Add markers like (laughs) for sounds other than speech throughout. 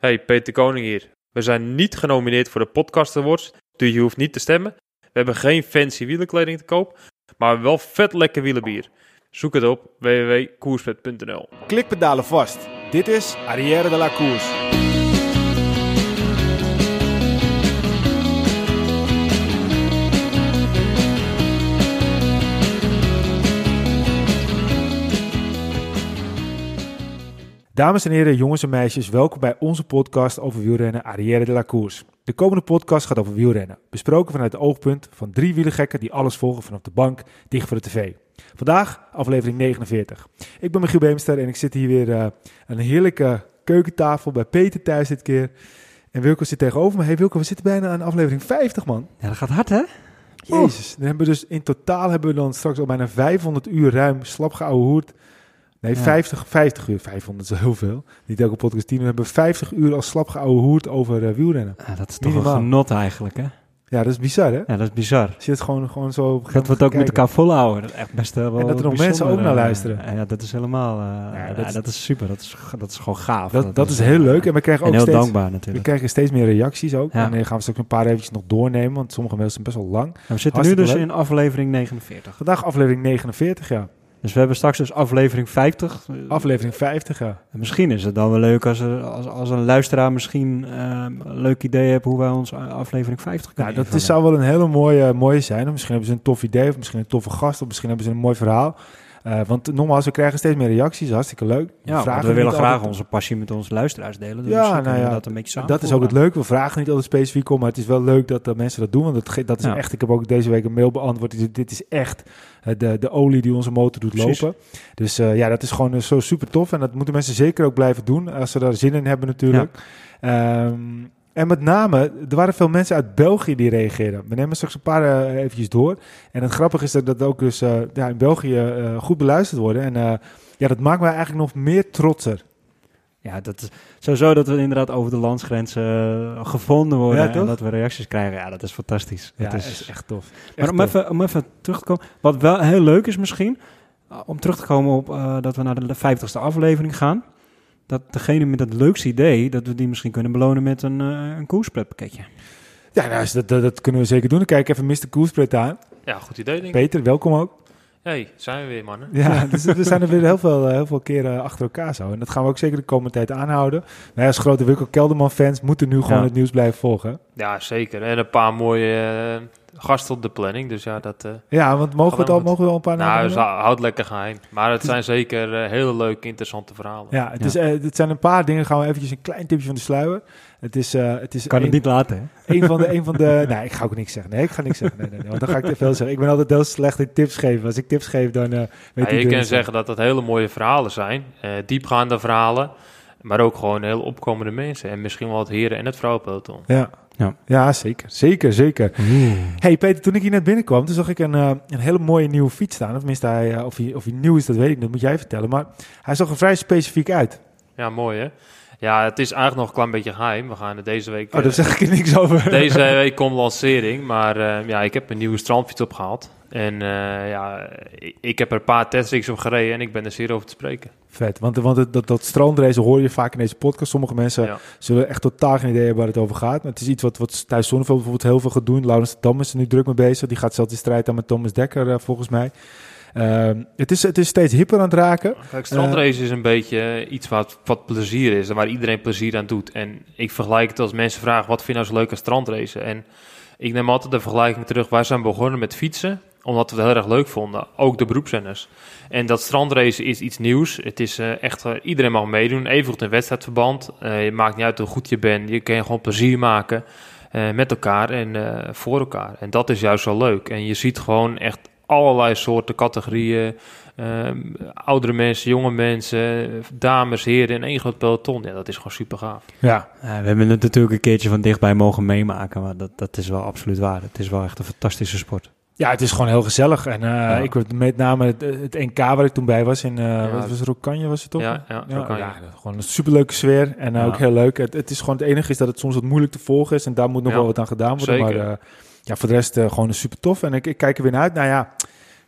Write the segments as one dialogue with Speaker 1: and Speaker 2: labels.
Speaker 1: Hey, Peter Koning hier. We zijn niet genomineerd voor de Podcast Awards, dus je hoeft niet te stemmen. We hebben geen fancy wielenkleding te koop, maar wel vet lekker wielenbier. Zoek het op www.koerspet.nl
Speaker 2: Klikpedalen vast. Dit is Arrière de la Course. Dames en heren, jongens en meisjes, welkom bij onze podcast over wielrennen Arrière de la Course. De komende podcast gaat over wielrennen, besproken vanuit het oogpunt van drie wielergekken die alles volgen vanaf de bank, dicht voor de tv. Vandaag aflevering 49. Ik ben Michiel Beemster en ik zit hier weer uh, aan een heerlijke keukentafel bij Peter thuis dit keer. En Wilco zit tegenover me. Hey Wilco, we zitten bijna aan aflevering 50 man.
Speaker 3: Ja, dat gaat hard hè?
Speaker 2: Jezus, dan hebben we dus in totaal hebben we dan straks al bijna 500 uur ruim slap geouwe hoerd Nee,
Speaker 3: Ja.
Speaker 2: 50, 50 uur. 500 is heel veel. Niet elke podcast 10. We hebben 50 uur als slap hoerd over eh, wielrennen.
Speaker 3: Ja, dat is toch
Speaker 2: Minimaal.
Speaker 3: een genot eigenlijk hè?
Speaker 2: Ja, dat is bizar, hè?
Speaker 3: Ja, dat is bizar.
Speaker 2: Je het gewoon, gewoon zo...
Speaker 3: Dat we het ook met elkaar volhouden. Dat is echt best eh, wel
Speaker 2: En dat er nog mensen ook naar
Speaker 3: eh,
Speaker 2: luisteren.
Speaker 3: Ja, dat is helemaal...
Speaker 2: Ja, dat
Speaker 3: dat,
Speaker 2: is-
Speaker 3: super. Dat is, dat is gewoon gaaf.
Speaker 2: Dat, dat is heel leuk. En we krijgen
Speaker 3: En
Speaker 2: ook
Speaker 3: heel
Speaker 2: steeds...
Speaker 3: dankbaar
Speaker 2: We
Speaker 3: natuurlijk.
Speaker 2: krijgen steeds meer reacties ook. En dan gaan we straks een paar eventjes nog doornemen, want sommige mails zijn best wel lang.
Speaker 3: En we zitten
Speaker 2: hartstikke
Speaker 3: nu dus
Speaker 2: leuk.
Speaker 3: in aflevering 49.
Speaker 2: Vandaag aflevering 49, ja.
Speaker 3: Dus we hebben straks dus aflevering 50. Eh,
Speaker 2: Aflevering 50, ja.
Speaker 3: En Misschien is het dan wel leuk als, er, als, als een luisteraar misschien eh, een leuk idee heeft hoe wij ons a- aflevering 50 kunnen
Speaker 2: Nou, dat is, zou wel een hele mooie, mooie zijn. Of misschien hebben ze een tof idee, of misschien een toffe gast, of misschien hebben ze een mooi verhaal. Eh, want nogmaals, we krijgen steeds meer reacties. Hartstikke leuk.
Speaker 3: Ja,
Speaker 2: vragen
Speaker 3: we willen graag
Speaker 2: altijd-
Speaker 3: onze passie met onze luisteraars delen. Dus
Speaker 2: Ja, nou
Speaker 3: we
Speaker 2: ja,
Speaker 3: dat een beetje
Speaker 2: Dat is ook het leuke. We vragen niet altijd specifiek om, maar het is wel leuk dat, dat mensen dat doen. Want dat, dat is
Speaker 3: Ja.
Speaker 2: echt. Ik heb ook deze week een mail beantwoord. Dit is echt eh, de, de olie die onze motor doet
Speaker 3: Precies.
Speaker 2: lopen. Dus eh, ja, dat is gewoon zo super tof. En dat moeten mensen zeker ook blijven doen. Als ze daar zin in hebben, natuurlijk. Ehm, en met name, er waren veel mensen uit België die reageerden. We nemen straks een paar eh, eventjes door. En het grappige is dat dat ook dus eh, ja, in België eh, goed beluisterd worden. En ja, dat maakt mij eigenlijk nog meer trotser.
Speaker 3: Ja, dat is sowieso dat we inderdaad over de landsgrenzen gevonden worden
Speaker 2: Ja,
Speaker 3: en dat we reacties krijgen. Ja, dat is fantastisch.
Speaker 2: Ja,
Speaker 3: dat is,
Speaker 2: is echt tof.
Speaker 3: maar
Speaker 2: Echt
Speaker 3: om
Speaker 2: tof.
Speaker 3: even, om even terug te komen, wat wel heel leuk is misschien, om terug te komen op dat we naar de 50ste aflevering gaan. Dat degene met het leukste idee, dat we die misschien kunnen belonen met een, uh, een koerspretpakketje.
Speaker 2: Ja, nou, dat, dat, dat kunnen we zeker doen. Dan kijk ik even Mr. Koerspret aan.
Speaker 1: Ja, goed idee denk ik.
Speaker 2: Peter, welkom ook.
Speaker 1: Hey, zijn we weer mannen.
Speaker 2: Ja, dus we zijn er weer heel veel, eh, heel veel keren achter elkaar zo. En dat gaan we ook zeker de komende tijd aanhouden. Wij als grote Wilco Kelderman fans moeten nu gewoon
Speaker 3: Ja.
Speaker 2: het nieuws blijven volgen.
Speaker 1: Ja, zeker. En een paar mooie eh, gasten op de planning. Dus ja, dat... eh,
Speaker 2: Ja, want mogen we, het al, mogen we al een paar
Speaker 1: nou,
Speaker 2: namen
Speaker 1: dus
Speaker 2: noemen?
Speaker 1: houd lekker geheim. Maar het zijn zeker eh, hele leuke, interessante verhalen.
Speaker 2: Ja, het,
Speaker 3: Ja.
Speaker 2: Is, eh, het zijn een paar dingen. Gaan we eventjes een klein tipje van de sluier. Het is, eh, het is
Speaker 3: Kan het niet laten, hè?
Speaker 2: een van de, een van de. Nee, ik ga ook niks zeggen. Nee, ik ga niks zeggen. Nee, nee, nee, want dan ga ik te veel zeggen. Ik ben altijd heel slecht in tips geven. Als ik tips geef, dan eh weet
Speaker 1: Ja,
Speaker 2: ik
Speaker 1: je kan zeggen dat dat hele mooie verhalen zijn. eh, diepgaande verhalen. Maar ook gewoon heel opkomende mensen. En misschien wel het heren- en het vrouwenpeloton.
Speaker 2: Ja.
Speaker 3: Ja.
Speaker 2: Ja. zeker. Zeker, zeker. Hey Peter, toen ik hier net binnenkwam, toen zag ik een, eh, een hele mooie nieuwe fiets staan. Of tenminste, hij, eh, of, hij, of hij nieuw is, dat weet ik niet. Dat moet jij vertellen. Maar hij zag er vrij specifiek uit.
Speaker 1: Ja, mooi hè? Ja, het is eigenlijk nog een klein beetje geheim. We gaan er deze week...
Speaker 2: Oh, daar
Speaker 1: eh,
Speaker 2: zeg ik er niks over.
Speaker 1: Deze (laughs) week komt lancering, maar eh, ja, ik heb een nieuwe strandfiets opgehaald. En eh, ja, ik, ik heb er een paar testricks op gereden en ik ben er zeer over te spreken.
Speaker 2: Vet, want, want het- dat, dat strandrace hoor je vaak in deze podcast. Sommige mensen
Speaker 1: Ja.
Speaker 2: zullen echt totaal geen idee hebben waar het over gaat. Maar het is iets wat, wat Thijs Zonneveld bijvoorbeeld heel veel gaat doen. Laurens de Dam is er nu druk mee bezig. Die gaat zelfs die strijd aan met Thomas Dekker, eh, volgens mij. Ehm, het, is, het is steeds hipper aan het raken.
Speaker 1: Kijk, strandrace is een beetje eh, iets wat, wat plezier is en waar iedereen plezier aan doet. En ik vergelijk het als mensen vragen, wat vind je nou zo leuk aan strandracen? En ik neem altijd de vergelijking terug, wij zijn begonnen met fietsen, omdat we het heel erg leuk vonden. Ook de beroepszenders. En dat strandrace is iets nieuws. Het is eh, echt, eh, iedereen mag meedoen, even goed in wedstrijdverband. Eh, je maakt niet uit hoe goed je bent, je kan gewoon plezier maken eh, met elkaar en eh, voor elkaar. En dat is juist zo leuk. En je ziet gewoon echt allerlei soorten categorieën. Ehm, oudere mensen, jonge mensen, dames, heren in één groot peloton. Ja, dat is gewoon super gaaf.
Speaker 2: Ja,
Speaker 3: Ja, we hebben het natuurlijk een keertje van dichtbij mogen meemaken, maar dat, dat is wel absoluut waar. Het is wel echt een fantastische sport.
Speaker 2: Ja het is gewoon heel gezellig. En eh,
Speaker 3: Ja.
Speaker 2: ik werd met name het, het NK waar ik toen bij was. In, eh
Speaker 1: Ja.
Speaker 2: wat was het, Rokanje was het toch?
Speaker 1: Ja, ja,
Speaker 2: gewoon een superleuke sfeer en eh, ook heel leuk. Het, het is gewoon het enige is dat het soms wat moeilijk te volgen is en daar moet nog wel wat aan gedaan worden.
Speaker 1: zeker.
Speaker 2: Maar ja, voor de rest gewoon een super tof. En ik, ik kijk er weer naar uit. Nou ja,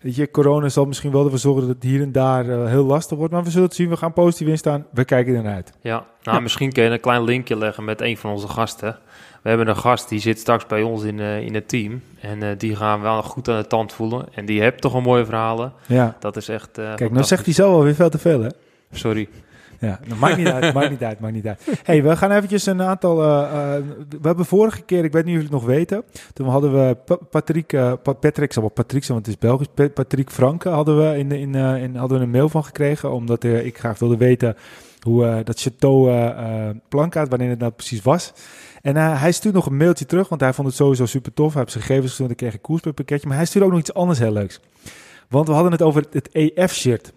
Speaker 2: Weet je, corona zal misschien wel ervoor zorgen dat het hier en daar heel lastig wordt. Maar we zullen het zien. We gaan positief in staan. We kijken ernaar uit.
Speaker 1: Ja, nou, misschien kun je een klein linkje leggen met een van onze gasten. We hebben een gast die zit straks bij ons in, eh, in het team. En eh, die gaan we wel goed aan de tand voelen. En die heeft toch een mooie verhalen.
Speaker 2: Ja.
Speaker 1: Dat is echt. eh,
Speaker 2: Kijk, nou zegt hij zelf alweer veel te veel, hè?
Speaker 1: Sorry.
Speaker 2: Ja, dat maakt niet uit, maakt niet uit, maakt niet uit. (laughs) hey, we gaan eventjes een aantal... we hebben vorige keer, ik weet niet of jullie het nog weten... Toen hadden we Pa- Patrick, Pa- Patrick, zal wel Patrick zijn, want het is Belgisch. Pa- Patrick Franke hadden we, in, in, in, hadden we een mail van gekregen... omdat ik graag wilde weten hoe dat Chateau Plankaart, wanneer het nou precies was... En eh, hij stuurde nog een mailtje terug, want hij vond het sowieso super tof. Hij heeft zijn gegevens gestuurd en kreeg een koerspakketje. Maar hij stuurde ook nog iets anders heel leuks. Want we hadden het over het EF-shirt.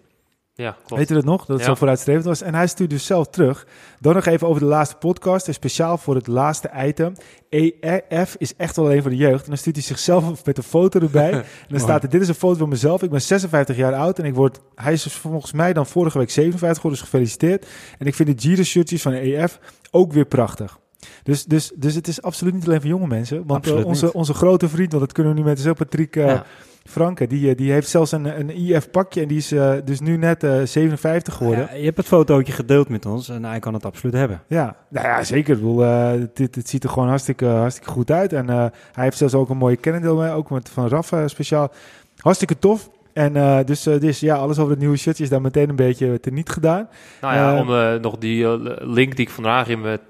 Speaker 1: Ja, klopt.
Speaker 2: Weet je dat nog? Dat het
Speaker 1: Ja.
Speaker 2: zo vooruitstrevend was. En hij stuurde dus zelf terug. Dan nog even over de laatste podcast. En speciaal voor het laatste item. EF is echt wel een voor de jeugd. En dan stuurt hij zichzelf (laughs) met een foto erbij. (laughs) en dan staat er, dit is een foto van mezelf. Ik ben 56 jaar oud. En ik word, hij is dus volgens mij dan vorige week 57 geworden. Dus gefeliciteerd. En ik vind de Giro shirtjes van EF ook weer prachtig. Dus, dus, dus het is absoluut niet alleen voor jonge mensen. Want eh, onze, onze grote vriend, want dat kunnen we nu met zo Patrick... eh,
Speaker 3: Ja.
Speaker 2: Franke, die, eh, die heeft zelfs een, een IF pakje en die is eh, dus nu net eh, 57 geworden.
Speaker 3: Ja, je hebt het fotootje gedeeld met ons en hij kan het absoluut hebben.
Speaker 2: Ja, nou ja, zeker. Ik bedoel, eh, dit, dit ziet er gewoon hartstikke, hartstikke goed uit. En eh, hij heeft zelfs ook een mooie kennendeel mee, ook met van Raf eh, speciaal. Hartstikke tof. En eh, dus, eh, dus ja, alles over het nieuwe shirtje is daar meteen een beetje teniet gedaan.
Speaker 1: Nou ja,
Speaker 2: Eh,
Speaker 1: om eh, nog die eh, link die ik vandaag in mijn eh,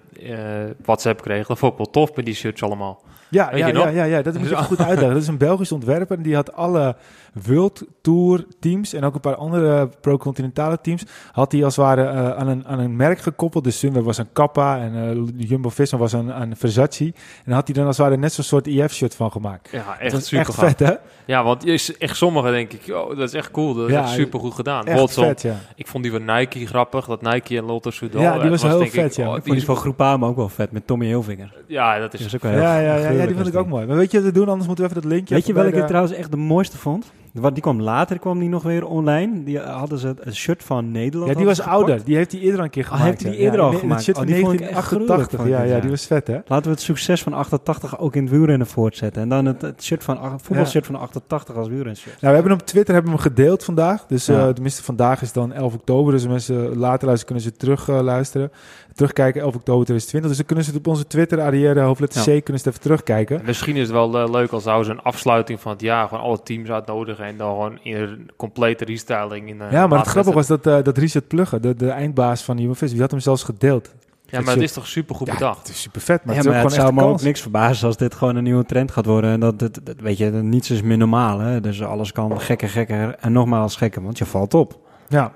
Speaker 1: WhatsApp kreeg. Dat vond ik wel tof met die shirts allemaal.
Speaker 2: Ja, ja, ja, ja, ja, dat (laughs) moet je even goed uitleggen. Dat is een Belgisch ontwerper en die had alle World Tour teams en ook een paar andere pro-continentale teams, had hij als het ware eh, aan, een, aan een merk gekoppeld. Dus Sunweb was een Kappa en eh, Jumbo-Visma was een, een Versace. En dan had hij dan als het ware net zo'n soort IF-shirt van gemaakt.
Speaker 1: Ja,
Speaker 2: Dat
Speaker 1: echt super
Speaker 2: echt
Speaker 1: gaaf.
Speaker 2: vet, hè?
Speaker 1: Ja, want is echt sommige denk ik, oh, dat is echt cool. Dat is
Speaker 2: Ja,
Speaker 1: echt super goed gedaan.
Speaker 2: Echt vet, ja.
Speaker 1: Ik vond die van Nike grappig, dat Nike en Lotto Soudal.
Speaker 2: Ja, die
Speaker 1: eh,
Speaker 2: was heel
Speaker 1: denk
Speaker 2: vet, ja.
Speaker 1: oh,
Speaker 2: Ik
Speaker 3: Ik
Speaker 1: die
Speaker 3: vond die van Groupama ook wel vet met Tommy Hilfiger.
Speaker 1: ja, dat
Speaker 3: Dat
Speaker 1: is...
Speaker 3: is ook wel heel
Speaker 2: Ja, ja, ja, ja, die vond ik ook mooi. Maar weet je wat we doen? Anders moeten we even dat linkje...
Speaker 3: Weet je welke ik trouwens echt de mooiste vond? Wat, die kwam later, kwam die nog weer online. Die hadden ze een shirt van Nederland.
Speaker 2: Ja, die was
Speaker 3: gepakt.
Speaker 2: ouder. Die heeft hij eerder een keer
Speaker 3: Ah,
Speaker 2: gemaakt.
Speaker 3: heeft hij die eerder
Speaker 2: Ja,
Speaker 3: al gemaakt?
Speaker 2: Het shit
Speaker 3: Oh,
Speaker 2: van
Speaker 3: die vond ik echt
Speaker 2: 1988.
Speaker 3: gruwelijk,
Speaker 2: Ja,
Speaker 3: vond ik,
Speaker 2: ja,
Speaker 3: ja.
Speaker 2: die was vet, hè?
Speaker 3: Laten we het succes van 88 ook in het wielrennen voortzetten. En dan het, het shirt van, voetbalshirt van 88 als wielrenshirt.
Speaker 2: Nou, we hebben hem op Twitter hebben we hem gedeeld vandaag. Dus eh, tenminste, vandaag is dan 11 oktober. Dus mensen later luisteren, kunnen ze terug eh, luisteren. Terugkijken, 11 oktober 2020. Dus dan kunnen ze het op onze Twitter, Arrière, hoofdletter C, kunnen ze het even terugkijken.
Speaker 1: Misschien is het wel eh, leuk als zouden ze een afsluiting van het jaar gewoon alle teams uitnodigen en dan gewoon in een complete restyling. In, eh,
Speaker 2: ja, maar het grappige was dat, eh, dat Richard Plugge, de, de eindbaas van Jumbo-Visma, die had hem zelfs gedeeld.
Speaker 1: Ja, maar het is toch super goed
Speaker 2: Ja,
Speaker 1: bedacht.
Speaker 2: het is super vet, maar
Speaker 3: ja,
Speaker 2: het
Speaker 3: maar
Speaker 2: ook
Speaker 3: het
Speaker 2: gewoon
Speaker 3: zou
Speaker 2: echt
Speaker 3: me ook niks verbazen als dit gewoon een nieuwe trend gaat worden. En dat, het, dat- weet je, niets is meer normaal. Hè? Dus alles kan gekker, gekker en nogmaals gekker, want je valt op.
Speaker 2: Ja.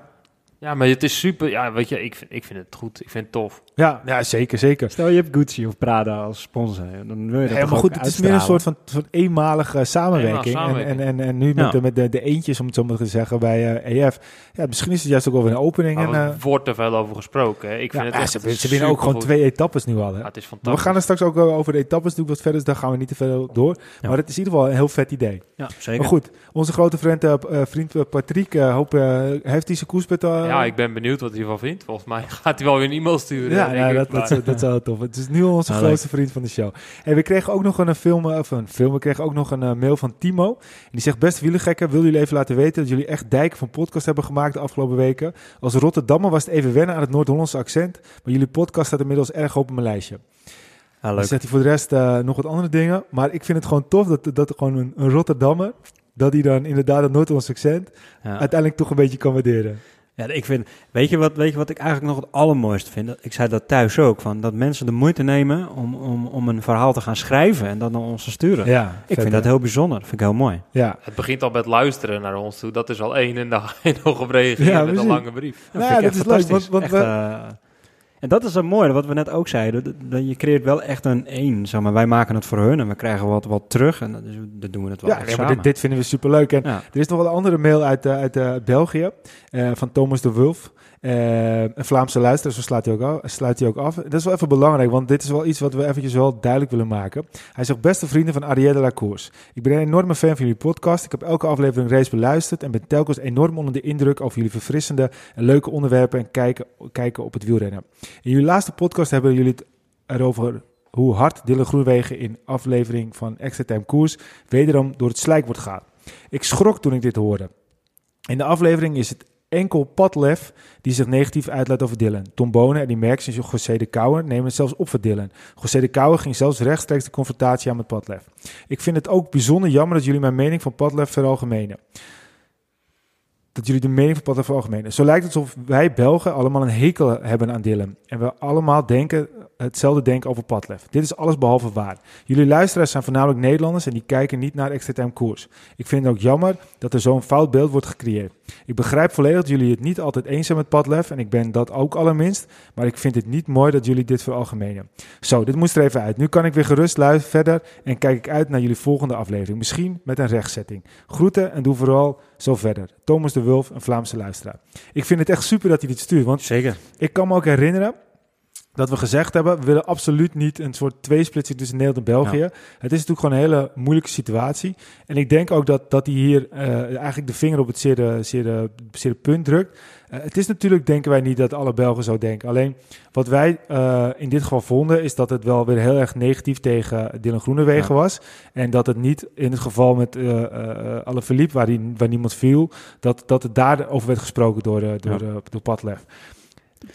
Speaker 1: Ja, maar het is super. Ja, weet je, ik, vind- ik vind het goed. Ik vind het tof.
Speaker 2: Ja, ja, zeker, zeker.
Speaker 3: Stel je hebt Gucci of Prada als sponsor, ja, dan wil je dat
Speaker 2: Ja,
Speaker 3: toch
Speaker 2: maar
Speaker 3: ook
Speaker 2: goed, het is meer een soort van, soort eenmalige samenwerking. En, en, en, en nu met,
Speaker 3: Ja.
Speaker 2: de, met de, de eentjes, om het zo maar te zeggen, bij eh, EF. Ja, misschien is het juist ook wel weer een opening.
Speaker 1: Maar
Speaker 2: En,
Speaker 1: er
Speaker 2: eh,
Speaker 1: wordt er veel over gesproken. Hè. Ik
Speaker 2: ja,
Speaker 1: vind het
Speaker 2: ja,
Speaker 1: echt
Speaker 2: ze, ze winnen ook gewoon twee etappes nu al. Hè?
Speaker 1: Ja, het is
Speaker 2: we gaan er straks ook eh, over de etappes doen wat verder, dus daar gaan we niet te veel door.
Speaker 3: Ja.
Speaker 2: Maar het is in ieder geval een heel vet idee.
Speaker 3: Ja, zeker.
Speaker 2: Maar goed, onze grote vriend, eh, eh, vriend eh, Patrick, eh, hoop, eh, heeft hij zijn koerspet al?
Speaker 1: Ja, ik ben benieuwd wat hij ervan vindt. Volgens mij (laughs) gaat hij wel weer een e-mail sturen.
Speaker 2: Ja, ja
Speaker 1: ik,
Speaker 2: dat, dat, wel tof. Het is nu onze
Speaker 3: Ah,
Speaker 2: grootste vriend van de show. En we kregen ook nog een film, eh, of een film, we kregen ook nog een eh, mail van Timo. En die zegt, beste wielergekken, wil jullie even laten weten dat jullie echt dijk van podcast hebben gemaakt de afgelopen weken. Als Rotterdammer was het even wennen aan het Noord-Hollandse accent, maar jullie podcast staat inmiddels erg op mijn lijstje.
Speaker 3: Ja,
Speaker 2: Dan zegt hij voor de rest eh, nog wat andere dingen, maar ik vind het gewoon tof dat, dat gewoon een, een Rotterdammer, dat hij dan inderdaad het Noord-Hollandse accent
Speaker 3: Ja.
Speaker 2: uiteindelijk toch een beetje kan waarderen.
Speaker 3: Ja, ik vind, weet je, wat, weet je wat ik eigenlijk nog het allermooiste vind? Ik zei dat thuis ook, van dat mensen de moeite nemen om, om, om een verhaal te gaan schrijven en dat naar ons te sturen.
Speaker 2: Ja,
Speaker 3: ik
Speaker 2: vet,
Speaker 3: vind
Speaker 2: hè?
Speaker 3: dat heel bijzonder, dat vind ik heel mooi.
Speaker 2: Ja,
Speaker 1: Het begint al met luisteren naar ons toe. Dat is al één en dan nog op reageren
Speaker 2: Ja,
Speaker 1: met een lange brief.
Speaker 3: Dat
Speaker 2: Nou
Speaker 3: vind
Speaker 2: ja,
Speaker 3: ik echt
Speaker 2: dat is leuk,
Speaker 3: fantastisch.
Speaker 2: want- want
Speaker 3: Echt, eh, en dat is het mooie, wat we net ook zeiden. dat- je creëert wel echt een één. Zeg maar, wij maken het voor hun en we krijgen wat, wat terug. En dat, doen we het wel
Speaker 2: ja
Speaker 3: echt
Speaker 2: nee, maar
Speaker 3: samen.
Speaker 2: dit, dit vinden we superleuk. En
Speaker 3: ja.
Speaker 2: Er is nog wel een andere mail uit, eh, uit eh, België eh, van Thomas de Wulf. Eh, een Vlaamse luisteraar, zo sluit hij, ook af, sluit hij ook af. Dat is wel even belangrijk, want dit is wel iets wat we eventjes wel duidelijk willen maken. Hij zegt, beste vrienden van Arielle Lacours. Ik ben een enorme fan van jullie podcast. Ik heb elke aflevering reeds beluisterd en ben telkens enorm onder de indruk over jullie verfrissende en leuke onderwerpen en kijken, kijken op het wielrennen. In jullie laatste podcast hebben jullie het erover hoe hard Dylan Groenwegen in aflevering van Extra Time Koers wederom door het slijk wordt gaan. Ik schrok toen ik dit hoorde. In de aflevering is het enkel Padlef die zich negatief uitlaat over Dylan. Tom Bonen en die Merks en José de Kouwer nemen het zelfs op voor Dylan. José de ging zelfs rechtstreeks de confrontatie aan met Padlef. Ik vind het ook bijzonder jammer dat jullie mijn mening van Padlef veralgemenen. Dat jullie de mening van Padlef veralgemenen. Zo lijkt het alsof wij Belgen allemaal een hekel hebben aan Dylan. En we allemaal denken hetzelfde denken over Padlef. Dit is alles behalve waar. Jullie luisteraars zijn voornamelijk Nederlanders en die kijken niet naar extra time koers. Ik vind het ook jammer dat er zo'n fout beeld wordt gecreëerd. Ik begrijp volledig dat jullie het niet altijd eens zijn met Padlef en ik ben dat ook allerminst, maar ik vind het niet mooi dat jullie dit veralgemenen. Zo, dit moest er even uit. Nu kan ik weer gerust luisteren verder en kijk ik uit naar jullie volgende aflevering. Misschien met een rechtzetting. Groeten en doe vooral zo verder. Thomas de Wulf, een Vlaamse luisteraar. Ik vind het echt super dat hij dit stuurt, want
Speaker 3: Zeker.
Speaker 2: ik kan me ook herinneren dat we gezegd hebben, we willen absoluut niet een soort tweesplitsing tussen Nederland en België. Het is natuurlijk gewoon een hele moeilijke situatie. En ik denk ook dat, dat hij hier uh, eigenlijk de vinger op het zeer punt drukt. Uh, het is natuurlijk, denken wij niet, dat alle Belgen zo denken. Alleen wat wij uh, in dit geval vonden, is dat het wel weer heel erg negatief tegen Dylan Groenewegen ja. was. En dat het niet in het geval met alle Philippe, waar, die, waar niemand viel, dat, dat het daarover werd gesproken door, door, ja. door Padlef.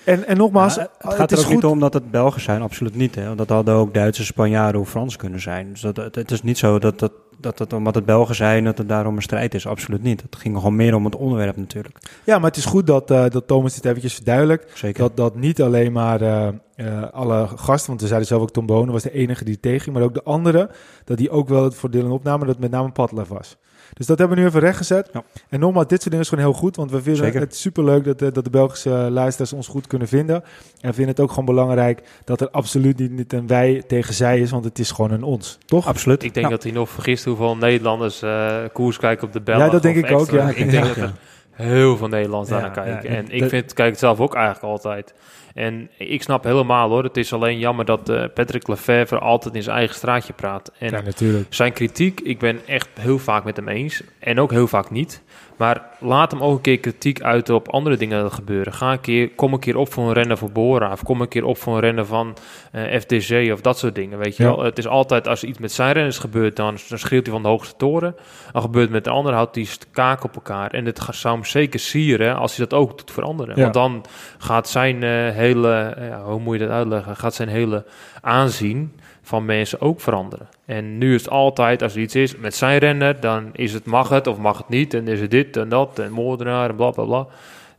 Speaker 2: En, en nogmaals,
Speaker 3: ja, het gaat
Speaker 2: het
Speaker 3: er ook
Speaker 2: goed.
Speaker 3: niet om dat het Belgen zijn, absoluut niet. Hè? Want dat hadden ook Duitse, Spanjaarden of Frans kunnen zijn. Dus dat, het, is niet zo dat, dat, dat het omdat het Belgen zijn, dat het daarom een strijd is. Absoluut niet. Het ging gewoon meer om het onderwerp natuurlijk.
Speaker 2: Ja, maar het is goed dat, uh, dat Thomas dit eventjes verduidelijkt.
Speaker 3: Zeker.
Speaker 2: Dat, dat niet alleen maar uh, uh, alle gasten, want we zeiden zelf ook Tom Bonen was de enige die tegen ging, maar ook de anderen, dat die ook wel het voordeel opnamen, dat het met name Padlef was. Dus dat hebben we nu even rechtgezet.
Speaker 3: Ja.
Speaker 2: En nogmaals, dit soort dingen is gewoon heel goed. Want we vinden
Speaker 3: Zeker.
Speaker 2: het superleuk dat, de- dat de Belgische luisteraars ons goed kunnen vinden. En vinden het ook gewoon belangrijk dat er absoluut niet, niet een wij tegen zij is. Want het is gewoon een ons. Toch?
Speaker 3: Absoluut.
Speaker 1: Ik denk
Speaker 3: Ja.
Speaker 1: dat hij nog vergist hoeveel Nederlanders eh, koers kijken op de Belg.
Speaker 2: Ja, dat denk ik ook, ja.
Speaker 1: Ik denk
Speaker 3: ja.
Speaker 1: dat er heel veel Nederlanders
Speaker 2: Ja,
Speaker 1: daar naar kijken.
Speaker 2: ja.
Speaker 1: en ik
Speaker 2: Dat-
Speaker 1: vind, kijk het zelf ook eigenlijk altijd. En ik snap helemaal hoor. Het is alleen jammer dat eh, Patrick Lefevre altijd in zijn eigen straatje praat. En
Speaker 2: ja, natuurlijk.
Speaker 1: zijn kritiek, ik ben echt heel vaak met hem eens. En ook heel vaak niet. Maar laat hem ook een keer kritiek uiten op andere dingen die gebeuren. Ga een keer, kom een keer op voor een rennen voor Bora. Of kom een keer op voor een rennen van eh, FDG of dat soort dingen. Weet je
Speaker 2: Ja.
Speaker 1: wel? Het is altijd als er iets met zijn renners gebeurt, dan, dan schreeuwt hij van de hoogste toren. Als gebeurt het met de ander, houdt hij kaak op elkaar. En het gaat- zou hem zeker sieren als hij dat ook doet veranderen.
Speaker 2: Ja.
Speaker 1: Want dan gaat zijn eh, hele, eh, hoe moet je dat uitleggen? Gaat zijn hele aanzien van mensen ook veranderen. En nu is het altijd, als er iets is met zijn renner, dan is het mag het of mag het niet. En is het dit en dat en moordenaar en bla bla bla.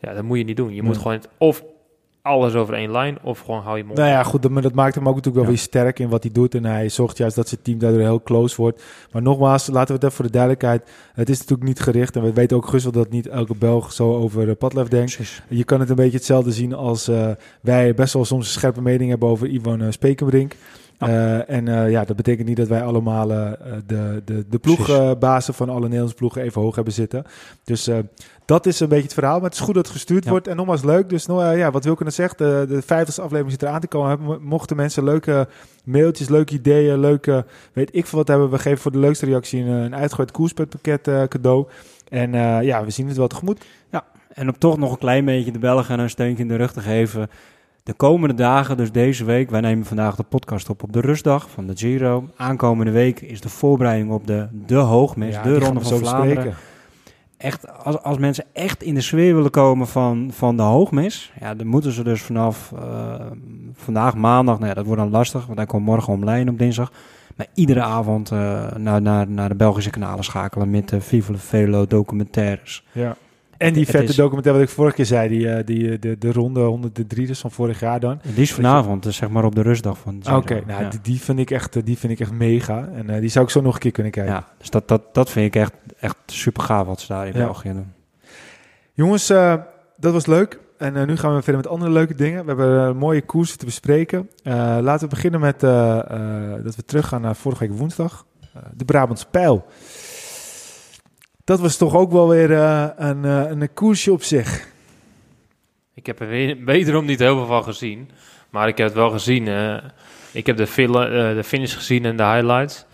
Speaker 1: Ja, dat moet je niet doen. Je moet gewoon het- of alles over één lijn of gewoon hou je mond.
Speaker 2: Nou ja, goed, dat- maar dat maakt hem ook natuurlijk wel
Speaker 3: Ja.
Speaker 2: weer sterk in wat hij doet. En hij zorgt juist dat zijn team daardoor heel close wordt. Maar nogmaals, laten we het even voor de duidelijkheid. Het is natuurlijk niet gericht. En we weten ook wel dat niet elke Belg zo over uh, Padlef denkt.
Speaker 3: Precies.
Speaker 2: Je kan het een beetje hetzelfde zien als eh, wij best wel soms een scherpe mening hebben over Ivan uh, Spekenbrink.
Speaker 3: Ja.
Speaker 2: Eh, en eh, ja, dat betekent niet dat wij allemaal eh, de, de, de ploegbazen van alle Nederlandse ploegen even hoog hebben zitten. Dus dat is een beetje het verhaal. Maar het is goed dat het gestuurd
Speaker 3: Ja.
Speaker 2: wordt. En nogmaals leuk. Dus nou, ja, wat Wilke net zegt, de, de 50ste aflevering zit eraan te komen. Mo- Mochten mensen leuke mailtjes, leuke ideeën, leuke weet ik veel wat hebben. We geven voor de leukste reactie een, een koerspetpakket eh, cadeau. En ja, we zien het wel tegemoet.
Speaker 3: En om toch nog een klein beetje de Belgen een steuntje in de rug te geven. De komende dagen, dus deze week, wij nemen vandaag de podcast op op de rustdag van de Giro. Aankomende week is de voorbereiding op de, de hoogmis,
Speaker 2: Ja,
Speaker 3: de Ronde van Vlaanderen. Echt, als, als mensen echt in de sfeer willen komen van, van de hoogmis, ja, dan moeten ze dus vanaf eh, vandaag maandag, nou ja, dat wordt dan lastig, want hij komt morgen online op dinsdag. Maar iedere avond eh, naar, naar, naar de Belgische kanalen schakelen met de Vive Velo documentaires.
Speaker 2: Ja. En die
Speaker 3: Het
Speaker 2: vette
Speaker 3: is-
Speaker 2: documentaire wat ik vorige keer zei, die, eh, die, eh, de, de ronde 103 dus van vorig jaar dan.
Speaker 3: Die is vanavond, dus zeg maar op de rustdag van.
Speaker 2: Oké, nou
Speaker 3: ja.
Speaker 2: die, die, vind ik echt, eh, die vind ik echt mega. En die zou ik zo nog een keer kunnen kijken.
Speaker 3: Ja, dus dat, dat, dat vind ik echt, echt super gaaf wat ze daar in
Speaker 2: Ja.
Speaker 3: België doen.
Speaker 2: Jongens, dat was leuk. En nu gaan we verder met andere leuke dingen. We hebben een mooie koers te bespreken. Laten we beginnen met dat we teruggaan naar vorige week woensdag. De Brabantse Pijl. Dat was toch ook wel weer eh, een, eh, een koersje op zich.
Speaker 1: Ik heb er wederom niet heel veel van gezien. Maar ik heb het wel gezien. eh. ik heb de, de finish gezien en de highlights.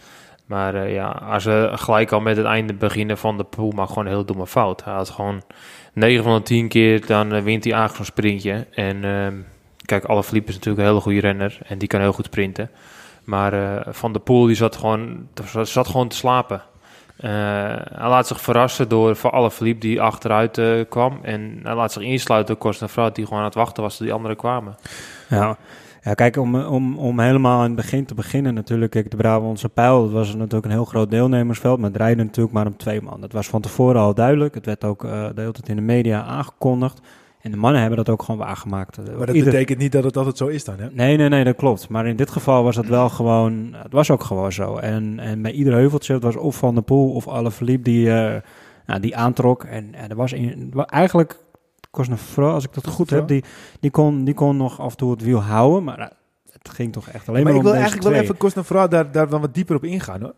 Speaker 1: Maar ja, als we gelijk al met het einde beginnen van de pool, maar gewoon een heel domme fout. Hij had gewoon 9 van de 10 keer, dan wint hij eigenlijk zo'n sprintje. En ehm, kijk, alle Philippe is natuurlijk een hele goede renner en die kan heel goed sprinten. Maar Van de Poel die zat gewoon, zat gewoon te slapen. Eh, hij laat zich verrassen door voor alle verliep die achteruit eh, kwam. En hij laat zich insluiten door Cosnefroid die gewoon aan het wachten was tot die anderen kwamen.
Speaker 3: Ja. Ja, kijk, om, om, om helemaal aan het begin te beginnen natuurlijk. Kijk, de Brabantse pijl, dat was natuurlijk een heel groot deelnemersveld. Maar het rijden natuurlijk maar om twee man. Dat was van tevoren al duidelijk. Het werd ook uh, de hele tijd in de media aangekondigd. En de mannen hebben dat ook gewoon waargemaakt.
Speaker 2: Maar dat Ieder... betekent niet dat het altijd zo is dan, hè?
Speaker 3: Nee, nee, nee, dat klopt. Maar in dit geval was het wel gewoon... Het was ook gewoon zo. En, en bij ieder heuveltje, het was of Van der Poel of Alle Verliep die, uh, nou, die aantrok. En, en er was in, eigenlijk... Cosnefroid, als ik dat goed heb, die, die, kon, die kon nog af en toe het wiel houden. Maar het ging toch echt alleen
Speaker 2: maar,
Speaker 3: maar
Speaker 2: ik wil
Speaker 3: om
Speaker 2: eigenlijk wel even Cosnefroid daar, daar dan wat dieper op ingaan, hoor.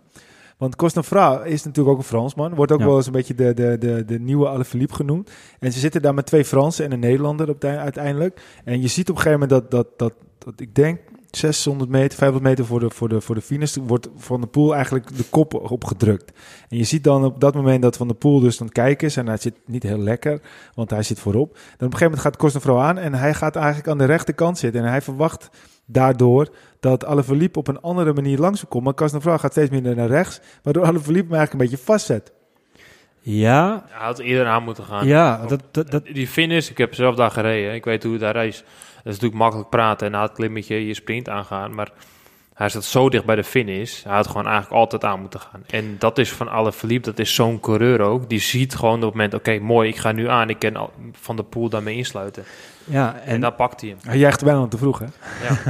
Speaker 2: Want Cosnefra is natuurlijk ook een Fransman. Wordt ook
Speaker 3: Ja.
Speaker 2: wel eens een beetje de, de, de, de nieuwe Alaphilippe genoemd. En ze zitten daar met twee Fransen en een Nederlander op de, uiteindelijk. En je ziet op een gegeven moment dat, dat, dat, dat ik denk 600 meter, 500 meter voor de, voor de, voor de finish wordt Van der Poel eigenlijk de kop opgedrukt. En je ziet dan op dat moment dat Van der Poel dus aan het kijken is en hij zit niet heel lekker, want hij zit voorop. Dan op een gegeven moment gaat Cosnefroid aan en hij gaat eigenlijk aan de rechterkant zitten en hij verwacht daardoor dat Alaphilippe op een andere manier langs komt. Maar Cosnefroid gaat steeds minder naar rechts, waardoor Alaphilippe hem eigenlijk een beetje vastzet.
Speaker 3: Ja,
Speaker 1: Hij had eerder aan moeten gaan.
Speaker 3: ja dat, dat, dat,
Speaker 1: Die finish, ik heb zelf daar gereden. Ik weet hoe het daar is. Dat is natuurlijk makkelijk praten en na het klimmetje je sprint aangaan. Maar hij zat zo dicht bij de finish. Hij had gewoon eigenlijk altijd aan moeten gaan. En dat is van alle verliep. Dat is zo'n coureur ook. Die ziet gewoon op het moment, oké, mooi, ik ga nu aan. Ik kan Van de Poel daarmee insluiten.
Speaker 3: ja,
Speaker 1: En,
Speaker 3: en,
Speaker 1: dan pakt hij hem.
Speaker 2: Hij juicht bijna te vroeg, hè?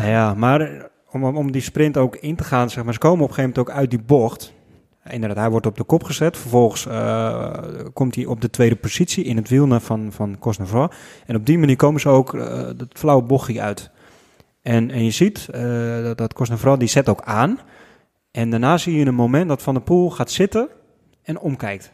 Speaker 3: Ja, (laughs) ja, maar om, om- die sprint ook in te gaan, zeg maar, ze komen op een gegeven moment ook uit die bocht. Inderdaad, hij wordt op de kop gezet. Vervolgens eh, komt hij op de tweede positie in het wiel van, van Cosnefroid. En op die manier komen ze ook eh het flauwe bochtje uit. En, en je ziet eh, dat, dat die zet ook aan. En daarna zie je een moment dat Van der Poel gaat zitten en omkijkt.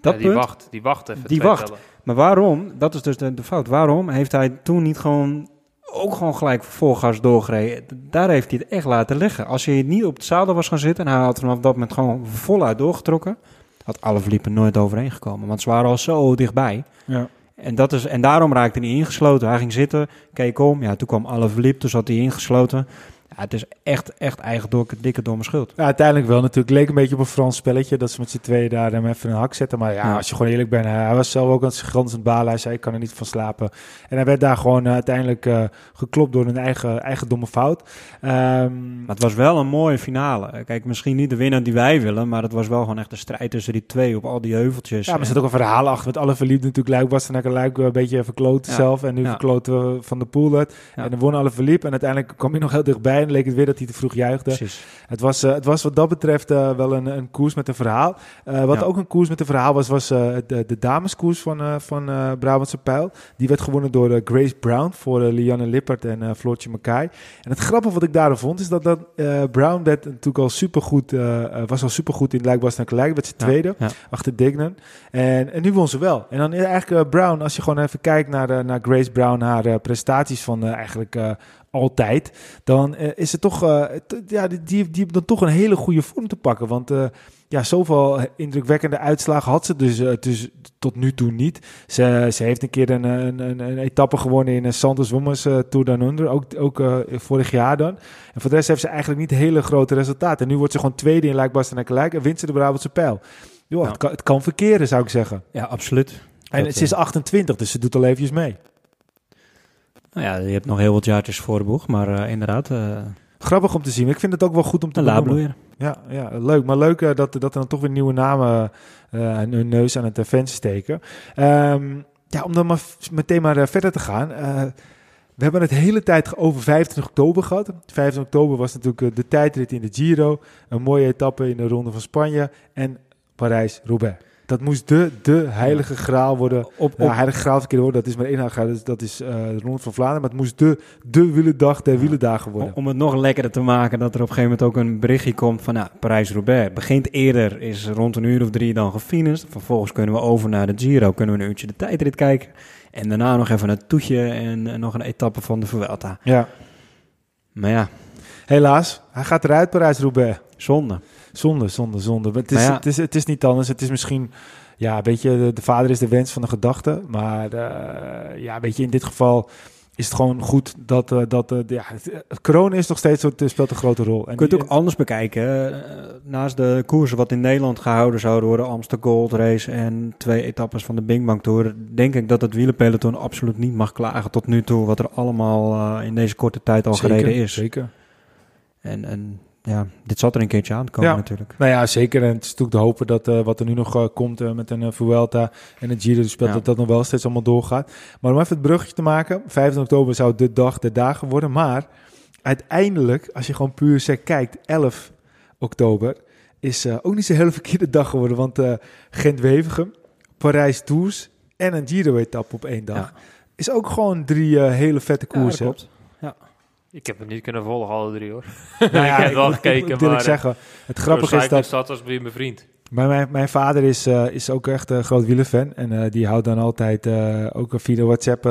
Speaker 3: Dat
Speaker 1: Ja, die
Speaker 3: punt,
Speaker 1: wacht, die wacht even.
Speaker 3: Die wacht.
Speaker 1: tellen.
Speaker 3: maar waarom, dat is dus de, de fout, waarom heeft hij toen niet gewoon ook gewoon gelijk vol gas doorgereden? Daar heeft hij het echt laten liggen. Als hij niet op het zadel was gaan zitten en hij had er vanaf dat moment gewoon voluit doorgetrokken, had alle verliepen nooit overheen gekomen. Want ze waren al zo dichtbij.
Speaker 2: Ja.
Speaker 3: En, dat is, en daarom raakte hij ingesloten. Hij ging zitten, keek om. Ja, toen kwam verliep, toen zat hij ingesloten. Ja, het is echt, echt eigen door, dikke domme schuld.
Speaker 2: Ja, uiteindelijk wel natuurlijk. Leek een beetje op een Frans spelletje. Dat ze met z'n tweeën daar hem even een hak zetten. Maar ja,
Speaker 3: Ja.
Speaker 2: als je gewoon eerlijk bent. Hij was zelf ook aan het gans balen. Hij zei, ik kan er niet van slapen. En hij werd daar gewoon eh, uiteindelijk eh, geklopt door een eigen, eigen domme fout. Ehm,
Speaker 3: Maar het was wel een mooie finale. Kijk, misschien niet de winnaar die wij willen, maar het was wel gewoon echt een strijd tussen die twee op al die heuveltjes.
Speaker 2: ja, maar er zit ook een verhaal achter. Met alle verliefd natuurlijk. Luik was naar Luik een beetje verkloten
Speaker 3: Ja.
Speaker 2: zelf. En nu verkloten we van de pool uit.
Speaker 3: Ja.
Speaker 2: En dan won alle verliep. En uiteindelijk kwam hij nog heel dichtbij. En leek het weer dat hij te vroeg juichte.
Speaker 3: Precies.
Speaker 2: Het was, eh, het was wat dat betreft eh, wel een, een koers met een verhaal. Eh, wat
Speaker 3: Ja.
Speaker 2: ook een koers met een verhaal was, was de, de dameskoers van, van Brabantse Pijl. Die werd gewonnen door Grace Brown voor Lianne Lippert en Floortje Mackay. En het grappige wat ik daarop vond, is dat, dat Brown werd natuurlijk al supergoed, was al supergoed in Lijkbas naar Gelijk. Werd ze tweede
Speaker 3: ja.
Speaker 2: achter Dignan. En, en nu won ze wel. En dan is eigenlijk Brown, als je gewoon even kijkt naar, naar Grace Brown, haar prestaties van eigenlijk altijd, dan eh, is het toch, eh, ja, die, die, die dan toch een hele goede vorm te pakken. Want eh, ja, zoveel indrukwekkende uitslagen had ze dus, dus tot nu toe niet. Ze, ze heeft een keer een, een, een, een etappe gewonnen in een Santos Wommers eh, Tour Down Under, ook, ook vorig jaar dan. En voor de rest heeft ze eigenlijk niet hele grote resultaten. En nu wordt ze gewoon tweede in Luik-Basten en Gelijk en wint ze de Brabantse Pijl. Joh,
Speaker 3: Ja.
Speaker 2: het, kan, het kan verkeren, zou ik zeggen.
Speaker 3: Ja, absoluut.
Speaker 2: En ze is
Speaker 3: eh,
Speaker 2: 28, dus ze doet al eventjes mee.
Speaker 3: Nou ja, je hebt nog heel wat jaartjes voor de boeg, maar eh, inderdaad, eh
Speaker 2: Grappig om te zien. Ik vind het ook wel goed om te benoemen. Ja, ja, leuk. Maar leuk eh, dat, dat er dan toch weer nieuwe namen hun neus aan het fans steken. Ehm, ja, om dan maar meteen maar verder te gaan. We hebben het hele tijd over 25 oktober gehad. 25 oktober was natuurlijk de tijdrit in de Giro. Een mooie etappe in de Ronde van Spanje. En Parijs-Roubaix. Dat moest de, de heilige graal worden.
Speaker 3: Op,
Speaker 2: heilige graal verkeerd woord. Dat is maar één graal. Dat is, dat is eh, de Ronde van Vlaanderen. Maar het moest de, de wielendag der wielendagen worden.
Speaker 3: om het nog lekkerder te maken, dat er op een gegeven moment ook een berichtje komt van, nou, Parijs-Roubaix begint eerder, is rond een uur of drie dan gefinished. Vervolgens kunnen we over naar de Giro, kunnen we een uurtje de tijdrit kijken. En daarna nog even een toetje en, en nog een etappe van de Vuelta.
Speaker 2: Ja.
Speaker 3: Maar ja,
Speaker 2: Helaas, hij gaat eruit, Parijs-Roubaix.
Speaker 3: zonde.
Speaker 2: Zonde, zonde, zonde. Het is,
Speaker 3: ja.
Speaker 2: het, is, het is niet anders. Het is misschien, ja, weet je, de, de vader is de wens van de gedachte. Maar eh, ja, weet je, in dit geval is het gewoon goed dat, eh, dat eh, ja, corona is nog steeds het speelt een grote rol. En
Speaker 3: Je kunt het ook anders bekijken. Naast de koersen wat in Nederland gehouden zouden worden, Amsterdam Gold Race en twee etappes van de Bing Bang Tour, denk ik dat het wielerpeloton absoluut niet mag klagen tot nu toe wat er allemaal in deze korte tijd al
Speaker 2: Zeker,
Speaker 3: gereden is.
Speaker 2: Zeker.
Speaker 3: En, en ja, dit zat er een keertje aan te komen
Speaker 2: Ja.
Speaker 3: natuurlijk.
Speaker 2: Nou ja, zeker. En het is natuurlijk te hopen dat eh, wat er nu nog eh, komt eh, met een Vuelta en een Giro, speelt,
Speaker 3: Ja.
Speaker 2: dat dat nog wel steeds allemaal doorgaat. Maar om even het bruggetje te maken, 15 oktober zou de dag der dagen worden. Maar uiteindelijk, als je gewoon puur sec kijkt, 11 oktober is ook niet zo'n hele (laughs) verkeerde dag geworden. Want Gent-Wevergem, Parijs-Tours en een Giro-etappe op één dag.
Speaker 3: Ja.
Speaker 2: Is ook gewoon drie hele vette koersen.
Speaker 1: Ik heb het niet kunnen volgen, alle drie hoor. (laughs)
Speaker 2: Nou
Speaker 1: ik heb wel gekeken,
Speaker 2: eerlijk
Speaker 1: maar, eh,
Speaker 2: zeggen, het grappige is dat...
Speaker 1: Stad was bij mijn vriend.
Speaker 2: Maar mijn, mijn vader is, eh, is ook echt een groot wielerfan. En eh, die houdt dan altijd ook via WhatsApp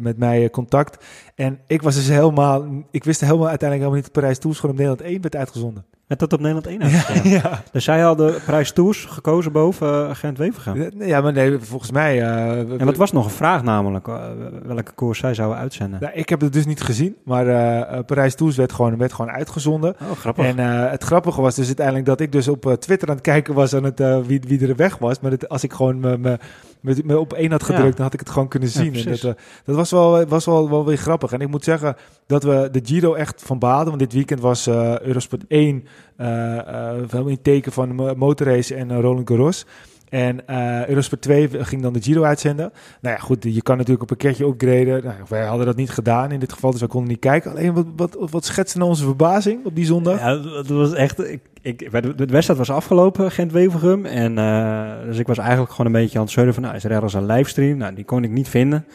Speaker 2: met mij contact. En ik was dus helemaal... Ik wist helemaal uiteindelijk helemaal niet dat Parijs Tours gewoon op Nederland 1 werd uitgezonden.
Speaker 3: Met dat op Nederland 1 uitgekomen.
Speaker 2: ja.
Speaker 3: Dus zij hadden prijs Tours gekozen boven uh, Gent-Wevergem.
Speaker 2: ja, maar nee, volgens mij... eh,
Speaker 3: En wat was nog een vraag namelijk, uh, welke koers zij zouden uitzenden?
Speaker 2: Nou, ik heb het dus niet gezien, maar uh, Parijs Tours werd gewoon, werd gewoon uitgezonden.
Speaker 3: Oh, grappig.
Speaker 2: En het grappige was dus uiteindelijk dat ik dus op Twitter aan het kijken was aan het, wie, wie er weg was. Maar als ik gewoon me, me, me, me op één had gedrukt, ja. dan had ik het gewoon kunnen zien.
Speaker 3: Ja,
Speaker 2: en dat, dat was, wel, was wel, wel weer grappig. En ik moet zeggen dat we de Giro echt van baden. Want dit weekend was uh, Eurosport 1 helemaal in teken van motorrace en Roland Garros. En uh, Eurosport 2 ging dan de Giro uitzenden. Nou ja, goed, je kan natuurlijk een pakketje upgraden. Nou, wij hadden dat niet gedaan in dit geval, dus wij konden niet kijken. Alleen wat, wat, wat schetste nou onze verbazing op die zondag?
Speaker 3: Ja, dat was echt... Ik, ik, de wedstrijd was afgelopen, Gent-Wevergem. En uh, dus ik was eigenlijk gewoon een beetje aan het zeuren van... Nou, is er ergens een livestream? Nou, die kon ik niet vinden.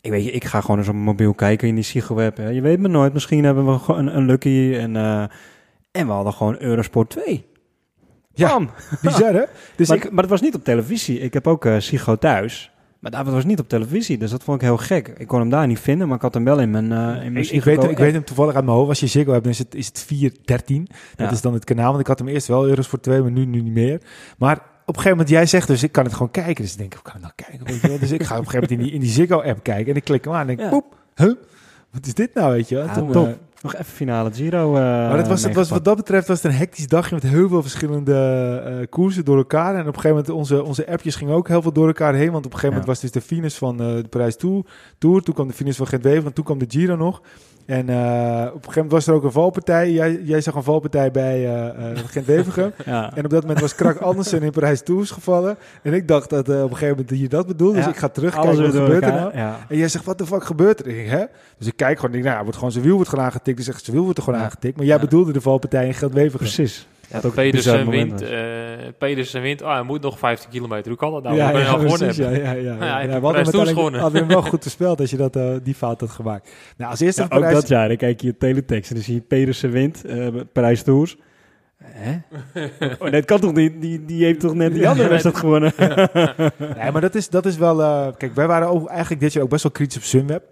Speaker 3: Ik weet je, ik ga gewoon eens op mijn mobiel kijken in die Sigo-web. Je weet me nooit, misschien hebben we een, een lucky en... Uh, en we hadden gewoon Eurosport 2.
Speaker 2: Ja, (laughs) bizar hè?
Speaker 3: Dus maar, ik, maar het was niet op televisie. Ik heb ook uh, Sigo thuis. Maar dat was niet op televisie, dus dat vond ik heel gek. Ik kon hem daar niet vinden, maar ik had hem wel in mijn, uh, in mijn
Speaker 2: ik, ik, weet, ik weet hem toevallig uit mijn hoofd. Als je Ziggo hebt, dan is het, is het 413. Dat ja. is dan het kanaal, want ik had hem eerst wel Euro's voor 2, maar nu, nu niet meer. Maar op een gegeven moment, jij zegt dus, ik kan het gewoon kijken. Dus ik denk, hoe kan ik nou kijken? Weet je wel? dus ik ga op een gegeven moment in die, in die Ziggo-app kijken en ik klik hem aan en denk, ja. poep, huh? Wat is dit nou, weet je?
Speaker 3: Ja, toen, top. Nog even finale Giro. Uh,
Speaker 2: maar het was, het was, wat dat betreft was het een hectisch dagje met heel veel verschillende uh, koersen door elkaar. En op een gegeven moment, onze, onze appjes gingen ook heel veel door elkaar heen. Want op een gegeven moment was dus de finish van uh, de Parijs Tour, Tour. Toen kwam de finish van Gent-Wever en toen kwam de Giro nog. En uh, op een gegeven moment was er ook een valpartij. Jij, jij zag een valpartij bij uh, uh, Gent-Wevergem. (laughs)
Speaker 3: ja.
Speaker 2: En op dat moment was Krak Andersen in Parijs Tours gevallen. En ik dacht dat uh, op een gegeven moment je dat bedoelde. Dus ik ga terugkijken, wat gebeurt er nou?
Speaker 3: Ja.
Speaker 2: En jij zegt, wat de fuck gebeurt er? Hè? Dus ik kijk gewoon, denk, nou, wordt gewoon zijn wiel wordt gewoon aangetikt. Ik zeg, zijn wiel wordt er gewoon aangetikt. Maar jij bedoelde de valpartij in Gent-Wevergem.
Speaker 3: Precies.
Speaker 1: Ja, Pedersen wint, uh, Pedersen wint, oh, hij moet nog 15 kilometer. Hoe kan dat nou?
Speaker 2: Ja,
Speaker 1: ja,
Speaker 2: ja,
Speaker 1: gewonnen
Speaker 2: precies, ja, ja, ja, (laughs) ja.
Speaker 1: ja,
Speaker 2: ja, we hadden hem wel goed (laughs) gespeeld als je dat, uh, die fout had gemaakt. Nou, als eerste
Speaker 3: ja, Ook dat jaar, dan kijk je je teletext en dan zie je Pedersen wint, uh, Parijs Tours. Hè? oh, nee, het kan toch niet? Die, die heeft toch net die andere wedstrijd gewonnen? (laughs)
Speaker 2: nee, maar dat is, dat is wel... Uh, kijk, wij waren ook eigenlijk dit jaar ook best wel kritisch op Sunweb.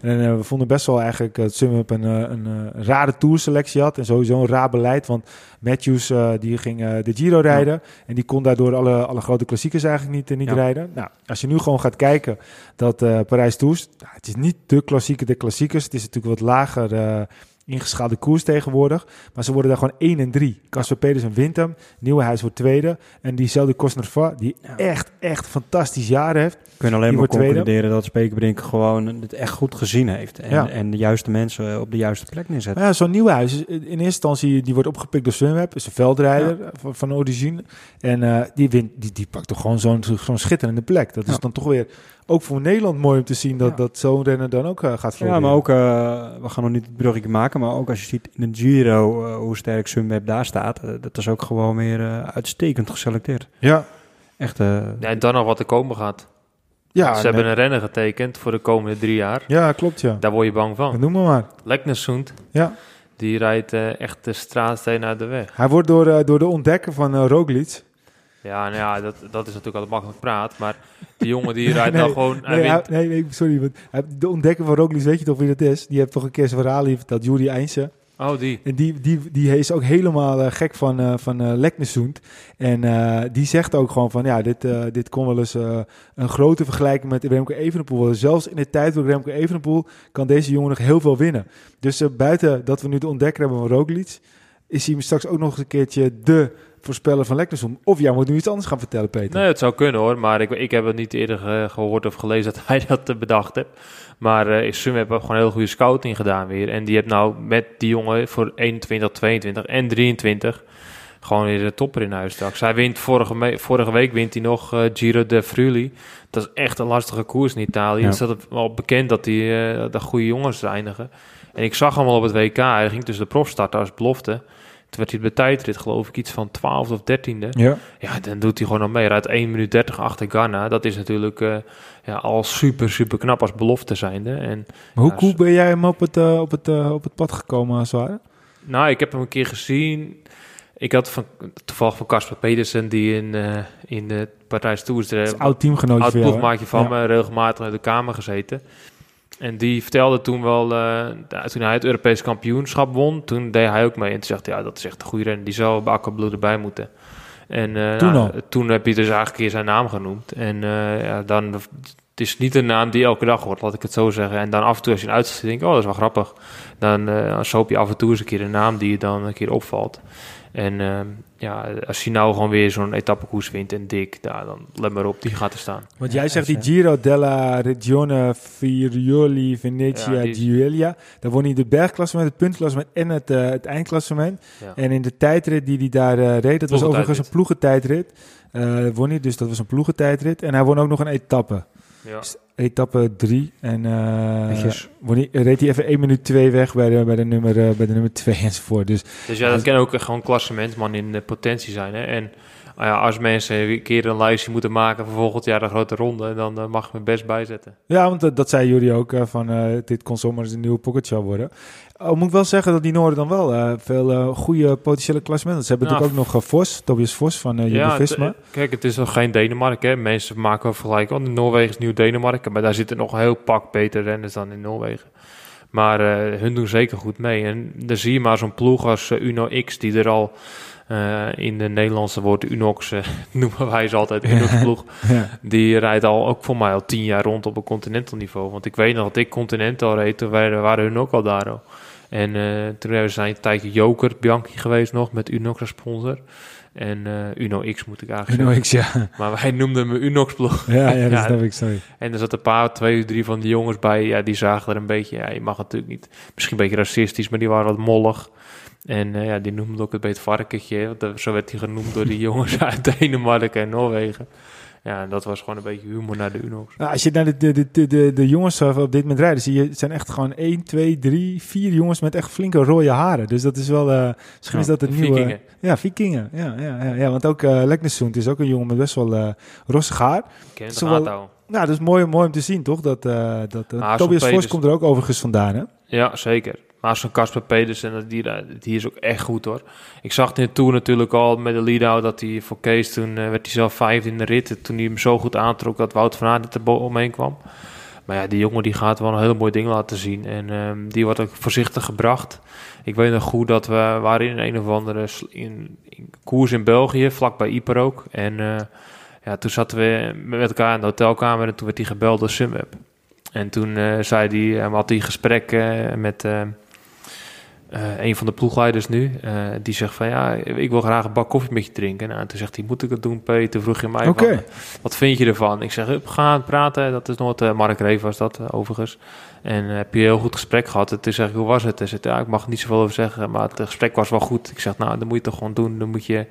Speaker 2: En uh, we vonden best wel eigenlijk dat Sunweb een, een, een, een rare tourselectie had. En sowieso een raar beleid. Want Matthews uh, die ging uh, de Giro rijden. Ja. En die kon daardoor alle, alle grote klassiekers eigenlijk niet, niet ja. rijden. Nou, als je nu gewoon gaat kijken dat Parijs Tours... Nou, het is niet de klassieke de klassiekers. Het is natuurlijk wat lager ingeschaalde koers tegenwoordig. Maar ze worden daar gewoon 1 en 3. Casper. Pedersen wint hem. Nieuwenhuis wordt tweede. En diezelfde Cosnefroid, die echt, echt fantastisch jaar heeft.
Speaker 3: Kunnen alleen maar concluderen tweede. dat Spekerbrink gewoon het echt goed gezien heeft. En, ja. en de juiste mensen op de juiste plek neerzet.
Speaker 2: Ja, zo'n Nieuwenhuis, in eerste instantie, die wordt opgepikt door Sunweb. Is een veldrijder van, van origine. En uh, die, wint, die, die pakt toch gewoon zo'n zo'n schitterende plek. Dat is dan toch weer ook voor Nederland mooi om te zien dat, ja. dat zo'n renner dan ook uh, gaat
Speaker 3: floreren. Ja, maar ook, uh, we gaan nog niet het bruggetje maken, maar ook als je ziet in de Giro uh, hoe sterk Sunweb daar staat, dat is ook gewoon weer uitstekend geselecteerd.
Speaker 2: Ja.
Speaker 3: Echt.
Speaker 1: ja, en dan nog wat er komen gaat.
Speaker 2: Ja,
Speaker 1: Ze nee. hebben een renner getekend voor de komende drie jaar.
Speaker 2: Ja, klopt ja.
Speaker 1: Daar word je bang van.
Speaker 2: Noem maar maar.
Speaker 1: Leknersund.
Speaker 2: Ja.
Speaker 1: Die rijdt echt de straatsteen uit de weg.
Speaker 2: Hij wordt door, door de ontdekker van uh, Roglic,
Speaker 1: ja, nou ja, dat, dat is natuurlijk altijd makkelijk praat. Maar die jongen die (laughs) rijdt
Speaker 2: nee,
Speaker 1: nou gewoon...
Speaker 2: Nee, hij, nee, nee, sorry. Want de ontdekker van Roglic, weet je toch wie dat is? Die heeft toch een keer zijn verhaal verteld. Juri Eindse.
Speaker 1: Oh, die.
Speaker 2: En die, die, die is ook helemaal eh, gek van, eh van Leknesund. En die zegt ook gewoon van, ja, dit, dit kon wel eens een grote vergelijking met Remco Evenepoel worden. Zelfs in de tijd van Remco Evenepoel kan deze jongen nog heel veel winnen. Dus buiten dat we nu de ontdekker hebben van Roglic, is hij straks ook nog eens een keertje de voorspeller van Leknesund. Of jij moet nu iets anders gaan vertellen, Peter.
Speaker 1: Nee, het zou kunnen hoor, maar ik, ik heb het niet eerder ge- gehoord of gelezen dat (laughs) hij dat eh, bedacht heeft. Maar eh Sum heeft gewoon een heel goede scouting gedaan weer. En die heeft nou met die jongen voor 21, 22 en 23 gewoon weer de topper in huis straks. Hij wint vorige, vorige week wint hij nog eh, Giro de Friuli. Dat is echt een lastige koers in Italië.
Speaker 2: Ja.
Speaker 1: Het is dat wel bekend dat die eh de goede jongens eindigen. En ik zag hem al op het WK. Hij ging tussen de profstarter als belofte. Toen werd hij bij tijdrit geloof ik iets van 12 of 13e.
Speaker 2: Ja.
Speaker 1: Ja, dan doet hij gewoon nog mee. Rijdt 1 minuut 30 achter Ghana. Dat is natuurlijk eh, ja, al super, super knap als belofte zijnde. En
Speaker 2: Maar hoe
Speaker 1: Ja, zo-
Speaker 2: ben jij hem op het, eh, op het, eh, op het pad gekomen, als het ware?
Speaker 1: nou, ik heb hem een keer gezien. Ik had van, toevallig van Casper Pedersen, die in, in de Parijs Tours...
Speaker 2: Dat is
Speaker 1: de
Speaker 2: een oud teamgenootje
Speaker 1: oud
Speaker 2: van jou,
Speaker 1: ploegmaatje van
Speaker 2: Ja.
Speaker 1: me, regelmatig uit de kamer gezeten. En die vertelde toen wel, eh, toen hij het Europees kampioenschap won, toen deed hij ook mee. En toen zegt hij, ja, dat is echt een goede renner, die zou bij Akkerbloed erbij moeten. En eh,
Speaker 2: Toen
Speaker 1: nou,
Speaker 2: al?
Speaker 1: toen heb je dus eigenlijk keer zijn naam genoemd. En eh, ja, dan, het is niet een naam die elke dag hoort, laat ik het zo zeggen. En dan af en toe als je een uitzet denkt, oh, dat is wel grappig. Dan uh, je af en toe eens een keer een naam die je dan een keer opvalt. En uh, ja, als hij nou gewoon weer zo'n etappekoers wint en dik, ja, dan let maar op, die gaat er staan.
Speaker 2: Want jij zegt die Giro della Regione Friuli Venezia
Speaker 1: Ja, die is-
Speaker 2: Giulia. Daar won hij de bergklassement, het puntklassement en het, eh, het eindklassement.
Speaker 1: Ja.
Speaker 2: En in de tijdrit die hij daar eh, reed, dat was overigens een ploegentijdrit. eh won hij, dus dat was een ploegentijdrit. En hij won ook nog een etappe.
Speaker 1: Ja.
Speaker 2: Etappe 3. En eh hij, reed hij even 1 minuut 2 weg bij de, bij de nummer eh, bij de nummer 2 (laughs) enzovoort. Dus
Speaker 1: Dus ja, dat kan ook gewoon klassementsman in de potentie zijn. Hè? En ah ja, als mensen een keer een lijstje moeten maken voor volgend jaar de grote ronde, dan eh, mag ik me best bijzetten.
Speaker 2: Ja, want dat, dat zei jullie ook, eh, van eh, dit kon zomaar eens een nieuwe pocketshow worden. Al moet ik wel zeggen dat die Noorden dan wel eh, veel eh, goede potentiële klassementen. Ze hebben
Speaker 1: Nou,
Speaker 2: natuurlijk ook nog eh, Vos, Tobias Vos van uh,
Speaker 1: Ja, het- kijk, het is nog geen Denemarken. Hè? Mensen maken wel vergelijken. Oh, Noorwegen is nieuw Denemarken. Maar daar zitten nog een heel pak beter renners dan in Noorwegen. Maar hun doen zeker goed mee. En dan zie je maar zo'n ploeg als Uno X, die er al in de Nederlandse woord Unox eh, (laughs) noemen wij ze altijd. Unox ploeg. (laughs)
Speaker 2: Ja.
Speaker 1: Die rijdt al ook voor mij al tien jaar rond op een continental niveau. Want ik weet nog dat ik continental reed, toen waren, waren hun ook al daar. al. En eh, toen hebben ze een tijdje Joker, Bianchi geweest nog, met Unox als sponsor. En eh, Uno X moet ik eigenlijk
Speaker 2: Uno
Speaker 1: zeggen.
Speaker 2: X, ja.
Speaker 1: Maar wij noemden hem Unox ploeg.
Speaker 2: Ja, ja, dat (laughs)
Speaker 1: Ja.
Speaker 2: snap ik, sorry.
Speaker 1: En er zat een paar, twee, drie van die jongens bij. Ja, die zagen er een beetje, ja, je mag natuurlijk niet. Misschien een beetje racistisch, maar die waren wat mollig. En eh, ja, die noemden ook het beetje het varkentje. Zo werd hij genoemd door die (laughs) jongens uit Denemarken en Noorwegen. Ja, en dat was gewoon een beetje humor naar de Unox.
Speaker 2: Nou, als je naar de, de, de, de, de, jongens op dit moment rijdt, zie je, het zijn echt gewoon 1, 2, 3, 4 jongens met echt flinke rode haren. Dus dat is wel, eh, misschien is dat het nieuwe... Ja, vikingen. Ja, ja, ja, ja, want ook uh, Leknesund is ook een jongen met best wel eh rossig haar.
Speaker 1: Ken het
Speaker 2: Zowel-
Speaker 1: aantal.
Speaker 2: Nou, dat is mooi, mooi om te zien, toch? Dat, eh dat
Speaker 1: zo'n
Speaker 2: Tobias Vos komt er ook overigens vandaan, hè?
Speaker 1: Ja, zeker. Maar zo'n Casper Pedersen, die, die is ook echt goed hoor. Ik zag het in de Tour natuurlijk al met de lead-out dat hij voor Kees, toen eh, werd hij zelf vijfde in de rit. Toen hij hem zo goed aantrok dat Wout van Aert er omheen kwam. Maar ja, die jongen die gaat wel een hele mooi ding laten zien. En ehm, die wordt ook voorzichtig gebracht. Ik weet nog goed dat we waren in een of andere in, koers in België, vlakbij Ieper ook. En eh, ja, toen zaten we met elkaar in de hotelkamer en toen werd hij gebeld door Sunweb. En toen eh, zei eh, had hij gesprek eh, met eh, een van de ploegleiders nu. eh, die zegt van ja, ik wil graag een bak koffie met je drinken. Nou, en toen zegt hij, moet ik het doen, Peter? Vroeg je mij,
Speaker 2: Oké.
Speaker 1: van, wat vind je ervan? Ik zeg, gaan praten. Dat is nog wat, eh, Mark Reef was dat overigens. En heb je een heel goed gesprek gehad. En toen zeg ik, hoe was het? Hij zegt, ja, ik mag er niet zoveel over zeggen, maar het gesprek was wel goed. Ik zeg, nou, dan moet je toch gewoon doen. Dan moet je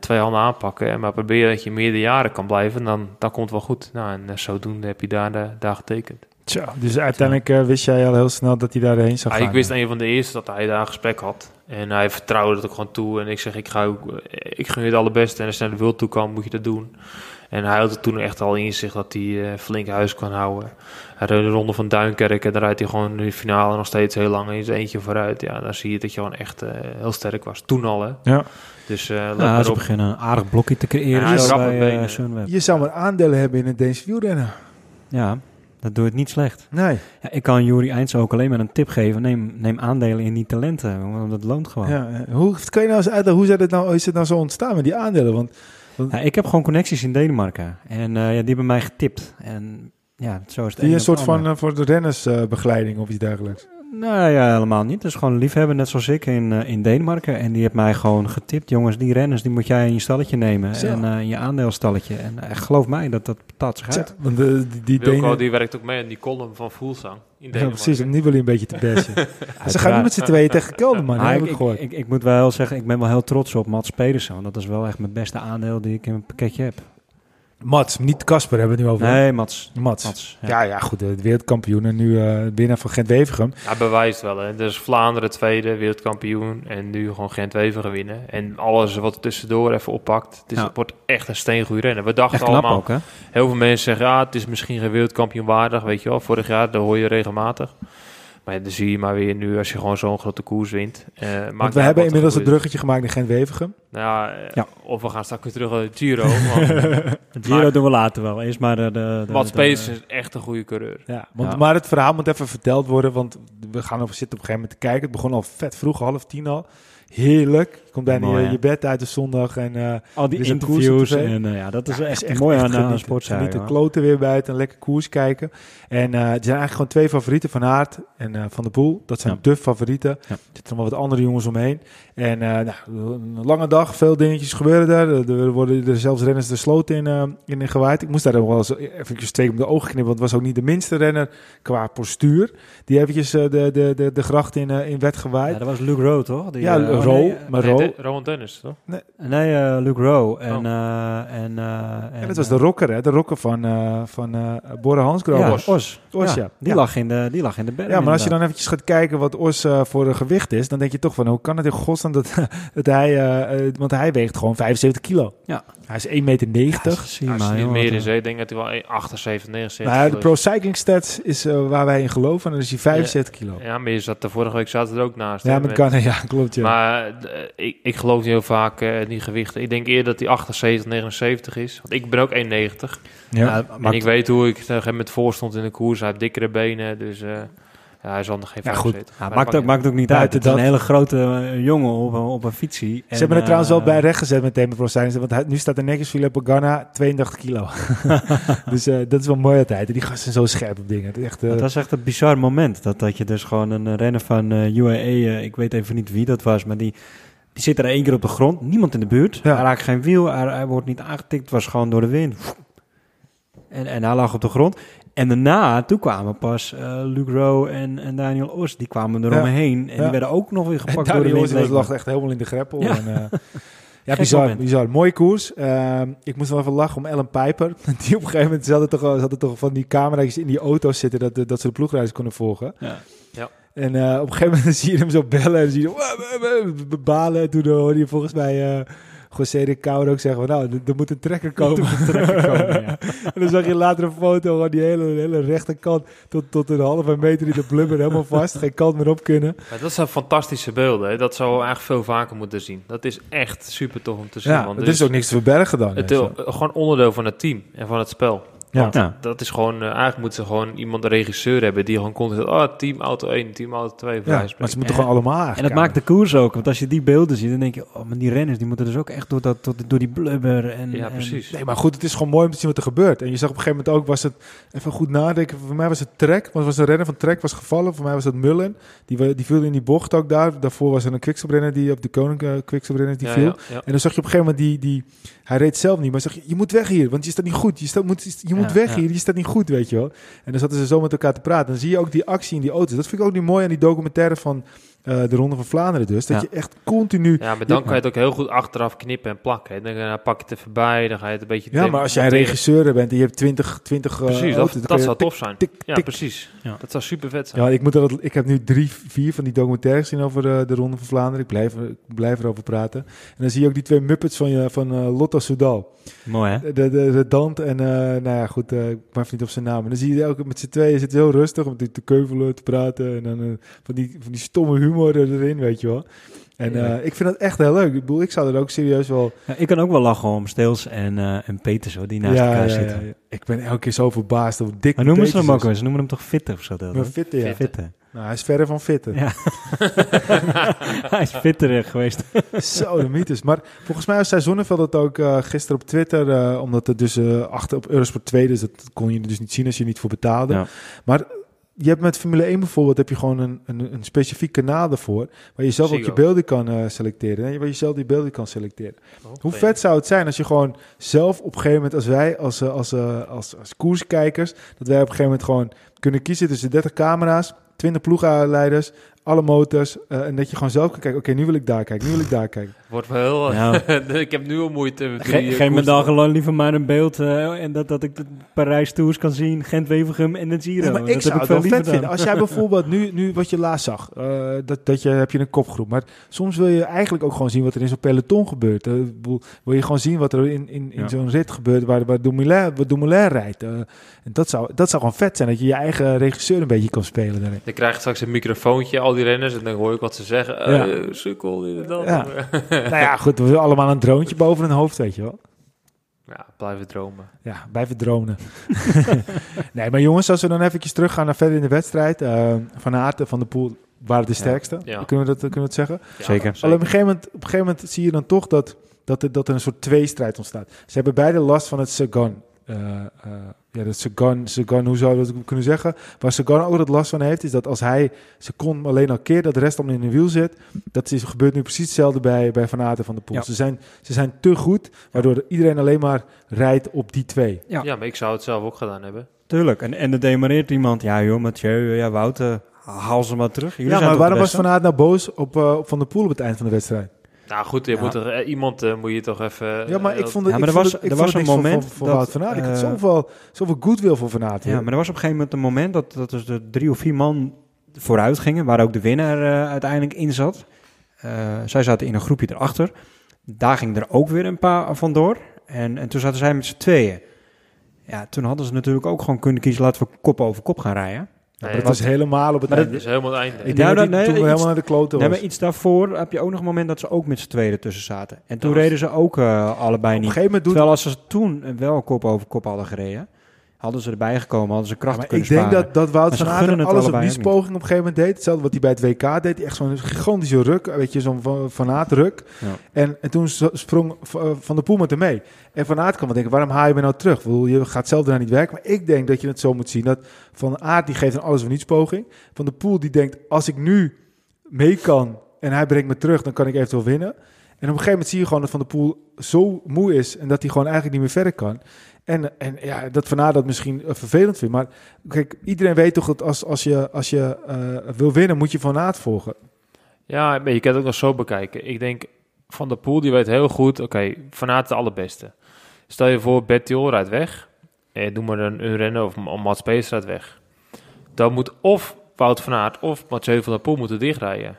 Speaker 1: twee handen aanpakken. En maar probeer dat je meerdere jaren kan blijven. Dan, dan komt het wel goed. Nou, en zodoende heb je daar, daar getekend.
Speaker 2: Tja, dus uiteindelijk eh, wist jij al heel snel dat hij daarheen zou
Speaker 1: Ah,
Speaker 2: gaan.
Speaker 1: ik wist een van de eerste dat hij daar een gesprek had. En hij vertrouwde het ook gewoon toe. En ik zeg, ik, ga ook, eh, ik gun je het allerbeste. En als je naar de wil toe kan, moet je dat doen. En hij had het toen echt al in zich dat hij eh, flink huis kan houden. Hij reed de ronde van Duinkerk en dan rijdt hij gewoon in de finale nog steeds heel lang in zijn eentje vooruit. Ja, dan zie je dat je gewoon echt heel sterk was. Toen al, hè.
Speaker 2: Ja.
Speaker 1: Dus eh
Speaker 3: Ja,
Speaker 1: maar
Speaker 3: ze beginnen een aardig blokje te creëren
Speaker 1: Ja, is
Speaker 3: bij.
Speaker 2: Je zou maar aandelen hebben in het Deense wielrennen.
Speaker 3: Ja, Dat doe je het niet slecht.
Speaker 2: Nee.
Speaker 3: Ja, ik kan Juri Eindse ook alleen maar een tip geven. Neem, neem aandelen in die talenten, want dat loont gewoon. Ja.
Speaker 2: Ja, eh, hoe kan je nou eens uitleggen, hoe is het nou, is het nou zo ontstaan met die aandelen? Want
Speaker 3: ik heb gewoon connecties in Denemarken. En eh, ja, die hebben mij getipt. En ja, zo is het
Speaker 2: die een soort van eh, voor de rennersbegeleiding of iets dergelijks.
Speaker 3: Nou ja, helemaal niet. Het is gewoon een liefhebber, net zoals ik in, eh, in Denemarken. En die heeft mij gewoon getipt. Jongens, die renners, die moet jij in je stalletje nemen.
Speaker 2: Zo.
Speaker 3: En eh, in je aandeelstalletje. En eh, geloof mij, dat, dat betaalt zich uit.
Speaker 2: Want de, die, die
Speaker 1: Wilco
Speaker 2: Denen-
Speaker 1: die werkt ook mee in die column van Voelsang. In (laughs)
Speaker 2: Ja,
Speaker 1: Denemarken.
Speaker 2: precies, nu wil je een beetje te bashen. (laughs) Ze gaan nu met z'n tweeën tegen Kelderman,
Speaker 3: Maar
Speaker 2: heb
Speaker 3: ik,
Speaker 2: ik
Speaker 3: ik,
Speaker 2: gehoord.
Speaker 3: ik, ik moet wel zeggen, ik ben wel heel trots op Mats Pedersen. Want dat is wel echt mijn beste aandeel die ik in mijn pakketje heb.
Speaker 2: Mats, niet Casper hebben we het nu over.
Speaker 3: Nee, Mats.
Speaker 2: Mats.
Speaker 3: Mats ja.
Speaker 2: Ja, ja, goed, de wereldkampioen en nu eh binnen van Gent-Wevergem.
Speaker 1: Hij bewijst wel, hè. Dus Vlaanderen tweede, wereldkampioen. En nu gewoon Gent-Wever winnen. En alles wat er tussendoor even oppakt. Het is,
Speaker 3: Ja.
Speaker 1: wordt echt een steengoede rennen. We dachten
Speaker 3: Echt knap
Speaker 1: allemaal,
Speaker 3: ook, hè?
Speaker 1: heel veel mensen zeggen, ja, het is misschien geen wereldkampioen waardig, weet je wel. Vorig jaar, dat hoor je regelmatig. Maar ja, dan zie je maar weer nu, als je gewoon zo'n grote koers wint. eh, maakt
Speaker 2: Want we hebben
Speaker 1: wat
Speaker 2: inmiddels een
Speaker 1: gebeurt.
Speaker 2: bruggetje gemaakt naar Gent-Wevergem.
Speaker 1: Nou ja, eh,
Speaker 3: Ja.
Speaker 1: of we gaan straks weer terug naar de Giro. want (laughs)
Speaker 3: Het Giro doen we later wel. Eerst maar de... de, de
Speaker 1: Mats
Speaker 3: de-
Speaker 1: Pedersen is echt een goede coureur.
Speaker 2: Ja, want,
Speaker 3: Ja.
Speaker 2: maar het verhaal moet even verteld worden, want we gaan op zitten op een gegeven moment te kijken. Het begon al vet vroeg, half tien al. Heerlijk. Komt bijna
Speaker 3: Mooi,
Speaker 2: je, bed uit de zondag en eh
Speaker 3: Al die
Speaker 2: Er
Speaker 3: interviews. En eh, ja, dat is
Speaker 2: Ja,
Speaker 3: echt, mooi aan aan een sportzaak.
Speaker 2: Genieten,
Speaker 3: hoor.
Speaker 2: kloten weer buiten, een lekker koers kijken. En eh er zijn eigenlijk gewoon twee favorieten, Van Aert en eh, Van der Poel. Dat zijn
Speaker 3: Ja.
Speaker 2: de favorieten.
Speaker 3: Ja.
Speaker 2: Er zitten nog wel wat andere jongens omheen. En eh, nou, een lange dag, veel dingetjes gebeuren daar. Er worden er zelfs renners de sloot in, eh, in gewaaid. Ik moest daar ook wel eens eventjes twee op de ogen knippen, want het was ook niet de minste renner qua postuur. Die eventjes eh, de, de, de, de gracht in, eh, in werd gewaaid.
Speaker 3: Ja, dat was Luke Rowe, toch? Die,
Speaker 2: Ja,
Speaker 3: eh,
Speaker 2: Rowe,
Speaker 3: nee, eh,
Speaker 2: maar
Speaker 1: Nee,
Speaker 2: Rowe.
Speaker 1: Rowan Dennis, toch?
Speaker 3: Nee, eh, Luke Rowe. En,
Speaker 1: Oh.
Speaker 3: eh, en, eh,
Speaker 2: En dat was de rocker, hè? De rocker van, eh van eh Borre Hansgrohe.
Speaker 3: ja,
Speaker 2: Os.
Speaker 3: Os.
Speaker 2: Os,
Speaker 3: ja.
Speaker 2: ja.
Speaker 3: Die,
Speaker 2: Ja.
Speaker 3: Lag in de, die lag in de.
Speaker 2: Ja, maar als je dan eventjes gaat kijken wat Os eh, voor een gewicht is, dan denk je toch van, hoe kan het in godsnaam dat, (laughs) dat hij, eh, eh, want hij weegt gewoon 75 kilo.
Speaker 3: Ja.
Speaker 2: Hij is 1,90 meter.
Speaker 3: Ja, is
Speaker 1: Als je
Speaker 3: maar,
Speaker 1: niet meer
Speaker 3: eh,
Speaker 1: zee, denk ik dat hij wel 1, 78, 79
Speaker 2: Nou, de Pro
Speaker 1: is.
Speaker 2: Cycling Stats is eh, waar wij in geloven, en dan is hij 75 kilo.
Speaker 1: Ja, maar je zat er vorige week zaten er ook naast.
Speaker 2: Ja,
Speaker 1: hè,
Speaker 2: met Ghana, (laughs) ja, klopt, ja.
Speaker 1: Maar eh, ik, ik geloof niet heel vaak eh, in die gewichten. Ik denk eerder dat hij 78, 79 is. Want ik ben ook 1,90.
Speaker 2: ja.
Speaker 3: ja,
Speaker 1: En
Speaker 3: maar
Speaker 1: ik weet hoe ik tegen met voor stond in de koers. Hij heeft dikkere benen, dus eh, ja, hij zal nog geen
Speaker 2: Ja, goed.
Speaker 1: 75.
Speaker 3: Ja,
Speaker 1: Maar
Speaker 3: maakt, ook,
Speaker 1: niet
Speaker 3: maakt ook niet uit. Het is een
Speaker 2: dat-
Speaker 3: hele grote eh, jongen op, een- op een fietsie.
Speaker 2: Ze hebben het trouwens wel bij recht gezet meteen met Pro Cycling Stats, want hij, nu staat er netjes Filippo Ganna 82 kilo. (laughs) (laughs) dus eh, dat is wel mooi altijd. En die gasten zijn zo scherp op dingen. Het is echt, eh,
Speaker 3: Het was echt een bizar moment. Dat, dat je dus gewoon een eh, renner van eh, UAE, eh, ik weet even niet wie dat was, maar die, die zit er één keer op de grond. Niemand in de buurt.
Speaker 2: Ja.
Speaker 3: Hij raakt geen wiel, hij, hij wordt niet aangetikt. Het was gewoon door de wind. En, en hij lag op de grond. En daarna, toen kwamen pas eh Luke Rowe en, en Daniel Os. Die kwamen eromheen. En
Speaker 2: Ja.
Speaker 3: die werden ook nog weer
Speaker 2: En
Speaker 3: gepakt door de
Speaker 2: Daniel
Speaker 3: leek
Speaker 2: lag echt helemaal in de greppel.
Speaker 3: Ja.
Speaker 2: En, eh, (laughs) ja, bizar,
Speaker 3: moment.
Speaker 2: bizar. Mooie koers. Ehm, ik moest wel even lachen om Ellen Piper. (laughs) Die op een gegeven moment ze hadden toch, ze hadden toch van die camera's in die auto's zitten dat, dat ze de ploegreis konden volgen.
Speaker 3: Ja.
Speaker 2: En eh, op een gegeven moment (laughs) zie je hem zo bellen en zie je hem "Wah, balen. En toen hoorde je volgens mij eh José de Kouwer ook zeggen van, nou, er- er moet een trekker komen.
Speaker 3: ja. (laughs)
Speaker 2: en dan zag je later een foto van die hele, hele rechterkant tot, tot een halve meter in de blubber helemaal vast. Geen kant meer op kunnen.
Speaker 1: Maar dat zijn fantastische beelden. Hè. Dat zou we eigenlijk veel vaker moeten zien. Dat is echt super tof om te zien.
Speaker 2: Ja,
Speaker 1: want
Speaker 2: er is ook niks te verbergen dan.
Speaker 1: het gewoon onderdeel van het team en van het spel.
Speaker 2: Ja.
Speaker 1: Want
Speaker 3: Ja.
Speaker 1: dat is gewoon, eh, eigenlijk moeten ze gewoon iemand, een regisseur hebben die gewoon continu, oh, team auto 1, team auto 2,
Speaker 2: Ja, maar ze moeten
Speaker 3: En-
Speaker 2: gewoon allemaal
Speaker 3: En dat maakt de koers ook. Want als je die beelden ziet, dan denk je... Oh, maar die renners die moeten dus ook echt door, dat, door, door die blubber. En,
Speaker 1: Ja,
Speaker 3: en-
Speaker 1: precies.
Speaker 2: Nee, maar goed, het is gewoon mooi om te zien wat er gebeurt. En je zag op een gegeven moment ook, was het, even goed nadenken, voor mij was het Trek, want was de renner van Trek was gevallen, voor mij was het Mullen, die, die viel in die bocht ook daar. Daarvoor was er een quicksteprenner die op de koning uh, quicksteprenner die
Speaker 1: Ja,
Speaker 2: viel.
Speaker 1: ja, ja.
Speaker 2: En dan zag je op een gegeven moment die, die, hij reed zelf niet, maar zeg je, je moet weg hier, want je staat niet goed. Je, staat, moet, je moet
Speaker 3: Ja,
Speaker 2: weg
Speaker 3: ja.
Speaker 2: hier, je staat niet goed, weet je wel. En dan zaten ze zo met elkaar te praten. Dan zie je ook die actie in die auto's. Dat vind ik ook niet mooi aan die documentaire van eh, de Ronde van Vlaanderen dus. Dat
Speaker 3: Ja.
Speaker 2: je echt continu...
Speaker 1: Ja, maar dan kan je het ook heel goed achteraf knippen en plakken. hè. Dan eh, pak je het even bij, dan ga je het een beetje...
Speaker 2: Ja, maar als jij regisseur bent en je hebt 20, 20 uh,
Speaker 1: Precies, dat, dat zou tof zijn.
Speaker 2: tik,
Speaker 1: Ja,
Speaker 2: tik.
Speaker 1: precies.
Speaker 3: Ja.
Speaker 1: Dat zou super vet zijn.
Speaker 2: Ja, ik, moet er, ik heb nu drie, vier van die documentaires gezien over de, de Ronde van Vlaanderen. Ik blijf, er- ik blijf erover praten. En dan zie je ook die twee Muppets van, je, van eh, Lotta Soudal.
Speaker 3: Mooi, hè?
Speaker 2: De, de, de, Dant en, eh, nou ja, goed, eh, ik even niet op zijn naam. En dan zie je ook met z'n tweeën zitten heel rustig om te, te keuvelen, te praten. En dan eh, van, die, van die stomme humor erin, weet je wel. En
Speaker 3: Ja.
Speaker 2: eh, ik vind dat echt heel leuk. Ik bedoel, ik zou er ook serieus wel...
Speaker 3: Ja, ik kan ook wel lachen om Steels en, eh en Peters, hoor, die naast elkaar zitten.
Speaker 2: ja. Ik ben elke keer zo verbaasd hoe dik
Speaker 3: Maar noemen ze hem ook wel? Ze noemen hem toch fitter of zo? Dat,
Speaker 2: Maar fitte, ja.
Speaker 3: Fitte.
Speaker 2: Nou, hij is verre van fitte.
Speaker 3: Ja. (laughs) Hij is fitter geweest. (laughs)
Speaker 2: Zo, de mythes. Maar volgens mij zei Zonneveld het ook eh, gisteren op Twitter, omdat het dus achter op Eurosport 2, dus dat kon je dus niet zien als je niet voor betaalde.
Speaker 3: Ja.
Speaker 2: Maar je hebt met Formule 1 bijvoorbeeld, heb je gewoon een, een, een specifiek kanaal ervoor, waar je zelf ook je beelden kan eh, selecteren. En waar je zelf die beelden kan selecteren. Hoe vet zou het zijn als je gewoon zelf op een gegeven moment, als wij als, eh, als, eh, als, als koerskijkers, dat wij op een gegeven moment gewoon kunnen kiezen tussen 30 camera's, 20 ploegleiders, alle motors, eh, en dat je gewoon zelf kan kijken, oké, nu wil ik daar kijken, nu wil ik daar kijken.
Speaker 1: Wordt wel heel...
Speaker 3: Ja. (laughs)
Speaker 1: ik heb nu al moeite. met
Speaker 3: Ge
Speaker 1: drie, eh,
Speaker 3: geef me dan gewoon liever maar een beeld eh, en dat, dat ik de Parijs Tours kan zien, Gent-Wevelgem en het Giro.
Speaker 2: Ja, maar
Speaker 3: dat
Speaker 2: ik zou
Speaker 3: heb
Speaker 2: het wel vet vinden. Als jij (laughs) bijvoorbeeld nu, nu wat je laatst zag, eh, dat, dat je, heb je een kopgroep. Maar soms wil je eigenlijk ook gewoon zien wat er in zo'n peloton gebeurt. Eh, ik bedoel, wil je gewoon zien wat er in, in, in
Speaker 3: Ja.
Speaker 2: zo'n rit gebeurt waar, waar, Dumoulin, waar Dumoulin rijdt. Eh, en dat zou, dat zou gewoon vet zijn, dat je je eigen regisseur een beetje kan spelen daarin.
Speaker 1: Dan krijg je straks een microfoontje, al die renners, en dan hoor ik wat ze zeggen. Eh
Speaker 2: Ja.
Speaker 1: sukkel, en dat.
Speaker 2: Ja. (laughs) nou ja, goed, we hebben allemaal een droontje boven hun hoofd, weet je wel.
Speaker 1: Ja, blijven dromen.
Speaker 2: Ja, blijven dronen. (laughs) nee, maar jongens, als we dan eventjes teruggaan naar verder in de wedstrijd. eh, van Aert en Van de Poel waren de sterkste.
Speaker 1: Ja.
Speaker 2: Kunnen, we dat, kunnen we het zeggen?
Speaker 1: Ja,
Speaker 3: Zeker.
Speaker 2: Alleen op een, gegeven moment, op een gegeven moment zie je dan toch dat, dat, er, dat er een soort tweestrijd ontstaat. Ze hebben beide last van het Sagan. eh, eh, ja, dat Sagan, Sagan, hoe zou je dat kunnen zeggen? Waar Sagan ook het last van heeft, is dat als hij seconde alleen al keer dat de rest allemaal in een wiel zit, dat is, gebeurt nu precies hetzelfde bij, bij Van Aert en Van der Poel.
Speaker 3: Ja.
Speaker 2: Ze, zijn, ze zijn te goed, waardoor iedereen alleen maar rijdt op die twee.
Speaker 3: Ja.
Speaker 1: Ja, maar ik zou het zelf ook gedaan hebben.
Speaker 3: Tuurlijk. En, en er demareert iemand. Ja joh, Mathieu, ja Wouter, haal ze maar terug. Jullie
Speaker 2: ja, maar waarom
Speaker 3: de
Speaker 2: was? Van Aert nou boos op, eh, op Van der Poel op het eind van de wedstrijd?
Speaker 1: Nou goed, je
Speaker 3: Ja.
Speaker 1: moet er, eh, iemand eh, moet je toch even...
Speaker 2: Ja, maar ik
Speaker 1: eh,
Speaker 2: vond het,
Speaker 3: Ja, maar
Speaker 2: ik
Speaker 3: er was-
Speaker 2: het, ik
Speaker 3: er was een
Speaker 2: voor-
Speaker 3: moment
Speaker 2: voor, voor
Speaker 3: dat,
Speaker 2: Wout van Aert. Ik had zoveel, zoveel goodwill voor Van Aert.
Speaker 3: Ja, maar er was op een gegeven moment een moment dat, dat dus de drie of vier man vooruit gingen, waar ook de winnaar eh, uiteindelijk in zat. Eh, zij zaten in een groepje erachter. Daar ging er ook weer een paar vandoor. En, en toen zaten zij met z'n tweeën. Ja, toen hadden ze natuurlijk ook gewoon kunnen kiezen, laten we kop over kop gaan rijden.
Speaker 1: Nee,
Speaker 2: maar dat was helemaal op het
Speaker 3: Maar
Speaker 2: einde.
Speaker 1: Dat is helemaal het einde.
Speaker 2: Ik denk
Speaker 3: Ja,
Speaker 2: dat die
Speaker 3: nee,
Speaker 2: toen
Speaker 3: iets-
Speaker 2: helemaal naar de kloten
Speaker 3: Nee,
Speaker 2: was.
Speaker 3: maar iets daarvoor heb je ook nog een moment dat ze ook met z'n tweeën ertussen zaten. En toen
Speaker 1: was-
Speaker 3: reden ze ook eh, allebei
Speaker 2: op een
Speaker 3: niet.
Speaker 2: gegeven moment.
Speaker 3: Terwijl als ze toen wel kop over kop hadden gereden, hadden ze erbij gekomen, hadden ze
Speaker 2: Ja,
Speaker 3: kracht
Speaker 2: maar
Speaker 3: kunnen
Speaker 2: ik denk dat, dat Wout van Aert
Speaker 3: het
Speaker 2: alles op wiespoging op een gegeven moment deed. Hetzelfde wat hij bij het WK deed. Echt zo'n gigantische ruk. Weet je, zo'n Van, van Aert ruk.
Speaker 3: Ja.
Speaker 2: En, en toen sprong eh, Van der Poel met hem mee. En Van Aert kan wel denken, waarom haal je me nou terug? Bedoel, je gaat zelf daarna niet werken. Maar ik denk dat je het zo moet zien. Dat Van Aert die geeft een alles of niets poging. Van der Poel die denkt, als ik nu mee kan en hij brengt me terug, dan kan ik eventueel winnen. En op een gegeven moment zie je gewoon dat Van der Poel zo moe is en dat hij gewoon eigenlijk niet meer verder kan. En, en ja, dat Van Aert dat misschien eh, vervelend vindt. Maar kijk, iedereen weet toch dat als, als je, als je eh, wil winnen, moet je Van Aert volgen.
Speaker 1: Ja, maar je kan het ook nog zo bekijken. Ik denk, Van der Poel die weet heel goed, oké, Van Aert de allerbeste. Stel je voor, Bettiol rijdt weg. Eh, doe maar een, een renner of Mats Pees rijdt weg. Dan moet of Wout van Aert of Mathieu van der Poel moeten dichtrijden.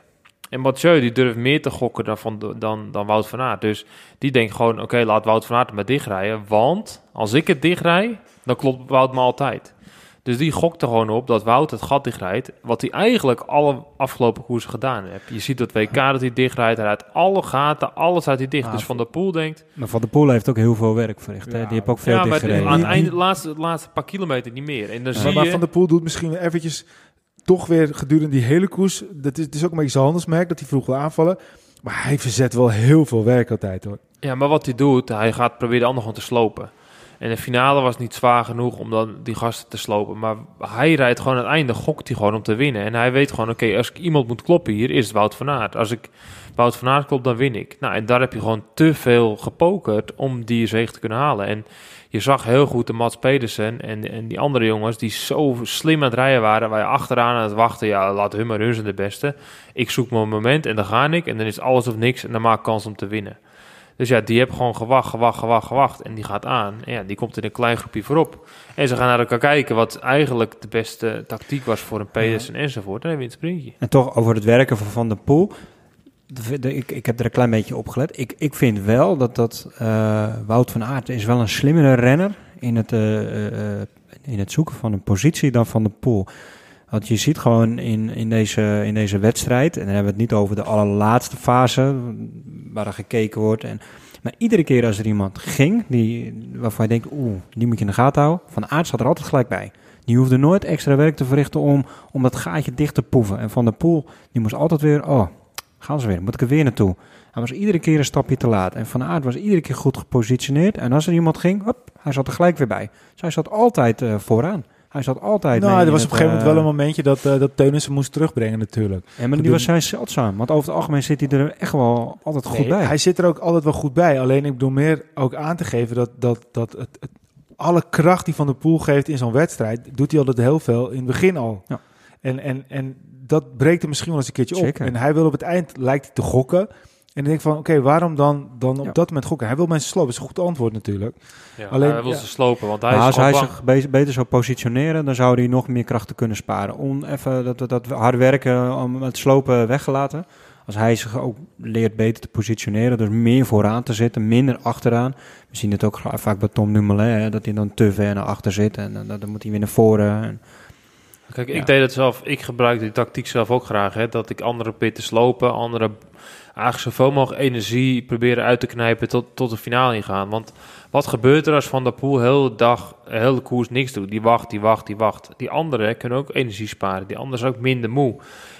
Speaker 1: En Mathieu die durft meer te gokken dan, van, dan, dan Wout van Aert. Dus die denkt gewoon, oké, laat Wout van Aert maar dichtrijden. Want als ik het dichtrij, dan klopt Wout me altijd. Dus die gokt er gewoon op dat Wout het gat dichtrijdt. Wat hij eigenlijk alle afgelopen koersen gedaan heeft. Je ziet dat WK dat hij dichtrijdt. Hij rijdt alle gaten, alles uit hij dicht.
Speaker 3: Ah,
Speaker 1: dus Van der Poel denkt...
Speaker 3: Maar Van der Poel heeft ook heel veel werk verricht. hè? Die heeft ook veel
Speaker 1: ja, maar aan het einde, de laatste, laatste paar kilometer niet meer. En dan
Speaker 2: Maar,
Speaker 1: zie
Speaker 2: maar
Speaker 1: je...
Speaker 2: Van der Poel doet misschien eventjes toch weer gedurende die hele koers. Dat is, het is ook een beetje zijn handelsmerk dat hij vroeg wil aanvallen. Maar hij verzet wel heel veel werk altijd hoor.
Speaker 1: Ja, maar wat hij doet, hij gaat proberen de ander gewoon te slopen. En de finale was niet zwaar genoeg om dan die gasten te slopen. Maar hij rijdt gewoon aan het einde, gokt hij gewoon om te winnen. En hij weet gewoon, oké, als ik iemand moet kloppen hier, is Wout van Aert. Als ik Wout van Aert klop, dan win ik. Nou, en daar heb je gewoon te veel gepokerd om die zege te kunnen halen. En je zag heel goed de Mats Pedersen en, en die andere jongens die zo slim aan het rijden waren. Waar je achteraan aan het wachten, ja, laat hun maar, hun zijn de beste. Ik zoek mijn moment en dan ga ik. En dan is alles of niks en dan maak ik kans om te winnen. Dus ja, die heb gewoon gewacht, gewacht, gewacht, gewacht. En die gaat aan. En ja, die komt in een klein groepje voorop. En ze gaan naar elkaar kijken wat eigenlijk de beste tactiek was voor een Pedersen enzovoort. En hij wint het sprintje.
Speaker 3: En toch over het werken van Van der Poel. De- de- ik, ik heb er een klein beetje op gelet. Ik, ik vind wel dat, dat eh, Wout van Aert is wel een slimmere renner in het, eh, eh, in het zoeken van een positie dan Van der Poel. Want je ziet gewoon in, in, deze, in deze wedstrijd, en dan hebben we het niet over de allerlaatste fase, waar er gekeken wordt. En, maar iedere keer als er iemand ging, die, waarvan je denkt, oeh, die moet je in de gaten houden, Van Aert zat er altijd gelijk bij. Die hoefde nooit extra werk te verrichten om, om dat gaatje dicht te poeven. En Van der Poel, die moest altijd weer, oh, gaan ze weer, moet ik er weer naartoe. Hij was iedere keer een stapje te laat. En Van Aert was iedere keer goed gepositioneerd. En als er iemand ging, hop, hij zat er gelijk weer bij. Dus hij zat altijd uh, vooraan. Hij zat altijd.
Speaker 2: Nou, er was op een gegeven moment wel
Speaker 3: uh,
Speaker 2: een momentje dat, uh, dat Teunissen moest terugbrengen, natuurlijk.
Speaker 3: Ja, maar die was zijn zeldzaam. Want over het algemeen zit hij er echt wel altijd goed
Speaker 2: Nee,
Speaker 3: bij.
Speaker 2: Hij zit er ook altijd wel goed bij. Alleen ik bedoel meer ook aan te geven dat, dat, dat het, het- alle kracht die Van der Poel geeft in zo'n wedstrijd, doet hij altijd heel veel in het begin al.
Speaker 3: Ja.
Speaker 2: En, en, en dat breekt er misschien wel eens een keertje op. En hij wil op het eind, lijkt hij te gokken. En dan denk ik van, oké, waarom dan, dan op
Speaker 3: Ja.
Speaker 2: dat moment gokken? Hij wil mensen slopen, dat is een goed antwoord natuurlijk.
Speaker 1: Ja,
Speaker 2: Alleen-
Speaker 1: hij wil
Speaker 2: ja.
Speaker 1: ze slopen, want hij
Speaker 3: Maar
Speaker 1: is
Speaker 3: als hij
Speaker 1: bang.
Speaker 3: zich be- beter zou positioneren, dan zou hij nog meer krachten kunnen sparen. Om even dat, dat, dat hard werken om het slopen weggelaten. Als hij zich ook leert beter te positioneren, dus meer vooraan te zitten, minder achteraan. We zien het ook vaak bij Tom Dumoulin, hè, dat hij dan te ver naar achter zit en dan, dan moet hij weer naar voren. En,
Speaker 1: Kijk,
Speaker 3: Ja.
Speaker 1: ik deed het zelf. Ik gebruik die tactiek zelf ook graag. Hè, dat ik andere pitten slopen, andere eigenlijk zoveel mogelijk energie proberen uit te knijpen tot, tot de finale ingaan. Want wat gebeurt er als Van der Poel heel de dag, heel de koers niks doet? Die wacht, die wacht, die wacht. Die anderen kunnen ook energie sparen. Die anderen zijn ook minder moe.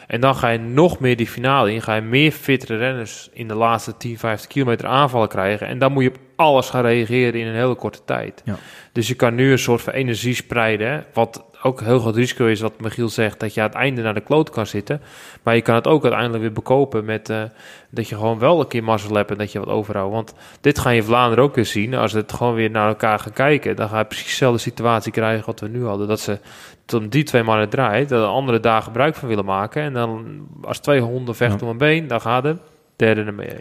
Speaker 1: En dan ga je nog meer die finale in. Ga je meer fittere renners in de laatste 10, 15 kilometer aanvallen krijgen. En dan moet je op alles gaan reageren in een hele korte tijd.
Speaker 3: Ja.
Speaker 1: Dus je kan nu een soort van energie spreiden. Wat ook heel groot risico is, wat Michiel zegt, dat je aan het einde naar de kloot kan zitten. Maar je kan het ook uiteindelijk weer bekopen met eh, dat je gewoon wel een keer mazzel hebt en dat je wat overhoudt. Want dit ga je in Vlaanderen ook weer zien. Als het gewoon weer naar elkaar gaan kijken, dan ga je precies dezelfde situatie krijgen wat we nu hadden. Dat ze toen die twee mannen draait, dat de andere daar gebruik van willen maken. En dan als twee honden vechten
Speaker 3: Ja.
Speaker 1: om een been, dan gaat de derde ermee.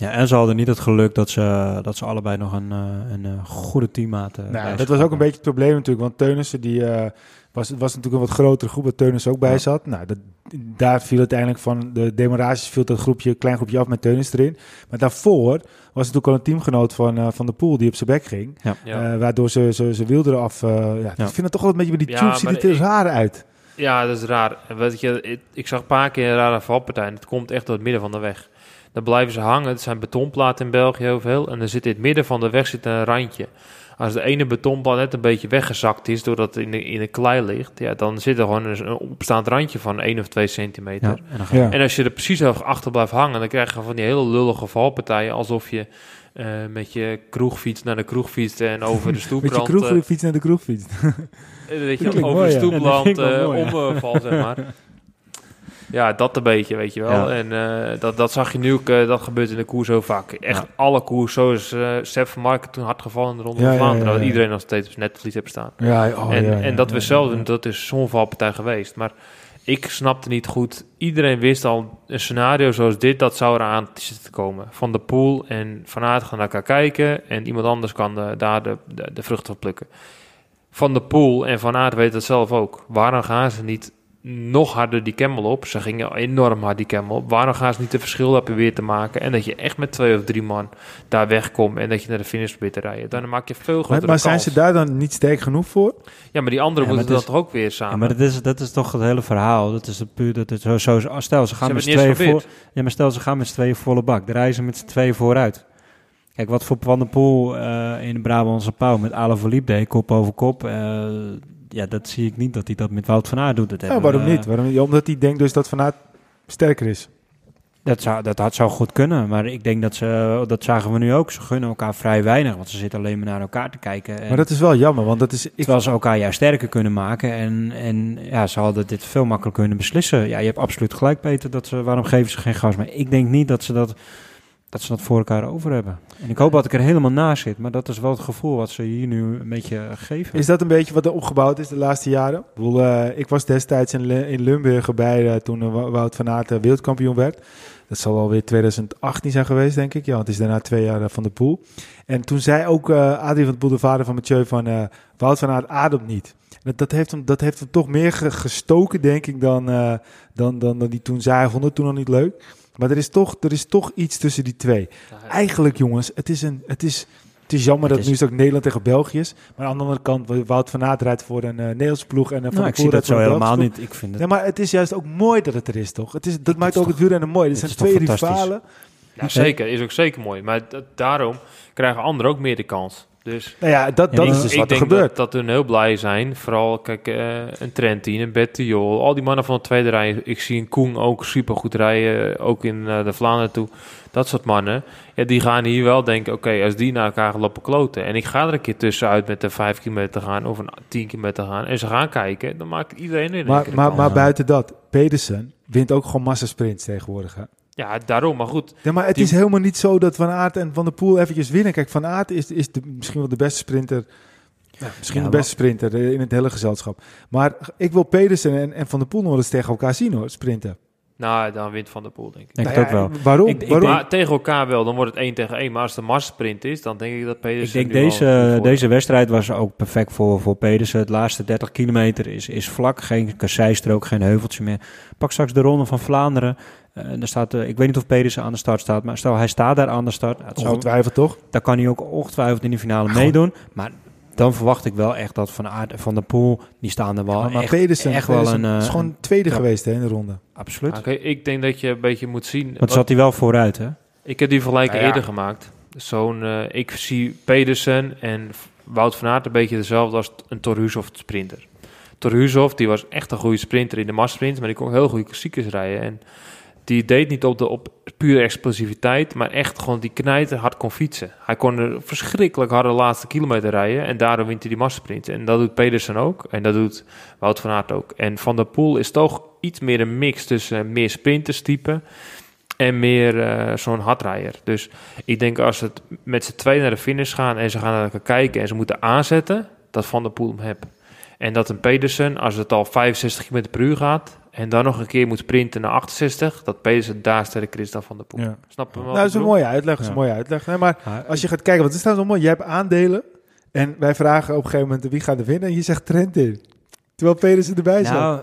Speaker 3: Ja, en ze hadden niet het geluk dat ze, dat ze allebei nog een, eh, een eh, goede teammaat eh, bij
Speaker 2: Nou, dat was ook een
Speaker 3: hadden.
Speaker 2: beetje het probleem natuurlijk. Want Teunissen, die, eh, was, het was natuurlijk een wat grotere groep waar Teunissen ook bij
Speaker 3: Ja.
Speaker 2: zat. Nou, dat, daar viel uiteindelijk van de demorages viel dat groepje, klein groepje af met Teunissen erin. Maar daarvoor was natuurlijk al een teamgenoot van, eh, van de Poel die op zijn bek ging.
Speaker 1: Ja.
Speaker 2: Eh, waardoor ze, ze, ze wielden eraf. eh, ja, Ik vind het toch wel een beetje bij die
Speaker 1: Ja,
Speaker 2: tubes ziet het er
Speaker 1: ik-
Speaker 2: raar uit.
Speaker 1: Ja, dat is raar. Weet je, ik, ik zag een paar keer een rare valpartij. en Het komt echt door het midden van de weg. Dan blijven ze hangen. Het zijn betonplaten in België heel veel. En dan zit in het midden van de weg zit een randje. Als de ene betonplaat net een beetje weggezakt is, doordat het in de, in de klei ligt, ja, dan zit er gewoon een, opstaand randje van 1 of 2 centimeter.
Speaker 3: Ja, en dan ga-
Speaker 2: Ja.
Speaker 1: En als je er precies achter blijft hangen, dan krijg je van die hele lullige valpartijen. Alsof je eh, met je kroegfiets naar de kroeg fietst en over de (laughs)
Speaker 2: Met je
Speaker 1: stoeprand... eh,
Speaker 2: kroegfiets naar de kroegfiets. (laughs)
Speaker 1: eh, weet je, over
Speaker 2: mooi,
Speaker 1: de stoepland
Speaker 3: Ja,
Speaker 1: omval, zeg maar. Ja, dat een beetje, weet je wel.
Speaker 3: Ja.
Speaker 1: En eh, dat, dat zag je nu ook, eh, dat gebeurt in de koers zo vaak. Echt
Speaker 3: Ja.
Speaker 1: alle koers, zo is uh, Sepp van Marken toen hard gevallen in de Ronde
Speaker 2: Ja,
Speaker 1: van Vlaanderen. Dat iedereen nog steeds op netvlies heeft staan.
Speaker 2: Ja, oh,
Speaker 1: en en dat we zelf, dat is zo'n valpartij geweest. Maar ik snapte niet goed. Iedereen wist al, een scenario zoals dit, dat zou eraan zitten te komen. Van de pool en Van Aert gaan naar elkaar kijken. En iemand anders kan de, daar de, de, de vruchten van plukken. Van de pool en Van Aert weten het zelf ook. Waarom gaan ze niet nog harder die camel op? Ze gingen enorm hard die camel op. Waarom gaan ze niet de verschil daar proberen te maken? En dat je echt met twee of drie man daar wegkomt en dat je naar de finish probeert te rijden. Dan maak je veel
Speaker 2: Maar,
Speaker 1: grotere
Speaker 2: maar zijn
Speaker 1: kans.
Speaker 2: ze daar dan niet sterk genoeg voor?
Speaker 1: Ja, maar die anderen
Speaker 3: Ja, maar
Speaker 1: moeten dat toch ook weer samen.
Speaker 3: Ja, maar dat is, dat is toch het hele verhaal. Dat is het puur dat het zo, zo stel ze gaan
Speaker 1: Ze
Speaker 3: met
Speaker 1: eens
Speaker 3: voor. Ja, maar stel ze gaan met z'n tweeën volle bak. De reizen met z'n tweeën vooruit. Kijk, wat voor Van der Poel eh, in de Brabantse Pauw met Alain Philippe deed, kop over kop. eh, ja, dat zie ik niet dat hij dat met Wout van Aert doet. Dat
Speaker 2: Ja,
Speaker 3: hebben
Speaker 2: waarom
Speaker 3: we,
Speaker 2: niet? Waarom, niet? omdat hij denkt dus dat Van Aert sterker is.
Speaker 3: Dat zou, dat had, zou goed kunnen, maar ik denk dat ze, dat zagen we nu ook. Ze gunnen elkaar vrij weinig, want ze zitten alleen maar naar elkaar te kijken. En,
Speaker 2: Maar dat is wel jammer, want dat is... Ik,
Speaker 3: terwijl ze elkaar juist sterker kunnen maken en, en ja, ze hadden dit veel makkelijker kunnen beslissen. Ja, je hebt absoluut gelijk, Peter, dat ze, waarom geven ze geen gas? Maar ik denk niet dat ze dat, dat ze dat voor elkaar over hebben. En ik hoop dat ik er helemaal naast zit, maar dat is wel het gevoel wat ze hier nu een beetje geven.
Speaker 2: Is dat een beetje wat er opgebouwd is de laatste jaren? Ik, bedoel, eh, ik was destijds in, in Limburg bij eh, toen eh, Wou- Wout van Aert wereldkampioen werd. Dat zal alweer 2018 zijn geweest, denk ik. Ja, want het is daarna twee jaar van de Poel. En toen zei ook Adrie van de Poel, de vader van Mathieu, van Wout van Aert ademt niet. Dat, dat, heeft hem, dat heeft hem toch meer ge- gestoken, denk ik, dan, dan, dan, dan die toen zei. Hij vond het toen nog niet leuk. Maar er is toch, er is toch iets tussen die twee. Eigenlijk, jongens, het is een... Het is, Het is jammer
Speaker 3: Het
Speaker 2: dat
Speaker 3: is-
Speaker 2: nu is ook Nederland tegen België is. Maar aan de andere kant, Wout van Aert rijdt voor een eh Nederlandse ploeg en eh, Van
Speaker 3: Nou, ik zie dat zo
Speaker 2: een
Speaker 3: helemaal
Speaker 2: ploeg.
Speaker 3: niet. Ik vind het...
Speaker 2: Nee, maar het is juist ook mooi dat het er is, toch? Het is, dat maakt
Speaker 3: is
Speaker 2: ook het wielrennen mooi. Dit zijn twee
Speaker 3: toch fantastisch?
Speaker 2: rivalen.
Speaker 1: Ja, zeker. Is ook zeker mooi. Maar daarom krijgen anderen ook meer de kans. Dus
Speaker 2: Nou ja, dat, dat
Speaker 3: ik-
Speaker 2: is dus
Speaker 1: ik
Speaker 2: wat er
Speaker 1: denk
Speaker 2: gebeurt.
Speaker 1: dat, dat hun heel blij zijn. Vooral, kijk, eh, een Trentin, een Bettiol, al die mannen van de tweede rij. Ik zie een Koen ook super goed rijden, ook in eh, de Vlaanderen toe. Dat soort mannen, ja, die gaan hier wel denken, oké, als die naar elkaar gaan lopen kloten. En ik ga er een keer tussenuit met een 5 kilometer gaan of een 10 kilometer gaan. En ze gaan kijken, dan maakt iedereen er
Speaker 2: Maar, maar, maar buiten dat, Pedersen wint ook gewoon massasprints tegenwoordig. Hè?
Speaker 1: Ja, daarom, maar goed.
Speaker 2: Ja, maar het
Speaker 1: Die-
Speaker 2: is helemaal niet zo dat Van Aert en Van der Poel eventjes winnen. Kijk, Van Aert is, is de, misschien wel de beste sprinter. Ja, misschien
Speaker 3: Ja,
Speaker 2: de beste sprinter eh, in het hele gezelschap. Maar ik wil Pedersen en, en Van der Poel nog eens tegen elkaar zien hoor, sprinten.
Speaker 1: Nou, dan wint Van der Poel, denk ik.
Speaker 3: denk
Speaker 2: Nou
Speaker 3: het ook wel.
Speaker 2: Waarom?
Speaker 3: Ik- ik
Speaker 2: waarom?
Speaker 1: Maar tegen elkaar wel, dan wordt het 1 tegen 1. Maar als een massasprint is, dan denk ik dat
Speaker 3: Ik
Speaker 1: Pedersen...
Speaker 3: denk
Speaker 1: nu wel
Speaker 3: deze, deze wedstrijd was ook perfect voor, voor Pedersen. Het laatste 30 kilometer is, is vlak, geen kasseistrook, geen heuveltje meer. Pak straks de ronde van Vlaanderen. Eh, daar staat, eh, ik weet niet of Pedersen aan de start staat, maar stel hij staat daar aan de start. Het zou-
Speaker 2: Ongetwijfeld toch?
Speaker 3: daar kan hij ook ongetwijfeld in de finale meedoen. Maar dan verwacht ik wel echt dat Van Aert en Van der Poel, die staan er wel
Speaker 2: maar maar
Speaker 3: echt,
Speaker 2: Pedersen,
Speaker 3: echt wel
Speaker 2: Pedersen
Speaker 3: een... eh,
Speaker 2: is gewoon tweede geweest hè, in de ronde.
Speaker 3: Absoluut.
Speaker 1: Oké, ik denk dat je een beetje moet zien...
Speaker 3: Want zat hij wel vooruit, hè?
Speaker 1: Ik heb die vergelijking
Speaker 2: Nou ja.
Speaker 1: eerder gemaakt. Zo'n, eh, ik zie Pedersen en Wout van Aert een beetje dezelfde als een Torhusov sprinter. Torhusov, die was echt een goede sprinter in de massasprint, maar die kon heel goede klassiekers rijden. En die deed niet op de op pure explosiviteit, maar echt gewoon die knijter hard kon fietsen. Hij kon een verschrikkelijk harde laatste kilometer rijden en daardoor wint hij die massasprint. En dat doet Pedersen ook en dat doet Wout van Aert ook. En Van der Poel is toch iets meer een mix tussen meer sprinterstype en meer eh, zo'n hardrijder. Dus ik denk als het met z'n twee naar de finish gaan en ze gaan naar elkaar kijken en ze moeten aanzetten, dat Van der Poel hem hebt. En dat een Pedersen, als het al 65 km per uur gaat en dan nog een keer moet sprinten naar 68, dat Pedersen daar sterker is dan Van der Poel.
Speaker 2: Ja.
Speaker 1: Snap je wel?
Speaker 2: Nou, dat is een mooie uitleg. Dat is een mooie uitleg. Nee, maar als je gaat kijken, want het staat zo mooi. Je hebt aandelen en wij vragen op een gegeven moment wie gaat er winnen en je zegt Trent in. Terwijl Pedersen erbij zat.
Speaker 3: Nou,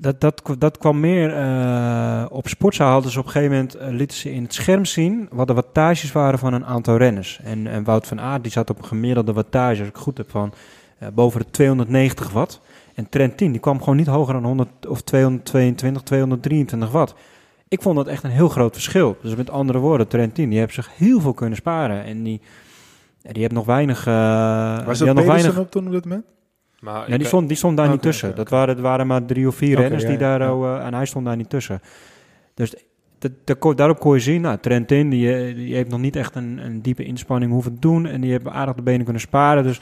Speaker 3: dat, dat, dat kwam meer eh, op sportzaal. Hadden ze op een gegeven moment eh, lieten ze in het scherm zien wat de wattages waren van een aantal renners. En, en Wout van Aert die zat op een gemiddelde wattage, als ik goed heb, van eh, boven de 290 watt. En Trentin die kwam gewoon niet hoger dan 100 of 222, 223 watt. Ik vond dat echt een heel groot verschil. Dus met andere woorden, Trentin die heeft zich heel veel kunnen sparen. En die, ja, die heeft nog weinig... eh,
Speaker 2: Was dat
Speaker 3: nog weinig
Speaker 2: op toen op dat moment?
Speaker 1: Maar
Speaker 3: ja, die stond, die stond daar niet
Speaker 2: Oké,
Speaker 3: tussen. Dat waren, waren maar drie of vier renners
Speaker 2: ja,
Speaker 3: die
Speaker 2: ja,
Speaker 3: daar...
Speaker 2: ja.
Speaker 3: eh, en hij stond daar niet tussen. Dus dat, daarop kon je zien, nou, Trentin die, eh, die heeft nog niet echt een, een diepe inspanning hoeven doen. En die hebben aardig de benen kunnen sparen. Dus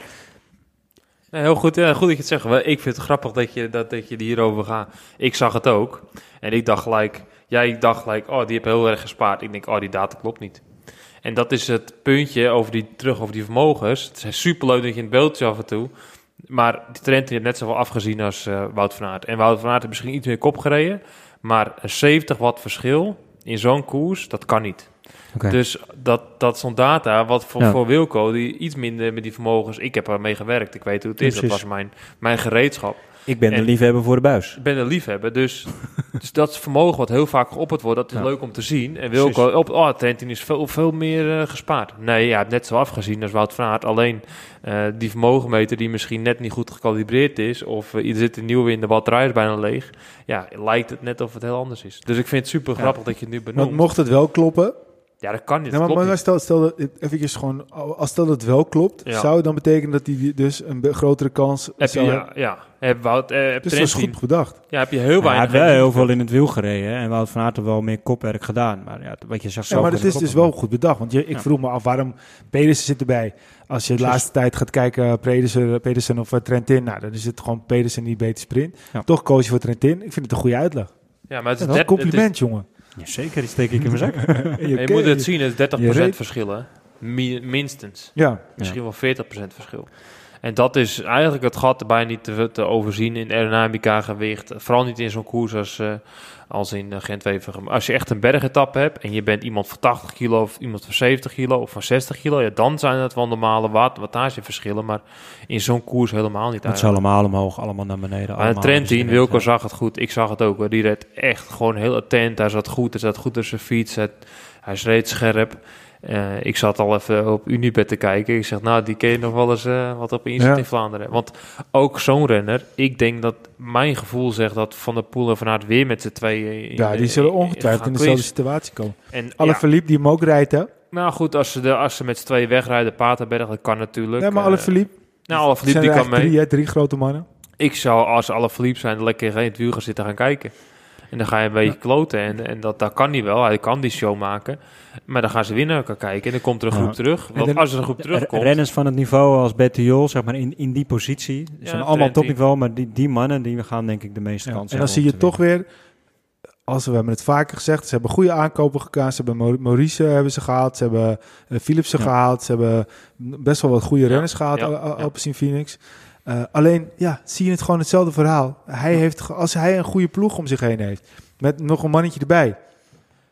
Speaker 1: Heel goed, ja, goed dat je het zegt. Ik vind het grappig dat je, dat, dat je hierover gaat. Ik zag het ook. En ik dacht gelijk, jij dacht gelijk, oh, die heeft heel erg gespaard. Ik denk, oh, die data klopt niet. En dat is het puntje over die, terug over die vermogens. Het is superleuk dat je in het beeldje af en toe. Maar die trend heeft net zoveel afgezien als eh, Wout van Aert. En Wout van Aert heeft misschien iets meer kop gereden. Maar een 70 watt verschil in zo'n koers, dat kan niet. Dus dat, dat is zo'n data, wat voor,
Speaker 3: Ja.
Speaker 1: voor Wilco, die iets minder met die vermogens... Ik heb ermee gewerkt, ik weet hoe het is. Dat was mijn, mijn gereedschap.
Speaker 3: ik ben
Speaker 1: en-
Speaker 3: de liefhebber voor de buis.
Speaker 1: Ik ben een liefhebber, dus, (laughs) dus dat is vermogen wat heel vaak geopperd wordt. Dat is
Speaker 3: Ja.
Speaker 1: leuk om te zien. En Wilco, op, oh, Trentin is veel, veel meer eh, gespaard. Nee, ja, net zo afgezien als Wout van Aert. Alleen eh, die vermogenmeter die misschien net niet goed gekalibreerd is... of uh, er zit een nieuwe in, de batterij is bijna leeg... ja, lijkt het net of het heel anders is. Dus ik vind het super grappig dat je het nu
Speaker 2: Want
Speaker 1: benoemt.
Speaker 2: mocht het wel kloppen,
Speaker 1: Ja, dat kan niet.
Speaker 2: Nou,
Speaker 1: dat
Speaker 2: maar,
Speaker 1: klopt
Speaker 2: maar
Speaker 1: niet.
Speaker 2: stel, stel dat het eventjes gewoon, als stel dat het wel klopt,
Speaker 1: Ja.
Speaker 2: zou het dan betekenen dat hij dus een grotere kans
Speaker 1: Heb je,
Speaker 2: zou
Speaker 1: ja,
Speaker 2: hebben?
Speaker 1: ja. Heb Wout, eh, heb
Speaker 2: Dus dat is goed bedacht.
Speaker 1: Ja, heb je heel
Speaker 3: hij
Speaker 1: weinig.
Speaker 3: heeft wel heel veel in het wiel gereden. hè, En Wout van Aert heeft wel meer kopwerk gedaan. Maar ja, wat je zegt
Speaker 2: Ja, maar het is dus wel goed bedacht. Want je, ik
Speaker 3: Ja.
Speaker 2: vroeg me af waarom Pedersen zit erbij. Als je de laatste tijd gaat kijken, Pedersen, Pedersen of eh, Trentin, nou, dan is het gewoon Pedersen die beter sprint.
Speaker 3: Ja.
Speaker 2: Toch koos je voor Trentin. Ik vind het een goede uitleg.
Speaker 1: Ja, maar het
Speaker 2: Ja,
Speaker 1: is
Speaker 2: dat een
Speaker 1: der- het is-
Speaker 2: compliment, jongen.
Speaker 3: Ja, zeker, die steek ik in mijn zak. (laughs)
Speaker 1: Je moet het zien, het is 30%
Speaker 2: je reed-
Speaker 1: verschil, hè? Mi- minstens.
Speaker 2: Ja,
Speaker 1: Misschien wel 40% verschil. En dat is eigenlijk het gat erbij niet te, te overzien in aerodynamica, gewicht. Vooral niet in zo'n koers als, eh, als in uh, Gent-Wevelgem. Als je echt een bergetappe hebt en je bent iemand van 80 kilo of iemand van 70 kilo of van 60 kilo, ja, dan zijn het wel normale watt, wattageverschillen. Maar in zo'n koers helemaal niet.
Speaker 3: Het is allemaal omhoog, allemaal naar beneden.
Speaker 1: Maar Trentin, Wilco
Speaker 3: ja.
Speaker 1: zag het goed. Ik zag het ook. Hoor. Die reed echt gewoon heel attent. Hij zat goed. Hij zat goed op zijn fiets. Hij, hij reed scherp. Eh, ik zat al even op Unibet te kijken. Ik zeg, nou, die ken je nog wel eens eh, wat op inzet
Speaker 2: Ja.
Speaker 1: in Vlaanderen. Want ook zo'n renner, ik denk dat mijn gevoel zegt dat Van der Poel en Van Aert weer met z'n tweeën... in
Speaker 2: Ja, die zullen ongetwijfeld in dezelfde situatie komen.
Speaker 1: En
Speaker 2: Alle
Speaker 1: ja,
Speaker 2: Philippe die hem ook rijdt, hè?
Speaker 1: nou goed, als ze, de, als ze met z'n tweeën wegrijden, Paterberg, dat kan natuurlijk.
Speaker 2: Nee, maar
Speaker 1: Eh,
Speaker 2: alle Philippe.
Speaker 1: Nou, alle Philippe die kan
Speaker 2: eigenlijk
Speaker 1: mee.
Speaker 2: drie, drie grote mannen.
Speaker 1: Ik zou als alle Philippe zijn lekker in het wiel gaan zitten gaan kijken. En dan ga je een beetje kloten. En, en dat, dat kan hij wel. Hij kan die show maken. Maar dan gaan ze weer naar elkaar kijken. En dan komt er een
Speaker 3: Ja.
Speaker 1: groep terug. Want als er een groep terugkomt...
Speaker 3: Renners van het niveau als Bettiol, zeg maar in, in die positie, die zijn allemaal topniveau, maar die, die mannen die gaan denk ik de meeste
Speaker 2: Ja.
Speaker 3: kans
Speaker 2: En dan zie je toch weer, als we, we hebben het vaker gezegd, ze hebben goede aankopen gedaan. Ze hebben Mau- Maurice eh, hebben ze gehaald, ze hebben uh, Philipsen
Speaker 3: Ja.
Speaker 2: gehaald, ze hebben best wel wat goede
Speaker 1: Ja.
Speaker 2: renners gehaald,
Speaker 1: Ja.
Speaker 2: Alpecin Phoenix. Eh, alleen, ja, zie je het gewoon hetzelfde verhaal. Hij heeft, als hij een goede ploeg om zich heen heeft, met nog een mannetje erbij,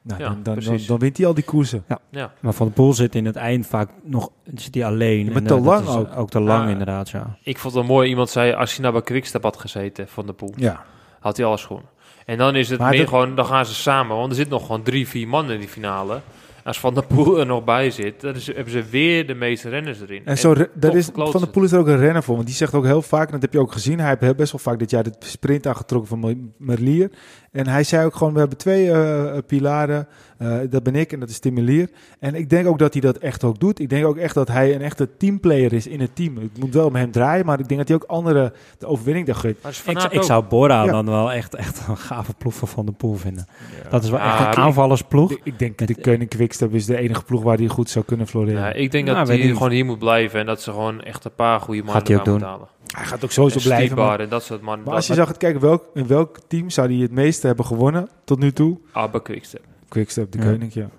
Speaker 2: nou,
Speaker 1: Ja,
Speaker 2: dan, dan, dan, wint hij al die koersen.
Speaker 1: Ja.
Speaker 3: Maar Van der Poel zit in het eind vaak nog zit hij alleen.
Speaker 2: Ja, maar
Speaker 3: En,
Speaker 2: te
Speaker 3: eh, dat
Speaker 2: lang
Speaker 3: is
Speaker 2: ook.
Speaker 3: Ook te lang
Speaker 1: Ja.
Speaker 3: inderdaad, ja.
Speaker 1: Ik vond het wel mooi. Iemand zei, als hij nou bij Quickstep had gezeten van de pool,
Speaker 2: Ja,
Speaker 1: had hij alles gewonnen. En dan is het
Speaker 2: Maar
Speaker 1: meer
Speaker 2: dat-
Speaker 1: gewoon, dan gaan ze samen. Want er zit nog gewoon drie, vier mannen in die finale. Als Van der Poel er nog bij zit, dan is, hebben ze weer de meeste renners erin.
Speaker 2: En zo,
Speaker 1: toch
Speaker 2: is, Van der Poel is er ook een renner voor. Want die zegt ook heel vaak, en dat heb je ook gezien. Hij heeft best wel vaak dit jaar de sprint aangetrokken van Mer- Merlier. En hij zei ook gewoon, we hebben twee eh, pilaren. Eh, dat ben ik en dat is Tim Merlier. En ik denk ook dat hij dat echt ook doet. Ik denk ook echt dat hij een echte teamplayer is in het team. Het moet wel om hem draaien, maar ik denk dat hij ook anderen de overwinning daar geeft.
Speaker 3: Ik, zou Bora
Speaker 2: Ja.
Speaker 3: dan wel echt, echt een gave ploeg van Van der Poel vinden.
Speaker 2: Ja.
Speaker 3: Dat is wel echt een aanvallersploeg.
Speaker 2: Ik- Ik denk
Speaker 3: Het-
Speaker 2: de Koning Quickstep is de enige ploeg waar hij goed zou kunnen floreren.
Speaker 1: Ja, ik denk
Speaker 3: Nou,
Speaker 1: dat hij gewoon hier moet blijven. En dat ze gewoon echt een paar goede mannen
Speaker 3: doen.
Speaker 1: moeten halen.
Speaker 2: Hij gaat ook sowieso
Speaker 1: En
Speaker 2: blijven. Maar,
Speaker 1: en dat soort mannen.
Speaker 2: maar als je zag het kijken, welk, in welk team zou hij het meeste hebben gewonnen tot nu toe?
Speaker 1: Abba Quickstep.
Speaker 2: Quickstep, de
Speaker 3: Ja.
Speaker 2: Koning, ja.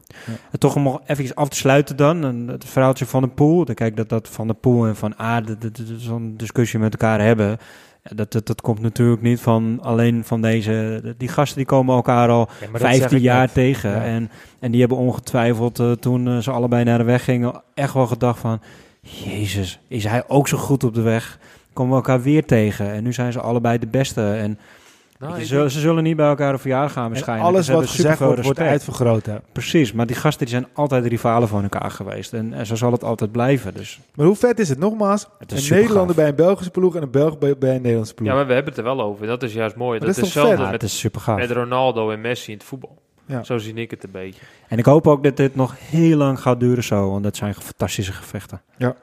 Speaker 3: En toch om nog even af te sluiten dan, en het verhaaltje van de Poel. Dan kijk dat dat Van der Poel en Van dat zo'n discussie met elkaar hebben. Dat, dat, dat komt natuurlijk niet van alleen van deze... Die gasten die komen elkaar al
Speaker 2: Ja, maar dat zeg
Speaker 3: 15
Speaker 2: ik
Speaker 3: jaar
Speaker 2: net.
Speaker 3: tegen.
Speaker 2: Ja.
Speaker 3: En, en die hebben ongetwijfeld eh, toen eh, ze allebei naar de weg gingen... echt wel gedacht van... Jezus, is hij ook zo goed op de weg? Komen we elkaar weer tegen. En nu zijn ze allebei de beste. En
Speaker 1: Nou,
Speaker 3: ze,
Speaker 1: denk-
Speaker 3: ze zullen niet bij elkaar op verjaardag gaan
Speaker 2: En
Speaker 3: waarschijnlijk.
Speaker 2: alles
Speaker 3: Ze
Speaker 2: wat gezegd wordt, wordt uitvergroot. Hè.
Speaker 3: Precies, maar die gasten die zijn altijd rivalen van elkaar geweest. En, en zo zal het altijd blijven. Dus
Speaker 2: Maar hoe vet is het nogmaals?
Speaker 3: het is
Speaker 2: Een Nederlander
Speaker 3: gaaf.
Speaker 2: bij een Belgische ploeg en een Belg bij, bij een Nederlandse ploeg.
Speaker 1: ja, maar we hebben het er wel over. Dat is juist mooi. Dat,
Speaker 2: dat
Speaker 1: is
Speaker 2: is toch vet?
Speaker 1: hetzelfde
Speaker 3: Ja,
Speaker 1: met,
Speaker 3: het is super gaaf.
Speaker 1: met Ronaldo en Messi in het voetbal.
Speaker 2: Ja.
Speaker 1: Zo zie ik het een beetje.
Speaker 3: En ik hoop ook dat dit nog heel lang gaat duren zo. Want dat zijn fantastische gevechten.
Speaker 2: ja,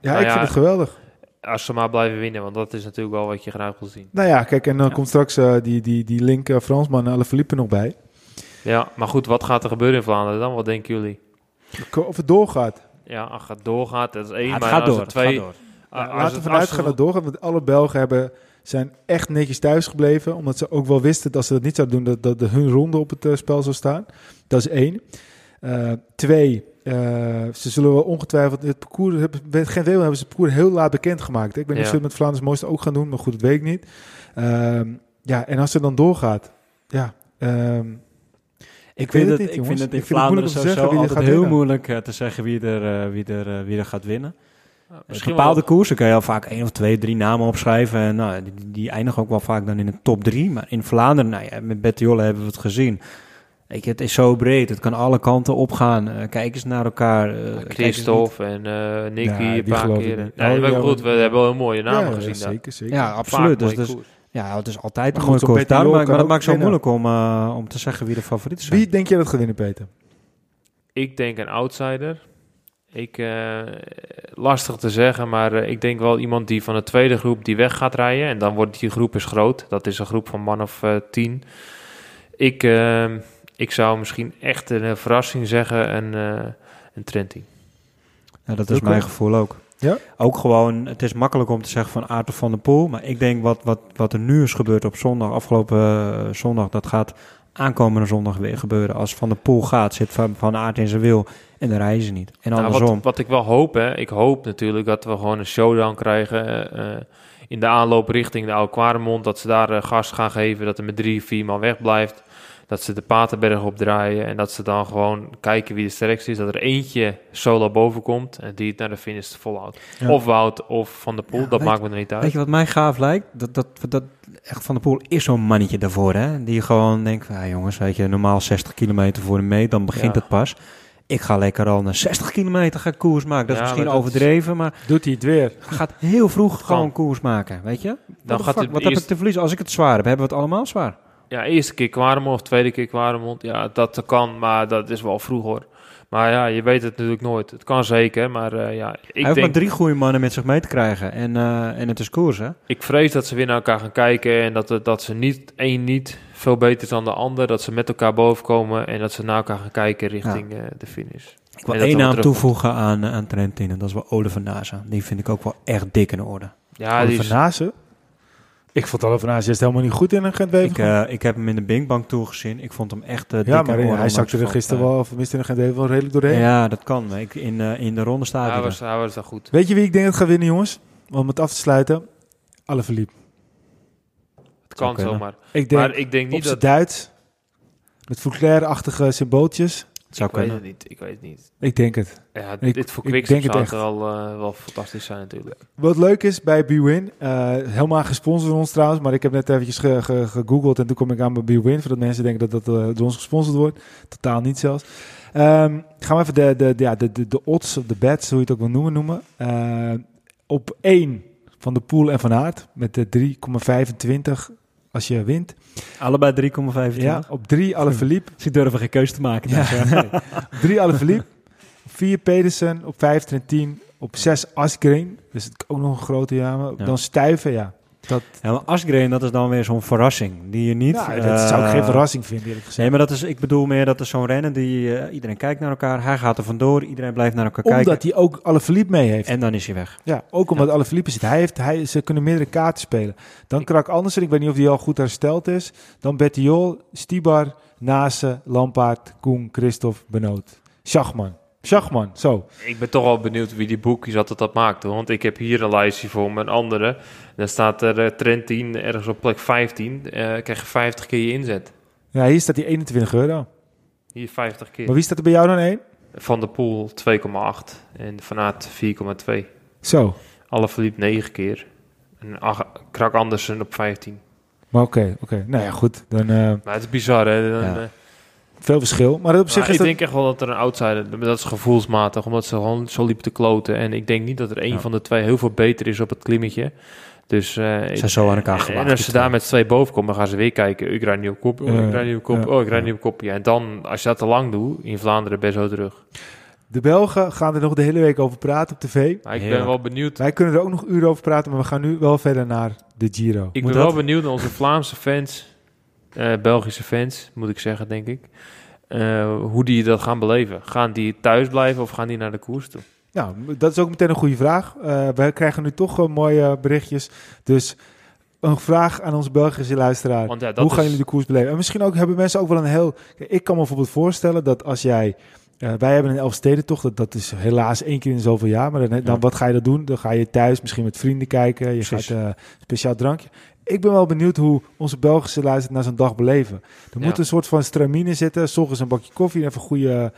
Speaker 1: Nou
Speaker 2: ik
Speaker 1: ja,
Speaker 2: vind het geweldig.
Speaker 1: Als ze maar blijven winnen, want dat is natuurlijk wel wat je graag wil zien.
Speaker 2: Nou ja, kijk, en dan
Speaker 3: Ja.
Speaker 2: komt straks eh, die, die, die link uh, Fransman en Philippe nog bij.
Speaker 1: Ja, maar goed, wat gaat er gebeuren in Vlaanderen dan? Wat denken jullie?
Speaker 2: Of het doorgaat.
Speaker 1: Ja, als het doorgaat, dat is één.
Speaker 3: Ja, het
Speaker 1: maar
Speaker 3: gaat
Speaker 1: als
Speaker 3: door.
Speaker 1: er
Speaker 3: het
Speaker 1: twee,
Speaker 3: gaat door.
Speaker 1: a-
Speaker 2: Ja,
Speaker 1: als
Speaker 2: laten
Speaker 1: het-
Speaker 2: we vanuit gaan dat het doorgaat, want alle Belgen hebben, zijn echt netjes thuis gebleven. Omdat ze ook wel wisten dat als ze dat niet zouden doen, dat, dat de, hun ronde op het eh, spel zou staan. Dat is één. Eh, twee, eh, ze zullen wel ongetwijfeld het parcours, hebben, met geen veel hebben ze het parcours heel laat bekendgemaakt. Ik weet niet
Speaker 1: Ja.
Speaker 2: of ze het met Vlaanders Mooiste ook gaan doen, maar goed, dat weet ik niet. Ehm, ja, en als het dan doorgaat, ja... ehm,
Speaker 3: Ik,
Speaker 2: weet
Speaker 3: vind
Speaker 2: het
Speaker 3: het,
Speaker 2: niet,
Speaker 3: ik vind het in
Speaker 2: Ik het
Speaker 3: Vlaanderen
Speaker 2: te
Speaker 3: sowieso
Speaker 2: zeggen
Speaker 3: altijd heel
Speaker 2: winnen.
Speaker 3: moeilijk eh, te zeggen wie er, eh, wie er, eh, wie er gaat winnen. Misschien bepaalde
Speaker 1: wel-
Speaker 3: koersen kun je al vaak één of twee, drie namen opschrijven. En nou, die, die eindigen ook wel vaak dan in de top drie. Maar in Vlaanderen, nou ja, met Bettiol hebben we het gezien. Je, het is zo breed. Het kan alle kanten opgaan. Eh, kijk eens naar elkaar. eh, eens niet-
Speaker 1: Christophe en eh Nicky
Speaker 2: Ja,
Speaker 1: een paar
Speaker 2: ik
Speaker 1: keer. Nee,
Speaker 2: Oh,
Speaker 1: maar
Speaker 2: ja,
Speaker 1: goed, we hebben wel heel mooie namen
Speaker 2: ja,
Speaker 1: gezien daar.
Speaker 2: zeker, zeker.
Speaker 3: Ja, absoluut. Dus, dus, ja, het is altijd een
Speaker 2: goed,
Speaker 3: mooie koers. Daarom maar dat maakt zo
Speaker 2: winnen.
Speaker 3: moeilijk om, eh, om te zeggen wie de favorieten zijn.
Speaker 2: Wie denk je dat gaat winnen, Peter?
Speaker 1: Ik denk een outsider. Ik, eh, lastig te zeggen, maar ik denk wel iemand die van de tweede groep die weg gaat rijden. En dan wordt die groep is groot. Dat is een groep van man of eh, tien. Ik, eh, ik zou misschien echt een eh, verrassing zeggen, een, eh een Trentin.
Speaker 3: Ja, dat is mijn gevoel ook.
Speaker 2: Ja?
Speaker 3: Ook gewoon, het is makkelijk om te zeggen van Aert of Van der Poel. Maar ik denk wat, wat, wat er nu is gebeurd op zondag, afgelopen eh, zondag, dat gaat aankomende zondag weer gebeuren. Als Van der Poel gaat, zit Van, van Aert in zijn wil en dan rijden ze niet. En
Speaker 1: Nou,
Speaker 3: andersom.
Speaker 1: wat, wat ik wel hoop, hè, ik hoop natuurlijk dat we gewoon een showdown krijgen in de aanloop richting de Oude. Dat ze daar eh, gas gaan geven, dat er met drie, vier man wegblijft. Dat ze de Paterberg opdraaien en dat ze dan gewoon kijken wie de sterkste is. Dat er eentje solo boven komt en die het naar de finish volhoudt.
Speaker 2: Ja.
Speaker 1: Of Wout of Van der Poel,
Speaker 3: Ja,
Speaker 1: dat
Speaker 3: weet-
Speaker 1: maakt me er niet uit.
Speaker 3: Weet je wat mij gaaf lijkt? Dat, dat, dat echt Van der Poel is zo'n mannetje daarvoor, hè? Die gewoon denkt, ja, jongens, weet je, normaal 60 kilometer voor de meet, dan begint
Speaker 1: Ja.
Speaker 3: het pas. Ik ga lekker al naar 60 kilometer gaan koers maken. Dat is
Speaker 1: Ja,
Speaker 3: misschien
Speaker 1: maar dat is-
Speaker 3: overdreven, maar
Speaker 2: Doet hij het weer?
Speaker 3: gaat heel vroeg gewoon koers maken, weet je?
Speaker 1: Dan gaat
Speaker 3: fuck?
Speaker 1: het
Speaker 3: Wat heb ik te verliezen? Als ik het zwaar heb, hebben we het allemaal zwaar.
Speaker 1: Ja, eerste keer Kwaremond of tweede keer Kwaremond. Ja, dat kan, maar dat is wel vroeg hoor. Maar ja, je weet het natuurlijk nooit. Het kan zeker, maar eh, ja,
Speaker 3: Hij
Speaker 1: ik
Speaker 3: hoeft maar
Speaker 1: denk,
Speaker 3: drie goede mannen met zich mee te krijgen. En, eh, en het is koers, hè?
Speaker 1: ik vrees dat ze weer naar elkaar gaan kijken en dat, dat ze niet, één niet veel beter is dan de ander. Dat ze met elkaar boven komen en dat ze naar elkaar gaan kijken richting eh, de finish.
Speaker 3: Ik wil
Speaker 1: En
Speaker 3: één naam toevoegen aan, aan Trentino. Dat is wel Oliver Nasa. Die vind ik ook wel echt dik in orde.
Speaker 1: Ja, die is,
Speaker 2: Nase? Ik vond Nase juist helemaal niet goed in een Gent-Wevelgem.
Speaker 3: Ik, eh, ik heb hem in de Binkbank toegezien. Ik vond hem echt uh,
Speaker 2: ja, maar hij zakte er gisteren wel, of tenminste in een Gent-Wevelgem wel redelijk doorheen.
Speaker 3: eh, Ja, dat kan. Ik, in, eh, in de ronde staat
Speaker 1: hij was,
Speaker 3: er.
Speaker 1: hij was daar goed.
Speaker 2: Weet je wie ik denk dat gaat winnen, jongens? Om het af te sluiten. Alle verliep.
Speaker 1: Het kan zomaar.
Speaker 2: Ik denk
Speaker 1: Maar ik denk
Speaker 2: op
Speaker 1: niet
Speaker 2: zijn
Speaker 1: dat...
Speaker 2: Duits. Met Fouclair-achtige symbooltjes.
Speaker 3: Zou
Speaker 1: Ik weet
Speaker 3: kunnen.
Speaker 1: het niet, ik weet het niet.
Speaker 2: Ik denk het.
Speaker 1: Ja,
Speaker 2: Ik-
Speaker 1: dit voor
Speaker 2: ik
Speaker 1: Quickstep
Speaker 2: denk het
Speaker 1: zou
Speaker 2: echt.
Speaker 1: het wel, eh, wel fantastisch zijn natuurlijk.
Speaker 2: Wat leuk is bij BWin, eh helemaal gesponsord door ons trouwens, maar ik heb net eventjes ge- ge- gegoogeld en toen kom ik aan bij BWin, voordat mensen denken dat dat eh, door ons gesponsord wordt. Totaal niet zelfs. Ehm, gaan we even de, de, de, ja, de, de, de odds of de bets, hoe je het ook wil noemen, noemen. Eh, op 1 van de Poel en Van Aert met de 3,25 als je wint.
Speaker 3: Allebei 3,25.
Speaker 2: Ja, op 3 alle verliep.
Speaker 3: Ze durven geen keuze te maken.
Speaker 2: Ja,
Speaker 3: dus,
Speaker 2: nee. (laughs) Op 3 alle verliep. Op 4 Pedersen, op 5 Trentin, op 6 Asgreen. Dus ook nog een grote ja.
Speaker 3: Ja.
Speaker 2: Dan Stuiven, ja. Dat,
Speaker 3: Ja, maar Asgreen, dat is dan weer zo'n verrassing. Die je niet...
Speaker 2: Nou, dat zou ik
Speaker 3: eh,
Speaker 2: geen verrassing vinden, eerlijk gezegd.
Speaker 3: Nee, maar dat is, ik bedoel meer dat is zo'n rennen die eh, iedereen kijkt naar elkaar. Hij gaat er vandoor, iedereen blijft naar elkaar kijken.
Speaker 2: Omdat hij ook alle verliep mee heeft.
Speaker 3: En dan is hij weg.
Speaker 2: ja, ook omdat alle verliep zit. Hij heeft, hij, ze kunnen meerdere kaarten spelen. Dan Krak Andersen, ik weet niet of hij al goed hersteld is. Dan Bettiol, Stibar, Nase, Lampaard, Koen, Christophe, Benoot. Schachman. Schachman, zo.
Speaker 1: Ik ben toch wel benieuwd wie die boekjes altijd dat maakt. hoor. Want ik heb hier een lijstje voor een andere. Dan staat er eh, Trentin ergens op plek 15. eh krijg je 50 keer je inzet.
Speaker 2: Ja, hier staat hij 21 euro.
Speaker 1: Hier 50 keer.
Speaker 2: Maar wie staat er bij jou dan één?
Speaker 1: Van de Poel 2,8 en Van Aert 4,2.
Speaker 2: Zo.
Speaker 1: Alle verliep 9 keer. En ach, Krak Andersen op 15.
Speaker 2: Maar oké, oké. Nou ja, goed. Dan eh,
Speaker 1: Maar het is bizar, hè? Dan,
Speaker 3: Ja.
Speaker 2: Veel verschil. Maar op zich is
Speaker 1: ik
Speaker 2: dat...
Speaker 1: denk echt wel dat er een outsider... Dat is gevoelsmatig, omdat ze gewoon zo liepen te kloten. En ik denk niet dat er één
Speaker 3: Ja.
Speaker 1: van de twee heel veel beter is op het klimmetje. Dus, eh,
Speaker 3: Ze zijn zo aan elkaar gewaagd,
Speaker 1: En als ze daar met z'n twee boven komen, dan gaan ze weer kijken. Ik rijd nu op kop, oh, ik rijd nu op kop, oh, ik rijd
Speaker 2: ja.
Speaker 1: nu op kop. Ja, en dan, als je dat te lang doet, in Vlaanderen je zo terug.
Speaker 2: De Belgen gaan er nog de hele week over praten op tv.
Speaker 1: Maar ik
Speaker 3: Heerlijk.
Speaker 1: ben wel benieuwd...
Speaker 2: Wij kunnen er ook nog uren over praten, maar we gaan nu wel verder naar de Giro.
Speaker 1: Ik
Speaker 3: Moet
Speaker 1: ben wel benieuwd naar onze Vlaamse fans, eh, Belgische fans, moet ik zeggen, denk ik. eh, hoe die dat gaan beleven. Gaan die thuis blijven of gaan die naar de koers toe?
Speaker 2: Nou, dat is ook meteen een goede vraag. Eh wij krijgen nu toch mooie berichtjes. Dus een vraag aan onze Belgische luisteraar.
Speaker 1: Want ja, dat
Speaker 2: Hoe gaan
Speaker 1: is-
Speaker 2: jullie de koers beleven? En misschien ook hebben mensen ook wel een heel... Ik kan me bijvoorbeeld voorstellen dat als jij... wij hebben een Elfstedentocht, dat, dat is helaas één keer in zoveel jaar. Maar dan, dan
Speaker 3: Ja.
Speaker 2: wat ga je dan doen? Dan ga je thuis misschien met vrienden kijken. Je
Speaker 3: Precies.
Speaker 2: gaat speciaal drankje. Ik ben wel benieuwd hoe onze Belgische luisteraars naar zo'n dag beleven. Er
Speaker 1: Ja.
Speaker 2: moet een soort van stramine zitten. S ochtends een bakje koffie, even goede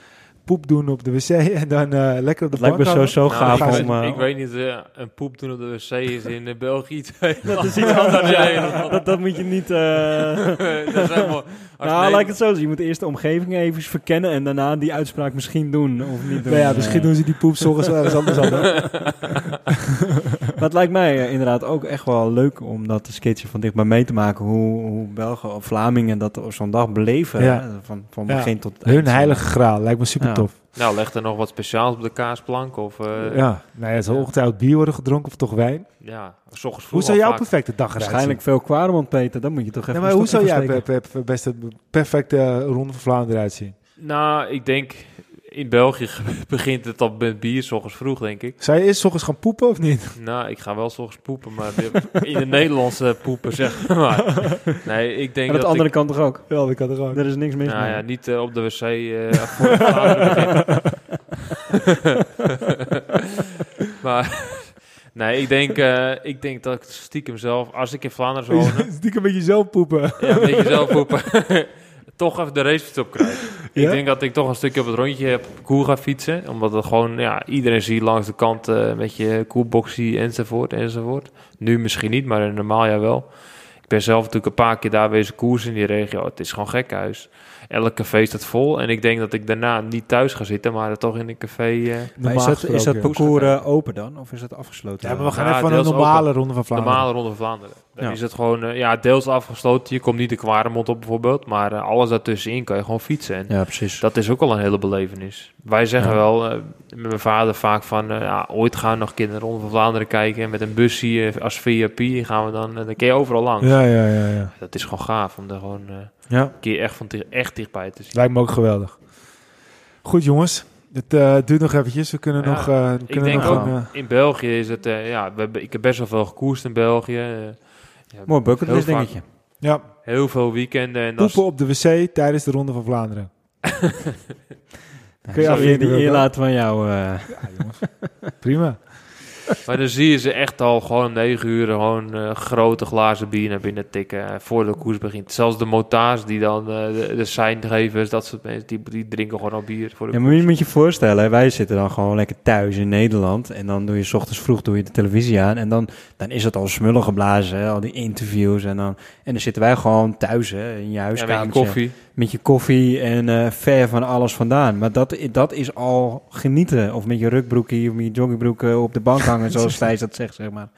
Speaker 2: poep doen op de wc. (laughs) En dan eh, lekker op de
Speaker 3: Het lijkt me
Speaker 2: bank hangen.
Speaker 3: sowieso
Speaker 1: Nou,
Speaker 3: gaaf
Speaker 1: ik,
Speaker 2: gaan
Speaker 3: om...
Speaker 1: weet-
Speaker 3: eh,
Speaker 1: ik weet niet, eh, een poep doen op de wc is in België. (laughs)
Speaker 3: dat is iets anders. ja. (laughs) dat, dat moet je niet... eh,
Speaker 1: dat is helemaal... als
Speaker 3: nou,
Speaker 1: nee-
Speaker 3: laat ik het zo. Je moet eerst de omgeving even verkennen en daarna die uitspraak misschien doen of niet doen.
Speaker 2: Nou ja, misschien doen ze die poep 's ochtends wel ergens anders aan.
Speaker 3: Het lijkt mij eh, inderdaad ook echt wel leuk om dat sketchje van dichtbij mee te maken. Hoe, hoe Belgen of Vlamingen dat op zo'n dag beleven.
Speaker 2: Ja.
Speaker 3: hè, Van, van
Speaker 2: Ja.
Speaker 3: begin tot
Speaker 2: Hun
Speaker 3: eind.
Speaker 2: heilige graal, lijkt me super
Speaker 3: Ja.
Speaker 2: tof.
Speaker 1: Nou, leg er nog wat speciaals op de kaasplank of... eh, ja.
Speaker 2: Ja, nou ja, het zal ongetwijfeld bier worden gedronken of toch wijn.
Speaker 1: s ochtends vroeg
Speaker 2: Hoe zou jouw
Speaker 1: vaak.
Speaker 2: perfecte dag eruit
Speaker 3: Waarschijnlijk veel Kwaremond, Peter. Dan moet je toch even
Speaker 2: Nee, maar hoe zou per, beste perfecte eh, ronde van Vlaanderen eruit zien?
Speaker 1: Nou, ik denk... In België (laughs) begint het al met bier, s ochtends vroeg, denk ik.
Speaker 2: Je eerst 's ochtends gaan poepen of niet? (laughs)
Speaker 1: Nou, ik ga wel s ochtends poepen, maar in de Nederlandse (laughs) poepen, zeg maar. Nee, ik denk
Speaker 3: Aan de
Speaker 1: dat
Speaker 3: andere
Speaker 1: ik...
Speaker 3: kant toch ook?
Speaker 2: Ja, ik had er ook.
Speaker 3: Er is niks mis
Speaker 1: Nou
Speaker 3: mee.
Speaker 1: ja, niet eh, op de wc eh voor begint. maar nee, ik denk, eh, ik denk dat ik stiekem zelf, als ik in Vlaanderen zou wonen,
Speaker 2: Stiekem met jezelf poepen.
Speaker 1: ja, een beetje zelf poepen, toch even de racefiets op krijg. (laughs)
Speaker 2: Ja?
Speaker 1: Ik denk dat ik toch een stukje op het rondje heb koel ga fietsen, omdat het gewoon, ja, iedereen ziet langs de kant eh met je koelboxie enzovoort enzovoort. Nu misschien niet, maar in normaal jaar wel. Ik ben zelf natuurlijk een paar keer daar wezen koers in die regio. Het is gewoon gekhuis. elk café staat vol. En ik denk dat ik daarna niet thuis ga zitten, maar toch in een café... eh,
Speaker 3: Maar is dat, is dat parcours eh, open dan? Of is dat afgesloten?
Speaker 2: Ja, maar we gaan
Speaker 1: Ja,
Speaker 2: even van een normale ronde van Vlaanderen.
Speaker 1: normale Ronde van Vlaanderen. Dan
Speaker 3: Ja.
Speaker 1: is het gewoon, eh, ja, deels afgesloten. Je komt niet de Kwaremond op bijvoorbeeld, maar eh, alles daartussenin kan je gewoon fietsen. En
Speaker 3: Ja, precies.
Speaker 1: dat is ook al een hele belevenis. Wij zeggen wel, eh, met mijn vader vaak van, ja, ooit gaan we nog de Ronde van Vlaanderen kijken. Met een busje als VIP gaan we dan, dan kun je overal langs.
Speaker 2: Ja, ja, ja, ja.
Speaker 1: Dat is gewoon gaaf om er gewoon
Speaker 2: Ja,
Speaker 1: een keer echt, van echt dichtbij te zien.
Speaker 2: lijkt me ook geweldig. Goed jongens, het eh, duurt nog eventjes. We kunnen
Speaker 1: Ja,
Speaker 2: nog... we
Speaker 1: Ik
Speaker 2: kunnen
Speaker 1: denk
Speaker 2: nog
Speaker 1: ook,
Speaker 2: een,
Speaker 1: in België is het, ja, we ik heb best wel veel gekoerst in België. Ja,
Speaker 3: Mooi bucketlist dingetje.
Speaker 2: ja,
Speaker 1: Heel veel weekenden. En
Speaker 2: poepen op de wc tijdens de Ronde van Vlaanderen. (laughs) Kun je
Speaker 3: die eer laten van jou? eh,
Speaker 2: Ja, jongens. Prima.
Speaker 1: Maar dan zie je ze echt al gewoon om negen uur gewoon eh, grote glazen bier naar binnen tikken eh, voor de koers begint. Zelfs de motaars die dan eh, de, de seingevers, dat soort mensen, die, die drinken gewoon al bier voor de
Speaker 3: Ja, maar je moet je voorstellen, wij zitten dan gewoon lekker thuis in Nederland. En dan doe je 's ochtends vroeg doe je de televisie aan. En dan, dan is het al smullen geblazen, hè, al die interviews. En dan, en dan zitten wij gewoon thuis hè, in je
Speaker 1: ja, met je
Speaker 3: huiskamertje.
Speaker 1: koffie.
Speaker 3: Met je koffie en eh, ver van alles vandaan. Maar dat, dat is al genieten. Of met je rukbroekie of met je joggingbroek op de bank hangen, (laughs) zoals Thijs dat zegt, zeg maar.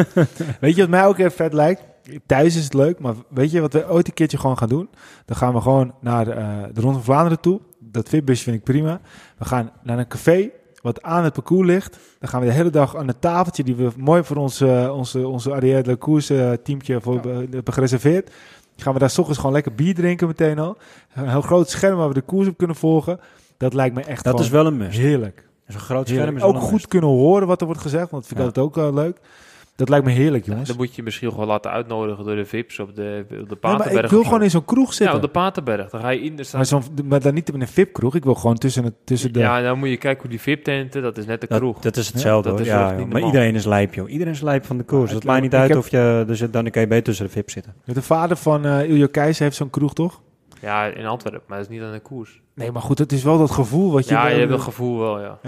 Speaker 3: (laughs)
Speaker 2: Weet je wat mij ook even vet lijkt? Thuis is het leuk, maar weet je wat we ooit een keertje gewoon gaan doen? Dan gaan we gewoon naar eh, de Ronde van Vlaanderen toe. Dat fitbusje vind ik prima. We gaan naar een café wat aan het parcours ligt. Dan gaan we de hele dag aan het tafeltje die we mooi voor ons, eh, onze, onze Arrière de eh, teamtje voor, hebben gereserveerd. Gaan we daar 's ochtends gewoon lekker bier drinken meteen al. Een heel groot scherm waar we de koers op kunnen volgen. Dat lijkt me echt
Speaker 3: Dat is wel een must.
Speaker 2: heerlijk.
Speaker 3: Zo'n groot
Speaker 2: Heerlijk.
Speaker 3: scherm is wel
Speaker 2: Ook
Speaker 3: een
Speaker 2: goed
Speaker 3: must.
Speaker 2: kunnen horen wat er wordt gezegd, want ik vind
Speaker 3: Ja.
Speaker 2: dat ook wel leuk. Dat lijkt me heerlijk, jongens.
Speaker 1: Dan moet je misschien gewoon laten uitnodigen door de VIP's op de, op de
Speaker 2: Nee, maar
Speaker 1: Paterberg.
Speaker 2: ik wil
Speaker 1: zo.
Speaker 2: gewoon in zo'n kroeg
Speaker 1: Ja,
Speaker 2: zitten.
Speaker 1: op de Paterberg. Dan ga je in de
Speaker 2: maar, zo'n, maar dan niet in een VIP-kroeg. Ik wil gewoon tussen, het, tussen de...
Speaker 1: Ja, dan moet je kijken hoe die VIP-tenten, dat is net de kroeg.
Speaker 3: Dat, dat is hetzelfde
Speaker 1: Ja, dat is
Speaker 3: Ja, maar iedereen is lijp, joh. Iedereen is lijp van de koers.
Speaker 2: Ja,
Speaker 3: het maakt niet uit
Speaker 2: heb-
Speaker 3: of je... Dus dan kan je beter tussen de VIP zitten.
Speaker 2: De vader van eh Iljo Keijs heeft zo'n kroeg, toch?
Speaker 1: Ja, in Antwerpen, maar dat is niet aan de koers.
Speaker 2: Nee, maar goed, het is wel dat gevoel wat je...
Speaker 1: Ja, je hebt een gevoel wel, ja.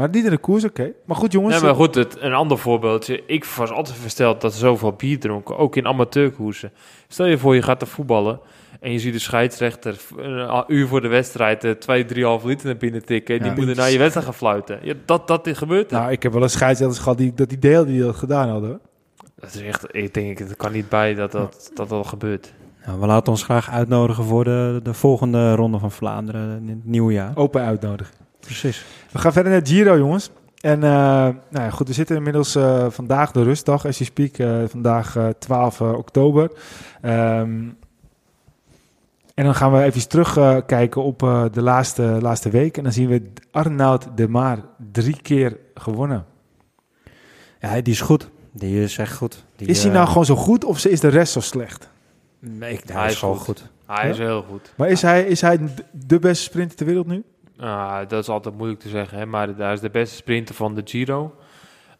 Speaker 2: Maar niet in de koers, oké. Maar goed, jongens.
Speaker 1: Nee, maar goed, het, een ander voorbeeldje. Ik was altijd versteld dat er zoveel bier dronken, ook in amateurkoersen. Stel je voor, je gaat er voetballen en je ziet de scheidsrechter een uur voor de wedstrijd eh, twee, drieënhalf liter naar binnen tikken. En die
Speaker 3: Ja.
Speaker 1: moeten naar je wedstrijd gaan fluiten. Ja, dat, dat is gebeurd.
Speaker 2: Nou, ik heb wel een scheidsrechters gehad die, dat die deelde die dat gedaan hadden. hoor.
Speaker 1: Dat is echt, ik denk, het kan niet bij dat dat, dat, al gebeurt.
Speaker 3: Nou, we laten ons graag uitnodigen voor de, de volgende ronde van Vlaanderen in het nieuwe jaar.
Speaker 2: Open uitnodigen.
Speaker 3: Precies.
Speaker 2: We gaan verder naar Giro, jongens. En eh, nou ja, goed, we zitten inmiddels eh, vandaag de rustdag, as you speak. eh, vandaag eh, 12 eh, oktober. Ehm, en dan gaan we even terugkijken kijken op eh, de laatste, laatste week. En dan zien we Arnoud de Maar drie keer gewonnen.
Speaker 3: Ja, die is goed. Die is echt goed. Die,
Speaker 2: Is hij nou gewoon zo goed of is de rest zo slecht?
Speaker 3: Nee, ik- hij,
Speaker 1: Hij
Speaker 3: is
Speaker 1: is
Speaker 3: gewoon
Speaker 1: goed.
Speaker 3: goed.
Speaker 1: Hij
Speaker 2: Ja?
Speaker 1: is heel goed.
Speaker 2: Maar is hij, is hij de beste sprinter ter wereld nu?
Speaker 1: Ah, dat is altijd moeilijk te zeggen, hè? maar hij is de beste sprinter van de Giro.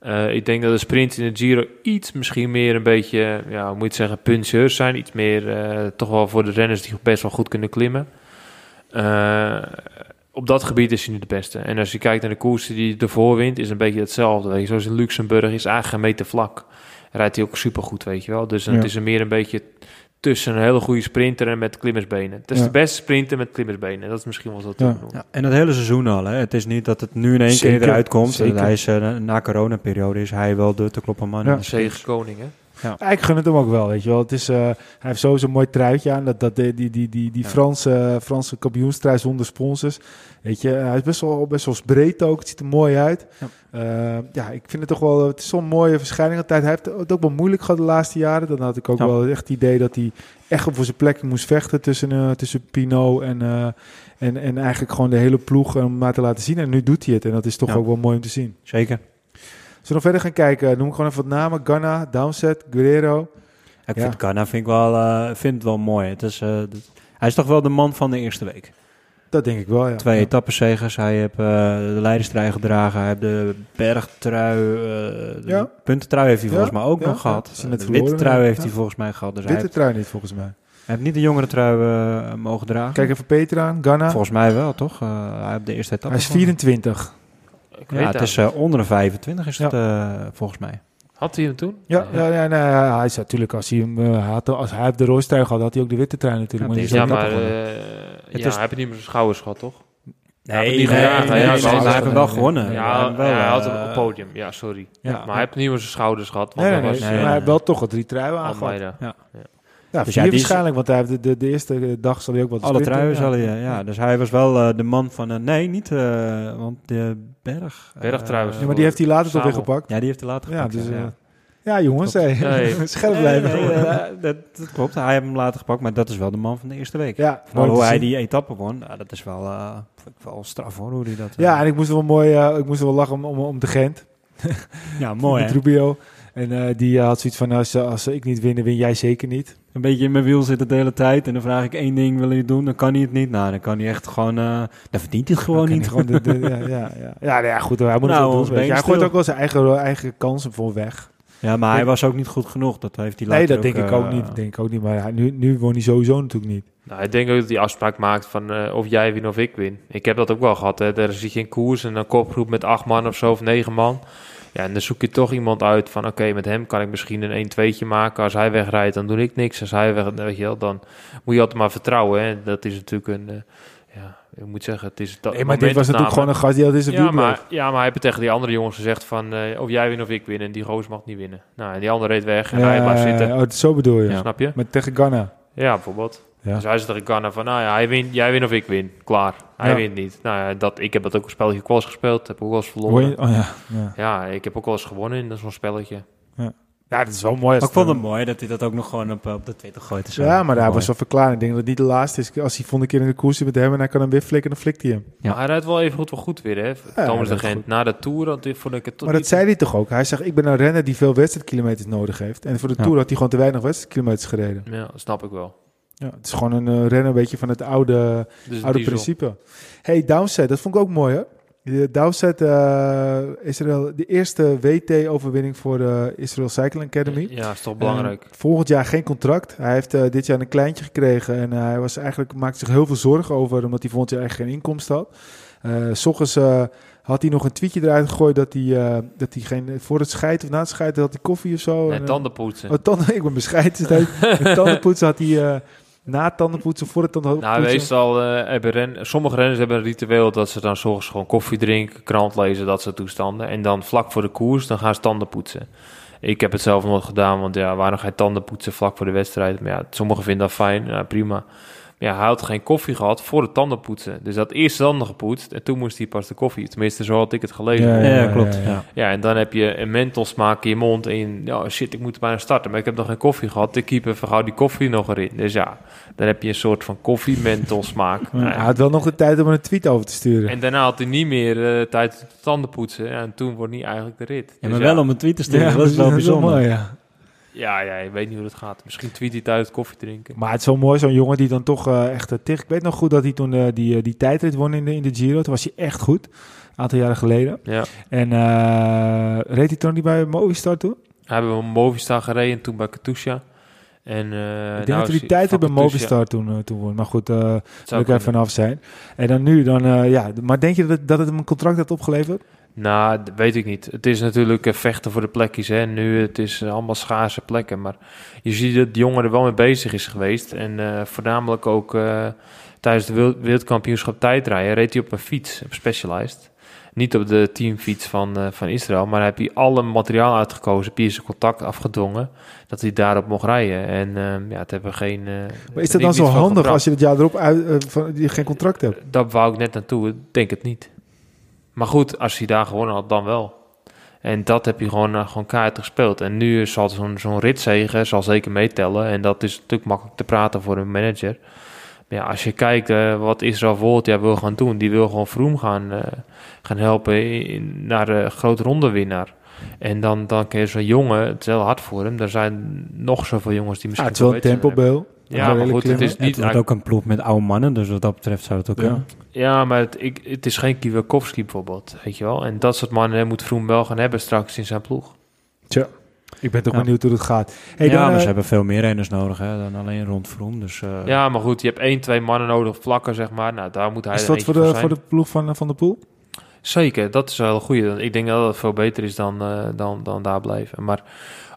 Speaker 1: Eh, ik denk dat de sprints in de Giro iets misschien meer een beetje, ja, hoe moet je het zeggen, puncheurs zijn. Iets meer eh, toch wel voor de renners die best wel goed kunnen klimmen. Eh, op dat gebied is hij nu de beste. En als je kijkt naar de koersen die ervoor wint, is een beetje hetzelfde. Weet je. Zoals in Luxemburg is meter vlak. Rijdt hij ook supergoed, weet je wel. Dus
Speaker 2: Ja.
Speaker 1: het is er meer een beetje tussen een hele goede sprinter en met klimmersbenen. Het is
Speaker 2: Ja.
Speaker 1: de beste sprinter met klimmersbenen. Dat is misschien wel zo te
Speaker 2: Ja.
Speaker 1: noemen.
Speaker 3: Ja, en het hele seizoen al. Hè. Het is niet dat het nu in één
Speaker 2: Zeker,
Speaker 3: keer eruit komt.
Speaker 2: zeker.
Speaker 3: Hij is, eh, na coronaperiode is hij wel de te kloppen man.
Speaker 2: Ja.
Speaker 1: Zegenkoning, hè?
Speaker 2: Ja, ik gun het hem ook wel, weet je wel. Het is, eh, hij heeft sowieso een mooi truitje aan. Dat, dat, die die, die, die, die
Speaker 3: Ja.
Speaker 2: Franse, Franse kampioenstrui zonder sponsors. Weet je, hij is best wel, best wel breed ook. Het ziet er mooi uit.
Speaker 3: Ja.
Speaker 2: Ja, ja ik vind het toch wel... Het is zo'n mooie verschijning altijd. Hij heeft het ook wel moeilijk gehad de laatste jaren. Dan had ik ook wel echt het idee dat hij echt op voor zijn plek moest vechten tussen, eh tussen Pinot en, eh, en, en eigenlijk gewoon de hele ploeg om maar te laten zien. En nu doet hij het. En dat is toch
Speaker 3: Ja.
Speaker 2: ook wel mooi om te zien.
Speaker 3: Zeker.
Speaker 2: Zullen we verder gaan kijken? Noem ik gewoon even wat namen. Ganna, Downset, Guerrero.
Speaker 3: Ik
Speaker 2: Ja.
Speaker 3: vind Ghana vind ik wel, eh, vind het wel mooi. Het is, eh, hij is toch wel de man van de eerste week.
Speaker 2: Dat denk ik wel, ja.
Speaker 3: Twee
Speaker 2: Ja.
Speaker 3: etappenzegers. Hij heeft eh, de leiderstrui gedragen. Hij heeft de bergtrui. de
Speaker 2: Ja.
Speaker 3: puntentrui heeft hij volgens mij ook nog gehad. De
Speaker 2: verloren,
Speaker 3: witte trui heeft hij volgens mij gehad. Dus hij
Speaker 2: Witte
Speaker 3: heeft,
Speaker 2: trui niet, volgens mij.
Speaker 3: hij heeft niet de jongere trui mogen dragen.
Speaker 2: Kijk even Peter aan. Ganna.
Speaker 3: Volgens mij wel, toch? Hij heeft de eerste etappe.
Speaker 2: Hij is
Speaker 3: gewonnen.
Speaker 2: 24.
Speaker 1: Ik weet
Speaker 3: Ja, het is eh, onder de 25 is het
Speaker 2: Ja.
Speaker 3: eh, volgens mij.
Speaker 1: Had hij hem toen?
Speaker 2: Ja, ja, ja, nee, ja, hij zei natuurlijk, als hij, hem, eh, hij had, als hij de had, had hij ook de witte trui natuurlijk.
Speaker 3: Ja,
Speaker 2: maar is
Speaker 1: Ja,
Speaker 2: net
Speaker 1: eh ja,
Speaker 3: is-
Speaker 1: hij heeft niet meer zijn schouders gehad, toch?
Speaker 3: Nee,
Speaker 1: niet ja,
Speaker 3: hij heeft wel
Speaker 2: nee,
Speaker 3: gewonnen.
Speaker 1: Ja,
Speaker 3: Ja, wel,
Speaker 1: ja, hij had
Speaker 3: eh,
Speaker 1: hem op het podium. Ja, sorry.
Speaker 2: Ja.
Speaker 1: Maar hij heeft niet meer zijn schouders gehad. Want
Speaker 2: Nee, nee,
Speaker 1: hij
Speaker 2: nee,
Speaker 1: was,
Speaker 3: nee,
Speaker 2: maar hij
Speaker 1: eh,
Speaker 2: heeft wel toch al drie truien aangehad.
Speaker 1: Almeida.
Speaker 2: Ja,
Speaker 3: Dus
Speaker 2: vier
Speaker 3: ja, die is-
Speaker 2: waarschijnlijk, want hij heeft de, de, de eerste eh, dag zal hij ook wat
Speaker 3: Alle
Speaker 2: sprinten,
Speaker 3: truien
Speaker 2: ja.
Speaker 3: zal hij, eh, ja. Dus hij was wel eh, de man van... eh, nee, niet, eh, want de berg... eh,
Speaker 1: Bergtrui was
Speaker 2: Ja, maar die heeft hij later toch weer gepakt.
Speaker 3: Ja, die heeft hij later
Speaker 2: Ja,
Speaker 3: gepakt.
Speaker 2: dus,
Speaker 3: ja,
Speaker 2: eh,
Speaker 3: ja.
Speaker 2: ja jongens, hey. (laughs)
Speaker 1: Nee.
Speaker 2: scherp
Speaker 3: Nee,
Speaker 2: blijven.
Speaker 3: nee, eh, dat, dat klopt. Hij heeft hem later gepakt, maar dat is wel de man van de eerste week.
Speaker 2: ja, mooi
Speaker 3: hoe hij
Speaker 2: zien.
Speaker 3: die etappe won, nou, dat is wel, eh, wel straf hoor, hoe hij dat... eh,
Speaker 2: Ja, en ik moest wel mooi, eh, ik moest wel lachen om, om, om de Gent. (laughs)
Speaker 3: ja, mooi
Speaker 2: Met
Speaker 3: hè?
Speaker 2: En eh, die eh, had zoiets van, als, als ik niet win, dan win jij zeker niet.
Speaker 3: Een beetje in mijn wiel zitten de hele tijd en dan vraag ik één ding, wil je het doen? Dan kan hij het niet. Nou, dan kan hij echt gewoon... eh dan verdient hij het gewoon
Speaker 2: Dan
Speaker 3: niet.
Speaker 2: Gewoon de, de- ja, ja, ja. ja, nou ja, goed, hij moet
Speaker 3: Nou,
Speaker 2: het doen. Hij gooit ook wel zijn eigen, eigen kansen voor weg.
Speaker 3: Ja, maar hij was ook niet goed genoeg. Dat heeft hij
Speaker 2: Nee,
Speaker 3: later
Speaker 2: dat denk ik ook niet. Denk ik ook niet. Maar hij- nu, nu won hij sowieso natuurlijk niet.
Speaker 1: Nou, ik denk ook dat hij afspraak maakt van of jij wint of ik win. Ik heb dat ook wel gehad. Hè. Daar zit je in koers en een kopgroep met acht man of zo, of negen man. Ja, en dan zoek je toch iemand uit van oké, met hem kan ik misschien een 1-2'tje maken. Als hij wegrijdt, dan doe ik niks. Als hij weg, weet je wel, dan moet je altijd maar vertrouwen. Hè. Dat is natuurlijk een, eh, ja, ik moet zeggen, het is dat
Speaker 2: Nee, maar dit was natuurlijk gewoon een gast die in zijn
Speaker 1: ja, maar, ja, maar hij heeft tegen die andere jongens gezegd van eh, of jij wint of ik win. En die goos mag niet winnen. Nou, en die andere reed weg en
Speaker 2: Ja,
Speaker 1: hij blijft zitten.
Speaker 2: oh, zo bedoel je.
Speaker 3: Ja.
Speaker 1: Snap je?
Speaker 2: Met tegen Ghana.
Speaker 1: Ja, bijvoorbeeld.
Speaker 2: Ja.
Speaker 1: Dus hij zei tegen Ghana van, nou ja, hij wint, jij wint of ik win. Klaar. Hij
Speaker 2: Ja.
Speaker 1: wint niet. Nou ja, dat, ik heb dat ook een spelletje eens gespeeld. Heb ook wel eens verloren.
Speaker 2: je? Oh, ja. Ja.
Speaker 1: Ja, ik heb ook wel eens gewonnen in zo'n spelletje.
Speaker 2: ja, dat is wel mooi.
Speaker 3: ik vond het mooi dat hij dat ook nog gewoon op, op de Twitter gooit. en zo.
Speaker 2: Ja, maar daar
Speaker 3: Mooi.
Speaker 2: was wel verklaring. Ik denk dat het niet de laatste is. Als hij volgende keer in de koers zit met hem en hij kan hem weer flikken, dan flikt hij hem.
Speaker 3: Ja.
Speaker 1: Maar hij rijdt wel even goed, wel goed weer, hè? Thomas de Gent na de Tour, dat vond ik het toch
Speaker 2: Maar dat
Speaker 1: niet-
Speaker 2: zei hij toch ook? Hij zegt, ik ben een renner die veel wedstrijdkilometers nodig heeft. En voor de
Speaker 3: Ja.
Speaker 2: Tour had hij gewoon te weinig wedstrijdkilometers gereden.
Speaker 1: Ja, dat snap ik wel.
Speaker 2: Ja, het is gewoon een eh, renner een beetje van het oude,
Speaker 1: Dus
Speaker 2: oude
Speaker 1: diesel.
Speaker 2: principe. Hey, Downset, dat vond ik ook mooi, hè? De Downset, eh Israël, de eerste WT-overwinning voor de Israel Cycling Academy.
Speaker 1: Ja, is toch belangrijk.
Speaker 2: En volgend jaar geen contract. Hij heeft eh, dit jaar een kleintje gekregen en eh, hij was eigenlijk, maakte zich heel veel zorgen over, omdat hij volgend jaar eigenlijk geen inkomsten had. Eh s ochtends eh, had hij nog een tweetje eruit gegooid dat hij, eh, dat hij geen, voor het scheiden of na het scheiden had hij koffie of zo.
Speaker 1: Nee,
Speaker 2: En, eh,
Speaker 1: tandenpoetsen.
Speaker 2: Oh, tanden, (laughs) ik ben bescheiden. (laughs) Met tandenpoetsen had hij eh, na tandenpoetsen, voor het tandenpoetsen.
Speaker 1: Nou, meestal ren, sommige renners hebben een ritueel dat ze dan zorgens gewoon koffie drinken, krant lezen, dat soort toestanden. En dan vlak voor de koers, dan gaan ze tanden poetsen. Ik heb het zelf nooit gedaan, want ja, waarom ga je tanden poetsen vlak voor de wedstrijd? Maar ja, sommigen vinden dat fijn, ja, prima. Maar ja, hij had geen koffie gehad voor het tanden poetsen. Dus dat eerst tanden gepoetst en toen moest hij pas de koffie. Tenminste, zo had ik het gelezen.
Speaker 2: Ja,
Speaker 3: Ja,
Speaker 2: ja,
Speaker 3: klopt.
Speaker 2: ja,
Speaker 3: Ja,
Speaker 1: en dan heb je een mentholsmaak in je mond. En je- ja, shit, ik moet bijna starten. Maar ik heb nog geen koffie gehad. De keeper vergauw die koffie nog erin. Dus ja, dan heb je een soort van koffie-mentholsmaak.
Speaker 2: Ja, hij had wel nog de tijd om een tweet over te sturen.
Speaker 1: En daarna had hij niet meer eh, tijd te tanden poetsen. Ja, en toen wordt niet eigenlijk de rit.
Speaker 3: Ja,
Speaker 1: Dus
Speaker 3: maar wel om een tweet te sturen, dat is wel
Speaker 2: dat
Speaker 3: bijzonder.
Speaker 2: mooi, ja.
Speaker 1: Ja, ja, je weet niet hoe dat gaat. Misschien tweet hij thuis koffie drinken.
Speaker 2: Maar het is wel mooi, zo'n jongen die dan toch eh, echt uh, tegen... Ik weet nog goed dat hij toen eh, die, eh, die tijdrit won in de, in de Giro. Toen was hij echt goed. Een aantal jaren geleden.
Speaker 1: Ja.
Speaker 2: En eh, reed hij toen niet bij Movistar toen?
Speaker 1: Hebben we Movistar gereden, toen bij Katusha. En, eh
Speaker 2: ik denk dat hij die tijdrit bij Movistar toen, uh, toen won. Maar goed, uh, daar wil ik even vanaf zijn. En dan nu, dan, uh, ja. Maar denk je dat het, dat het hem een contract had opgeleverd?
Speaker 1: Nou, dat weet ik niet. Het is natuurlijk uh, vechten voor de plekjes. Hè. Nu het is uh, allemaal schaarse plekken. Maar je ziet dat de jongen er wel mee bezig is geweest. En uh, voornamelijk ook uh, tijdens de wereldkampioenschap tijdrijden reed hij op een fiets, op Specialized. Niet op de teamfiets van, uh, van Israël, maar heb hij alle materiaal uitgekozen. Heb hij zijn contact afgedwongen dat hij daarop mocht rijden. En uh, ja, het hebben geen.
Speaker 2: Maar is dat dan zo handig als je het jaar erop uit, van, je geen contract hebt?
Speaker 1: Dat wou ik net naartoe. Ik denk het niet. Maar goed, als hij daar gewonnen had, dan wel. En dat heb je gewoon, uh, gewoon kaart gespeeld. En nu zal zo'n zo'n ritzegen zal zeker meetellen. En dat is natuurlijk makkelijk te praten voor een manager. Maar ja, als je kijkt uh, wat Israël jaar wil gaan doen, die wil gewoon Vroom gaan, uh, gaan helpen in, naar de grote rondewinnaar. En dan, dan kun je zo'n jongen, het is heel hard voor hem. Er zijn nog zoveel jongens die misschien...
Speaker 2: Ja, het is wel een tempobeel.
Speaker 1: Ja, maar goed, het is niet...
Speaker 3: Het wordt ook een ploeg met oude mannen, dus wat dat betreft zou het ook
Speaker 2: ja.
Speaker 3: kunnen.
Speaker 1: Ja, maar het, ik, het is geen Kiewakowski bijvoorbeeld, weet je wel. En dat soort mannen moet Vroom wel gaan hebben straks in zijn ploeg.
Speaker 2: Tja, ik ben toch
Speaker 3: Ja.
Speaker 2: benieuwd hoe het gaat. Hey,
Speaker 3: ja,
Speaker 2: dan,
Speaker 3: maar
Speaker 2: eh,
Speaker 3: ze hebben veel meer renners nodig hè, dan alleen rond Vroom. Dus, eh,
Speaker 1: Ja, maar goed, je hebt één, twee mannen nodig, vlakken zeg maar. Nou, daar moet hij
Speaker 2: is dat voor de, voor de ploeg van, van de Poel?
Speaker 1: Zeker, dat is wel een goede. Ik denk dat het veel beter is dan, eh, dan, dan daar blijven. Maar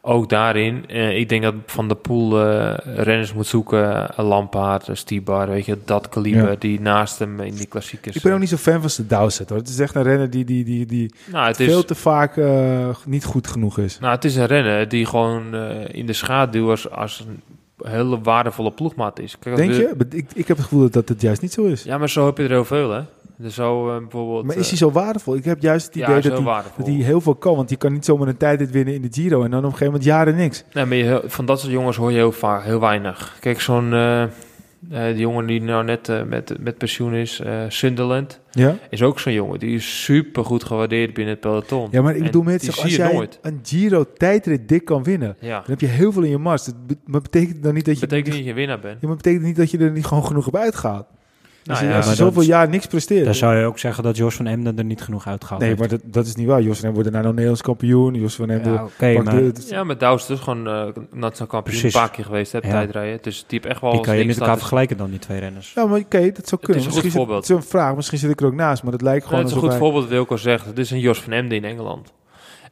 Speaker 1: ook daarin, eh, ik denk dat Van de Poel eh, renners moet zoeken. Een Lampaard, een Stibar, weet je, dat kaliber
Speaker 2: Ja.
Speaker 1: die naast hem in die klassiekers.
Speaker 2: Ik ben ook niet zo fan van zijn Dowsett hoor. Het is echt een renner die, die, die, die
Speaker 1: nou, het is,
Speaker 2: veel te vaak niet goed genoeg is.
Speaker 1: nou, het is een renner die gewoon in de schaduw als, als een hele waardevolle ploegmaat is. Kijk,
Speaker 2: Denk
Speaker 1: de-
Speaker 2: je? Ik, ik heb het gevoel dat het juist niet zo is.
Speaker 1: Ja, maar zo heb je er heel veel, hè. Dus zo eh, bijvoorbeeld...
Speaker 2: Maar is hij
Speaker 1: eh,
Speaker 2: zo waardevol? Ik heb juist het idee dat, hij, dat heel veel kan. Want je kan niet zomaar een tijdrit winnen in de Giro en dan op een gegeven moment jaren niks.
Speaker 1: Nee, maar je, van dat soort jongens hoor je heel vaak, heel weinig. Kijk, zo'n eh, eh, die jongen die nou net eh, met, met pensioen is, eh, Sunderland,
Speaker 2: Ja?
Speaker 1: is ook zo'n jongen. Die is super goed gewaardeerd binnen het peloton.
Speaker 2: Ja, maar ik bedoel met
Speaker 1: zie
Speaker 2: als jij
Speaker 1: nooit.
Speaker 2: een Giro tijdrit dik kan winnen,
Speaker 1: Ja,
Speaker 2: dan heb je heel veel in je mars. Dat betekent dan niet dat je...
Speaker 1: betekent niet dat je winnaar bent.
Speaker 2: Ja, maar betekent niet dat je er niet gewoon genoeg hebt
Speaker 1: Nou
Speaker 2: als je,
Speaker 1: ja,
Speaker 2: als je zoveel
Speaker 3: dat-
Speaker 2: jaar niks presteert.
Speaker 3: Dan zou je ook zeggen dat Jos van Emden er niet genoeg uitgehaald
Speaker 2: nee,
Speaker 3: heeft.
Speaker 2: maar dat, dat is niet waar. Jos van Hem wordt daarna nog Nederlands kampioen. Jos van Hem...
Speaker 3: Ja, maar
Speaker 2: de-
Speaker 1: Ja, met Douws dus gewoon eh nationaal kampioen
Speaker 3: Precies.
Speaker 1: een paar keer geweest, hè,
Speaker 3: Ja.
Speaker 1: tijdrijden. Dus die heeft echt wel...
Speaker 3: die kan je met elkaar vergelijken dan, die twee renners.
Speaker 2: Ja, maar oké, dat zou kunnen.
Speaker 1: is een
Speaker 2: Misschien
Speaker 1: goed voorbeeld.
Speaker 2: Het is een vraag, misschien zit ik er ook naast, maar het lijkt gewoon
Speaker 1: het is een goed
Speaker 2: alsof hij-
Speaker 1: voorbeeld, Wilco zegt. Het is een Jos van Emden in Engeland.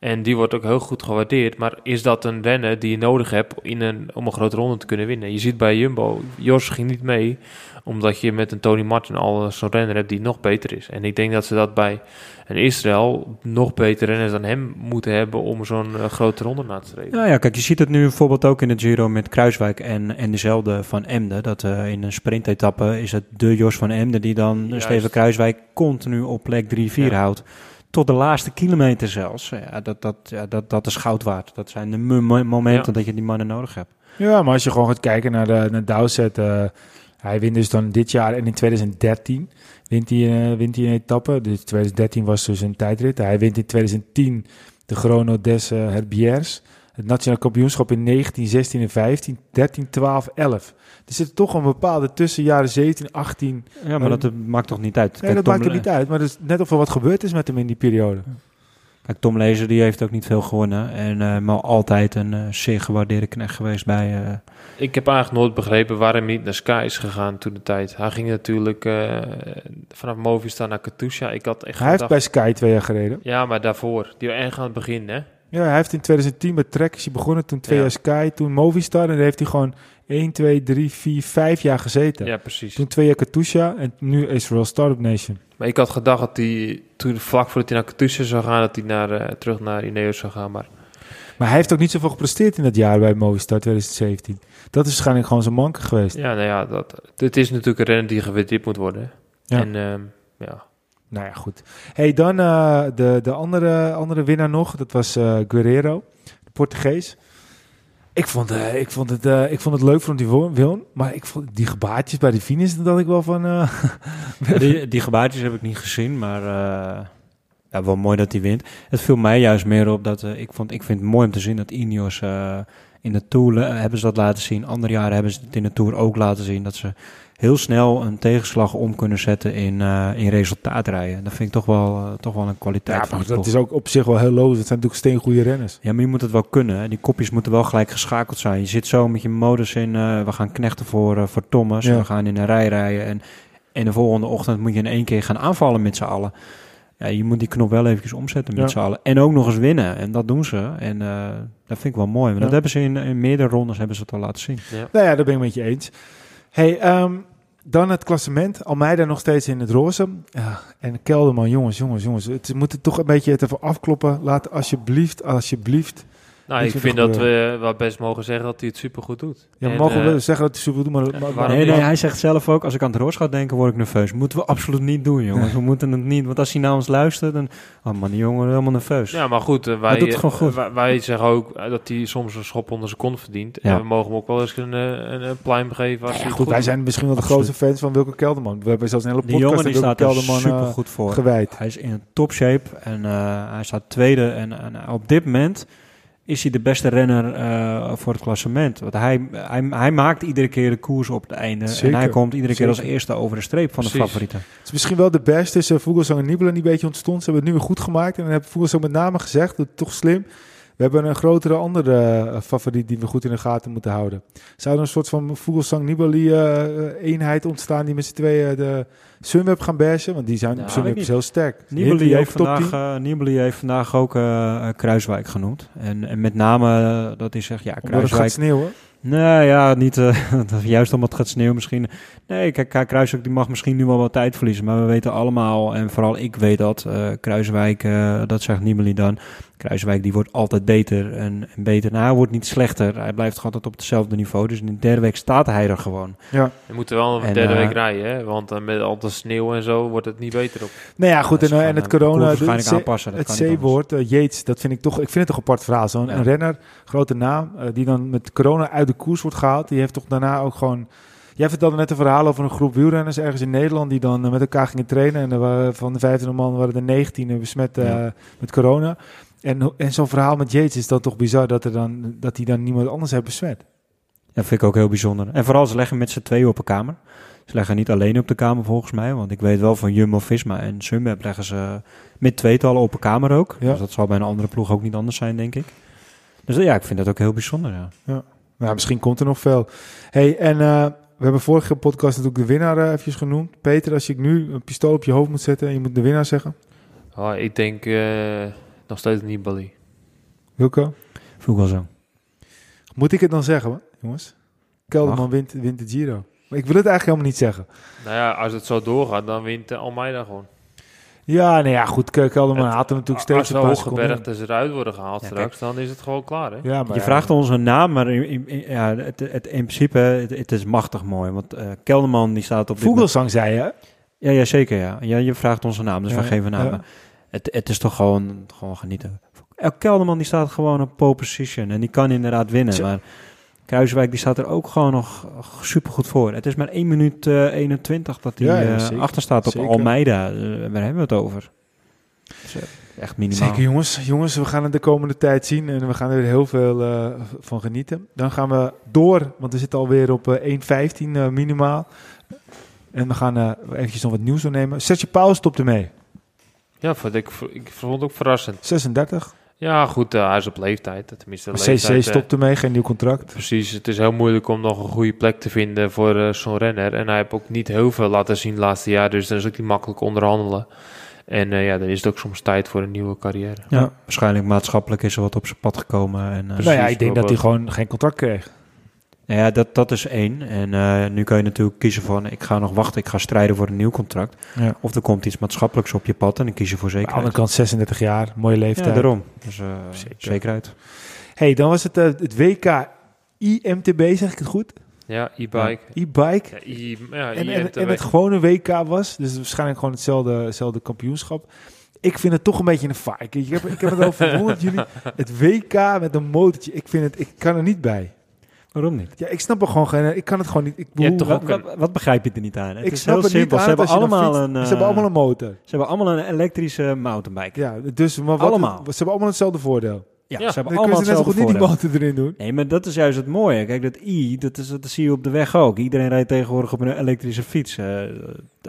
Speaker 1: En die wordt ook heel goed gewaardeerd. Maar is dat een renner die je nodig hebt in een, om een grote ronde te kunnen winnen? Je ziet bij Jumbo, Jos ging niet mee. Omdat je met een Tony Martin al zo'n renner hebt die nog beter is. En ik denk dat ze dat bij een Israël nog betere renners dan hem moeten hebben om zo'n eh, grote ronde na te streven.
Speaker 3: Nou ja, kijk, je ziet het nu bijvoorbeeld ook in het Giro met Kruiswijk en, en dezelfde van Emden. Dat eh, in een sprintetappe is het de Jos van Emden die dan. Steven Kruiswijk continu op plek 3-4
Speaker 1: Ja.
Speaker 3: houdt. Tot de laatste kilometer zelfs. Ja, dat, dat, ja, dat, dat is goud waard. Dat zijn de mo- mo- momenten
Speaker 1: Ja.
Speaker 3: dat je die mannen nodig hebt.
Speaker 2: Ja, maar als je gewoon gaat kijken naar, de, naar Dowsett, eh, hij wint dus dan dit jaar en in 2013 wint hij, eh, wint hij een etappe. Dus 2013 was dus een tijdrit. Hij wint in 2010 de Chrono des uh, Herbiers. Het nationaal kampioenschap in 19, 16 en 15, 13, 12, 11. Er zit toch een bepaalde tussen jaren 17, 18.
Speaker 3: Ja, maar
Speaker 2: Maar-
Speaker 3: dat eh, maakt toch niet uit.
Speaker 2: Nee,
Speaker 3: Kijk,
Speaker 2: dat
Speaker 3: Tom
Speaker 2: maakt er niet uit. Maar het is net of er wat gebeurd is met hem in die periode.
Speaker 3: Kijk, Tom Lezer die heeft ook niet veel gewonnen. En eh, maar altijd een eh, zeer gewaardeerde knecht geweest bij... eh,
Speaker 1: Ik heb eigenlijk nooit begrepen waarom hij niet naar Sky is gegaan toen de tijd. Hij ging natuurlijk eh, vanaf Movistar naar Katusha. Ik had echt
Speaker 2: Hij heeft bij Sky twee jaar gereden.
Speaker 1: Ja, maar daarvoor. Die erg aan het begin, hè?
Speaker 2: Ja, hij heeft in 2010 met Trek is hij begonnen. Toen twee
Speaker 1: Ja.
Speaker 2: jaar Sky, toen Movistar. En daar heeft hij gewoon 1, 2, 3, 4, 5 jaar gezeten.
Speaker 1: Ja, precies.
Speaker 2: Toen twee jaar Katusha en nu Israel Startup Nation.
Speaker 1: Maar ik had gedacht dat hij, toen vlak voordat hij naar Katusha zou gaan, dat hij naar, eh, terug naar Ineos zou gaan. Maar
Speaker 2: Maar hij heeft ook niet zoveel gepresteerd in dat jaar bij Movistar 2017. Dat is waarschijnlijk gewoon zijn manke geweest.
Speaker 1: ja, nou ja, dat, dit is natuurlijk een renner die gewaardeerd moet worden.
Speaker 2: Ja.
Speaker 1: En ehm, ja,
Speaker 2: Nou ja, goed. hey, dan eh, de, de andere, andere winnaar nog. Dat was eh, Guerrero, de Portugees. Ik vond, eh, ik, vond het, eh, ik vond het leuk hem die won. Maar ik vond die gebaartjes bij de finish, dat ik wel van... (laughs)
Speaker 3: die, die gebaartjes heb ik niet gezien, maar ja, wel mooi dat hij wint. Het viel mij juist meer op dat ik, vond, ik vind het mooi om te zien dat Ineos in de Tour hebben ze dat laten zien. Andere jaren hebben ze het in de Tour ook laten zien. Dat ze heel snel een tegenslag om kunnen zetten in, eh in resultaatrijden. Dat vind ik toch wel, eh, toch wel een kwaliteit
Speaker 2: ja, maar dat is ook op zich wel heel logisch. Het zijn natuurlijk steengoede renners.
Speaker 3: Ja, maar je moet het wel kunnen. Hè. Die kopjes moeten wel gelijk geschakeld zijn. Je zit zo met je modus in, eh, we gaan knechten voor, voor Thomas.
Speaker 2: Ja.
Speaker 3: We gaan in een rij rijden. En, en de volgende ochtend moet je in één keer gaan aanvallen met z'n allen. Ja, je moet die knop wel eventjes omzetten met
Speaker 2: Ja.
Speaker 3: z'n allen. En ook nog eens winnen. En dat doen ze. En eh, dat vind ik wel mooi. Want
Speaker 2: Ja.
Speaker 3: dat hebben ze in, in meerdere rondes hebben ze het al laten zien.
Speaker 1: ja.
Speaker 2: Nou ja, dat ben ik met je eens. Hey, ehm, dan het klassement. Almeida nog steeds in het roze. Ja, en Kelderman, jongens, jongens, jongens. Het moet het toch een beetje het even afkloppen. Laat alsjeblieft, alsjeblieft.
Speaker 1: Nou, ik vind dat we wel best mogen zeggen dat hij het supergoed doet.
Speaker 2: Ja,
Speaker 1: En,
Speaker 2: mogen
Speaker 1: eh,
Speaker 2: we zeggen dat hij zoveel doet, maar... maar-
Speaker 1: waarom
Speaker 2: maar-
Speaker 3: Nee, nee, hij zegt zelf ook, als ik aan het roos ga denken, word ik nerveus. Moeten we absoluut niet doen, jongens. We moeten het niet, want als hij naar ons luistert, dan... Oh man, die jongen helemaal nerveus.
Speaker 1: Ja, maar goed, eh, wij,
Speaker 3: doet het gewoon goed.
Speaker 1: eh, wij, wij zeggen ook eh, dat hij soms een schop onder zijn kont verdient.
Speaker 3: Ja.
Speaker 1: En we mogen hem ook wel eens een, eh, een, een pluim geven als
Speaker 2: Ja,
Speaker 1: hij het
Speaker 2: goed, wij zijn misschien wel de
Speaker 3: Absoluut.
Speaker 2: grootste fans van Wilke Kelderman. We hebben zelfs een hele
Speaker 3: Die
Speaker 2: podcast
Speaker 3: jongen die staat er
Speaker 2: Kelderman
Speaker 3: super
Speaker 2: eh,
Speaker 3: goed voor.
Speaker 2: gewijd.
Speaker 3: Hij is in top shape en eh, hij staat tweede. En, en op dit moment is hij de beste renner eh, voor het klassement. Want hij, hij, hij maakt iedere keer de koers op het einde.
Speaker 2: Zeker,
Speaker 3: En hij komt iedere keer als eerste over de streep van de favorieten.
Speaker 2: Het is misschien wel de beste tussen Vogelsang en Nibelen die een beetje ontstond. Ze hebben het nu weer goed gemaakt. En dan heeft Vogelsang met name gezegd, dat is toch slim. We hebben een grotere andere eh, favoriet die we goed in de gaten moeten houden. Zou er een soort van Vogelsang Nibali eh, eh, eenheid ontstaan die met z'n tweeën de Sunweb gaan bashen? Want die zijn
Speaker 3: Nou,
Speaker 2: Sunweb is heel sterk.
Speaker 3: Nibali heeft, vandaag,
Speaker 2: 10.
Speaker 3: eh, Nibali heeft vandaag ook Kruiswijk genoemd. En, en met name dat hij zegt, ja,
Speaker 2: Omdat het gaat
Speaker 3: Kruiswijk...
Speaker 2: sneeuwen.
Speaker 3: Nee, ja, niet (laughs) juist omdat het gaat sneeuwen misschien. Nee, kijk, Kruiswijk die mag misschien nu wel wat tijd verliezen. Maar we weten allemaal, en vooral ik weet dat, Kruiswijk, dat zegt Nibali dan. Kruiswijk die wordt altijd beter en, en beter. Nou, hij wordt niet slechter. Hij blijft gewoon altijd op hetzelfde niveau. Dus in de derde week staat hij er gewoon.
Speaker 2: Ja.
Speaker 1: Je moet er wel een
Speaker 3: En,
Speaker 1: derde
Speaker 3: eh,
Speaker 1: week rijden, hè? want eh, met al de sneeuw en zo wordt het niet beter op.
Speaker 2: Nou ja, goed. En, eh, en het corona... de-
Speaker 3: waarschijnlijk
Speaker 2: C-
Speaker 3: aanpassen. Dat
Speaker 2: Het. C-woord, Yates, dat vind ik toch, ik vind het toch een apart verhaal. Zo'n
Speaker 3: Ja.
Speaker 2: renner, grote naam, die dan met corona uit de koers wordt gehaald. Die heeft toch daarna ook gewoon... Jij vertelde net een verhaal over een groep wielrenners ergens in Nederland die dan met elkaar gingen trainen. En er waren, van de 25 man waren er 19 besmet eh,
Speaker 3: Ja.
Speaker 2: met corona. En, en zo'n verhaal met Yates is dan toch bizar dat, er dan, dat hij dan niemand anders heeft besmet.
Speaker 3: Dat vind ik ook heel bijzonder. En vooral, ze leggen met z'n tweeën op een kamer. Ze leggen niet alleen op de kamer volgens mij. Want ik weet wel van Jumbo-Visma en Sunweb leggen ze met tweetallen op een kamer ook.
Speaker 2: Ja.
Speaker 3: Dus dat zal bij een andere ploeg ook niet anders zijn, denk ik. Dus ja, ik vind dat ook heel bijzonder, ja.
Speaker 2: Nou, misschien komt er nog veel. Hey, en eh, we hebben vorige podcast natuurlijk de winnaar eh, eventjes genoemd. Peter, als je nu een pistool op je hoofd moet zetten en je moet de winnaar zeggen.
Speaker 1: Oh, ik denk eh, nog steeds niet Bali.
Speaker 2: Wilco?
Speaker 3: Wel zo.
Speaker 2: Moet ik het dan zeggen, jongens? Kelderman wint, wint de Giro. Maar ik wil het eigenlijk helemaal niet zeggen.
Speaker 1: Nou ja, als het zo doorgaat, dan wint Almeida gewoon.
Speaker 2: Ja, nou ja, goed. Ke- Kelderman
Speaker 1: Het-
Speaker 2: had er natuurlijk
Speaker 1: Als
Speaker 2: steeds
Speaker 1: de
Speaker 2: een paar seconden
Speaker 1: hooggebergtes eruit worden gehaald
Speaker 3: Ja,
Speaker 1: straks, dan is het gewoon klaar, hè?
Speaker 2: Ja, maar
Speaker 3: Je
Speaker 2: ja,
Speaker 3: vraagt ons een naam, maar in, in- in- ja, het, het, in principe, het, het is machtig mooi. Want eh Kelderman die staat op
Speaker 2: Vogelsang zei je?
Speaker 3: Ja, ja, zeker, ja. ja. Je vraagt onze naam, dus
Speaker 2: Ja,
Speaker 3: we geven namen. Het, het is toch gewoon, gewoon genieten. El Kelderman die staat gewoon op pole position en die kan inderdaad winnen. Maar Kruiswijk die staat er ook gewoon nog super goed voor. Het is maar 1 minuut eh 21 dat hij
Speaker 2: Ja, ja,
Speaker 3: eh, achter staat op
Speaker 2: Zeker.
Speaker 3: Almeida. Eh, waar hebben we het over? Dus, eh, echt minimaal.
Speaker 2: Zeker, jongens. Jongens, we gaan het de komende tijd zien en we gaan er heel veel eh, van genieten. Dan gaan we door, want we zitten alweer op eh 1.15 eh, minimaal. En we gaan eh eventjes nog wat nieuws doornemen. Sergio Pauw stopt ermee.
Speaker 1: Ja, vond ik, ik vond het ook verrassend.
Speaker 2: 36.
Speaker 1: Ja, goed, eh, hij is op leeftijd. Tenminste, leeftijd,
Speaker 2: CC
Speaker 1: eh,
Speaker 2: stopt ermee, geen nieuw contract.
Speaker 1: Precies, het is heel moeilijk om nog een goede plek te vinden voor eh, zo'n renner. En hij heeft ook niet heel veel laten zien het laatste jaar, dus dan is het ook niet makkelijk onderhandelen. En eh, ja, dan is het ook soms tijd voor een nieuwe carrière.
Speaker 3: Ja, waarschijnlijk maatschappelijk is er wat op zijn pad gekomen. En, eh,
Speaker 2: nou ja, ik denk dat hij gewoon geen contract kreeg.
Speaker 3: Nou ja, dat, dat is één. En eh, nu kan je natuurlijk kiezen van, ik ga nog wachten, ik ga strijden voor een nieuw contract.
Speaker 2: Ja.
Speaker 3: Of er komt iets maatschappelijks op je pad en dan kies je voor
Speaker 2: Aan de andere
Speaker 3: zekerheid.
Speaker 2: kant 36 jaar, mooie leeftijd.
Speaker 3: Ja, daarom. Dus eh,
Speaker 2: Zeker.
Speaker 3: zekerheid.
Speaker 2: hey, dan was het eh, het WK IMTB, zeg ik het goed?
Speaker 1: Ja, e-bike.
Speaker 2: E-bike.
Speaker 1: Ja, ja,
Speaker 2: En, en, en het gewone WK was, dus waarschijnlijk gewoon hetzelfde, hetzelfde kampioenschap. Ik vind het toch een beetje een vaak. Ik heb, ik heb het over (laughs) jullie. Het WK met een motortje, ik vind het, ik kan er niet bij.
Speaker 3: Waarom niet?
Speaker 2: Ja, ik snap er gewoon geen, ik kan het gewoon niet. Ik,
Speaker 1: Je hebt toch ook
Speaker 3: Wat, begrijp je er niet aan? Het
Speaker 2: ik
Speaker 3: is
Speaker 2: snap
Speaker 3: heel
Speaker 2: het
Speaker 3: simpel.
Speaker 2: niet
Speaker 3: Ze hebben, allemaal
Speaker 2: fietst.
Speaker 3: een,
Speaker 2: Ze hebben
Speaker 3: eh,
Speaker 2: allemaal een motor.
Speaker 3: ze hebben allemaal een elektrische mountainbike.
Speaker 2: Ja, dus maar wat,
Speaker 3: Allemaal.
Speaker 2: Ze hebben allemaal hetzelfde voordeel.
Speaker 3: Ja,
Speaker 1: Ja,
Speaker 3: ze hebben
Speaker 2: Dan
Speaker 3: allemaal
Speaker 2: kunnen ze net zo goed niet die motor erin doen.
Speaker 3: Nee, maar dat is juist het mooie. Kijk, dat i, dat, is, dat zie je op de weg ook. Iedereen rijdt tegenwoordig op een elektrische fiets. Eh,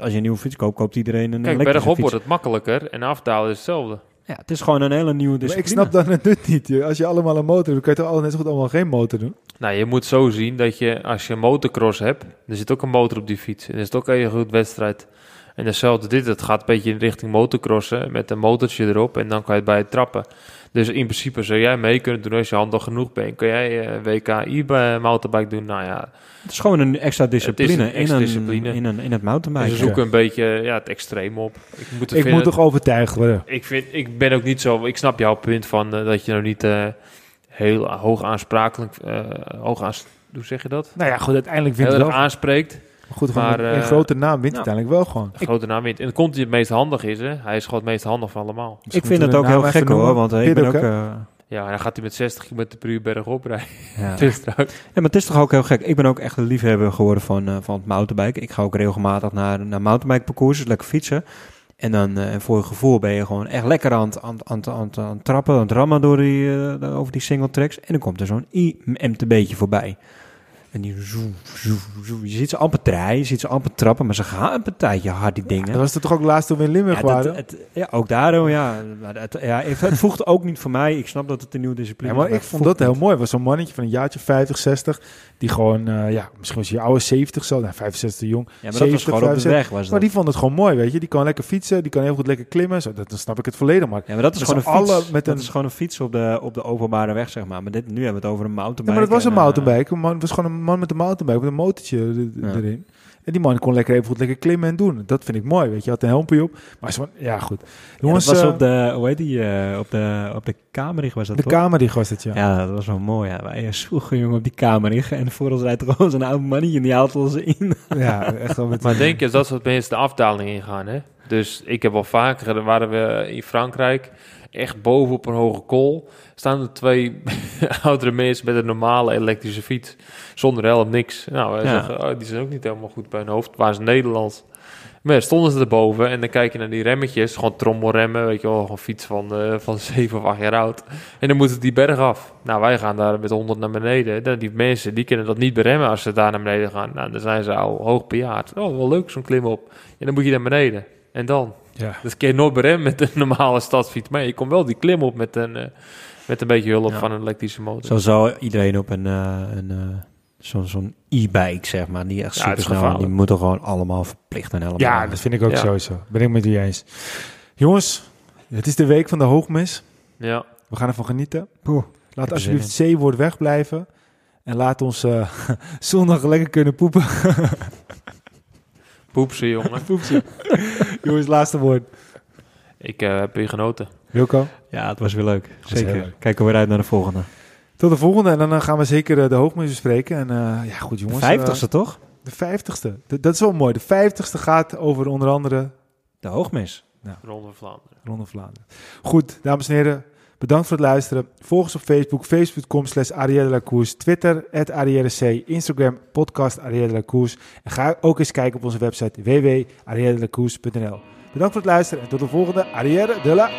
Speaker 3: als je een nieuwe fiets koopt, koopt iedereen een
Speaker 1: Kijk,
Speaker 3: elektrische
Speaker 1: bergop
Speaker 3: fiets.
Speaker 1: wordt het makkelijker en afdalen is hetzelfde.
Speaker 3: Ja, het is gewoon een hele nieuwe
Speaker 2: Maar ik
Speaker 3: discipline.
Speaker 2: snap dan het nut niet. joh. Als je allemaal een motor hebt, dan kan je toch al net zo goed allemaal geen motor doen.
Speaker 1: Nou, je moet zo zien dat je, als je een motocross hebt, er zit ook een motor op die fiets. En er is ook een goed wedstrijd. En hetzelfde dit, het gaat een beetje in richting motocrossen met een motortje erop en dan kan je het bij het trappen. Dus in principe zou jij mee kunnen doen als je handig genoeg bent. Kun jij eh, WK e-mountainbike doen? Nou ja,
Speaker 3: Het is gewoon een extra discipline,
Speaker 1: een extra
Speaker 3: in, een,
Speaker 1: discipline.
Speaker 3: In, een, in het mountainbike.
Speaker 1: ze zoeken een beetje ja, het extreem op. Ik moet, het
Speaker 2: Ik
Speaker 1: vinden-
Speaker 2: moet toch overtuigd worden.
Speaker 1: ik, vind, ik ben ook niet zo. Ik snap jouw punt van eh, dat je nou niet eh, heel hoog aansprakelijk. eh, hoog aans, hoe zeg je dat?
Speaker 2: Nou ja, goed, uiteindelijk wint
Speaker 1: Heel
Speaker 2: het wel.
Speaker 1: aanspreekt.
Speaker 2: Goed,
Speaker 1: maar,
Speaker 2: een, een
Speaker 1: eh,
Speaker 2: grote naam wint
Speaker 3: nou,
Speaker 2: uiteindelijk wel gewoon.
Speaker 1: Een grote naam wint. En dan komt hij het meest handig is, hè? Hij is gewoon het meest handig van allemaal.
Speaker 3: ik vind het ook
Speaker 2: de
Speaker 3: heel gek hoor, want eh, ik ben
Speaker 2: ook,
Speaker 3: eh,
Speaker 1: Ja, en dan gaat hij met 60 km per uur bergop rijden.
Speaker 3: ja. (laughs)
Speaker 1: Dus.
Speaker 3: Ja, maar het is toch ook heel gek. Ik ben ook echt een liefhebber geworden van, eh, van het mountainbike. Ik ga ook regelmatig naar, naar mountainbike parcoursen, lekker fietsen. En dan eh, voor je gevoel ben je gewoon echt lekker aan het, aan, het- aan, het- aan, trappen, aan het rammen door die, eh, over die single tracks. En dan komt er zo'n i-MTB'tje voorbij. En die zoe, zoe, zoe. Je ziet ze amper draaien, je ziet ze amper trappen, maar ze gaan een partijtje hard, die dingen.
Speaker 2: Dat was het toch ook laatst toen we in Limburg
Speaker 3: Ja, dat-
Speaker 2: waren?
Speaker 3: het, ja, ook daarom, ja. Maar het, ja het, voegt ook niet voor mij. Ik snap dat het een nieuwe discipline
Speaker 2: Ja, maar
Speaker 3: is.
Speaker 2: ik vond dat heel
Speaker 3: niet.
Speaker 2: mooi. was zo'n mannetje van een jaartje 50, 60. Die gewoon, eh, ja, misschien was hij oude 70 zo. Nou, 65 jong.
Speaker 3: Ja, maar dat was
Speaker 2: 70,
Speaker 3: gewoon op de
Speaker 2: 75.
Speaker 3: weg. Was dat.
Speaker 2: Maar die vond het gewoon mooi, weet je. Die kan lekker fietsen, die kan heel goed lekker klimmen. Zo, dat, dan snap ik het volledig. Maar,
Speaker 3: ja, maar dat is gewoon een fiets.
Speaker 2: met
Speaker 3: dat
Speaker 2: een-
Speaker 3: is gewoon een fiets op de, op de openbare weg, zeg maar. Maar dit, nu hebben we het over een
Speaker 2: ja,
Speaker 3: mountainbike.
Speaker 2: maar dat was een
Speaker 3: en, eh,
Speaker 2: mountainbike. Het was gewoon een man met een mountainbike, met een motortje er-
Speaker 3: Ja.
Speaker 2: erin. En die man kon lekker even goed lekker klimmen en doen. Dat vind ik mooi, weet je. Had een helmpje op. Maar zo, ja, goed.
Speaker 3: ja,
Speaker 2: Jongens,
Speaker 3: dat was
Speaker 2: eh,
Speaker 3: op de, hoe heet die, eh, op de, op de Kamerig was dat
Speaker 2: de
Speaker 3: toch?
Speaker 2: kamer die was het, ja.
Speaker 3: Ja, dat was wel mooi. Ja. Wij eh, sloegen jongen op die Kamerig en voor ons rijdt er gewoon zo'n oude mannetje en die haalt ons in.
Speaker 2: Ja, echt wel met
Speaker 1: Maar denk je dat soort mensen de afdaling ingaan, hè? Dus ik heb al vaker, daar waren we in Frankrijk, echt boven op een hoge kool, staan er twee (laughs) oudere mensen met een normale elektrische fiets, zonder helm, niks. Nou,
Speaker 3: Ja.
Speaker 1: zeggen, oh, die zijn ook niet helemaal goed bij hun hoofd, waren ze Nederlands. Maar ja, stonden ze erboven en dan kijk je naar die remmetjes, gewoon trommelremmen, weet je wel, gewoon fiets van, eh, van (laughs) 7 of 8 jaar oud. En dan moeten die berg af. Nou, wij gaan daar met 100 naar beneden. Dan die mensen, die kunnen dat niet beremmen als ze daar naar beneden gaan. Nou, dan zijn ze al hoog bejaard. Oh, wel leuk zo'n klim op. En dan moet je naar beneden. En dan?
Speaker 2: Ja.
Speaker 1: Dat kun je nooit beremmen met een normale stadsfiets. Maar je komt wel die klim op met een, eh, met een beetje hulp
Speaker 3: Ja.
Speaker 1: van een elektrische motor.
Speaker 3: Zo zou iedereen op een, eh, een eh, zo'n zo'n e-bike, zeg maar, die echt
Speaker 1: Ja,
Speaker 3: super snel, die moeten gewoon allemaal verplicht en helemaal.
Speaker 2: Ja, dat vind ik ook
Speaker 1: Ja.
Speaker 2: sowieso. Ben ik met u eens. Jongens, het is de week van de hoogmis.
Speaker 1: Ja.
Speaker 2: We gaan ervan genieten.
Speaker 3: Poeh,
Speaker 2: Laat alsjeblieft het C-woord wegblijven. En laat ons eh, (laughs) zondag lekker kunnen poepen. (laughs)
Speaker 1: Poep ze, jongen. (laughs)
Speaker 2: Poepsie. Jongens, laatste woord.
Speaker 1: Ik eh, heb hier genoten.
Speaker 2: Wilco,
Speaker 3: Ja, het was weer leuk. Zeker.
Speaker 2: leuk.
Speaker 3: Kijken we weer uit naar de volgende.
Speaker 2: tot de volgende. En dan eh, gaan we zeker eh, de hoogmis bespreken. En eh, ja, goed jongens.
Speaker 3: De vijftigste, toch?
Speaker 2: de vijftigste. Dat is wel mooi. De vijftigste gaat over onder andere
Speaker 3: De hoogmis.
Speaker 1: Ronde van Vlaanderen.
Speaker 2: Ronde Vlaanderen. Goed, dames en heren. Bedankt voor het luisteren. Volg ons op Facebook, facebook.com slash Twitter, at Instagram, podcast Course. En ga ook eens kijken op onze website www.arrièredelacourse.nl. Bedankt voor het luisteren en tot de volgende Arrière de la.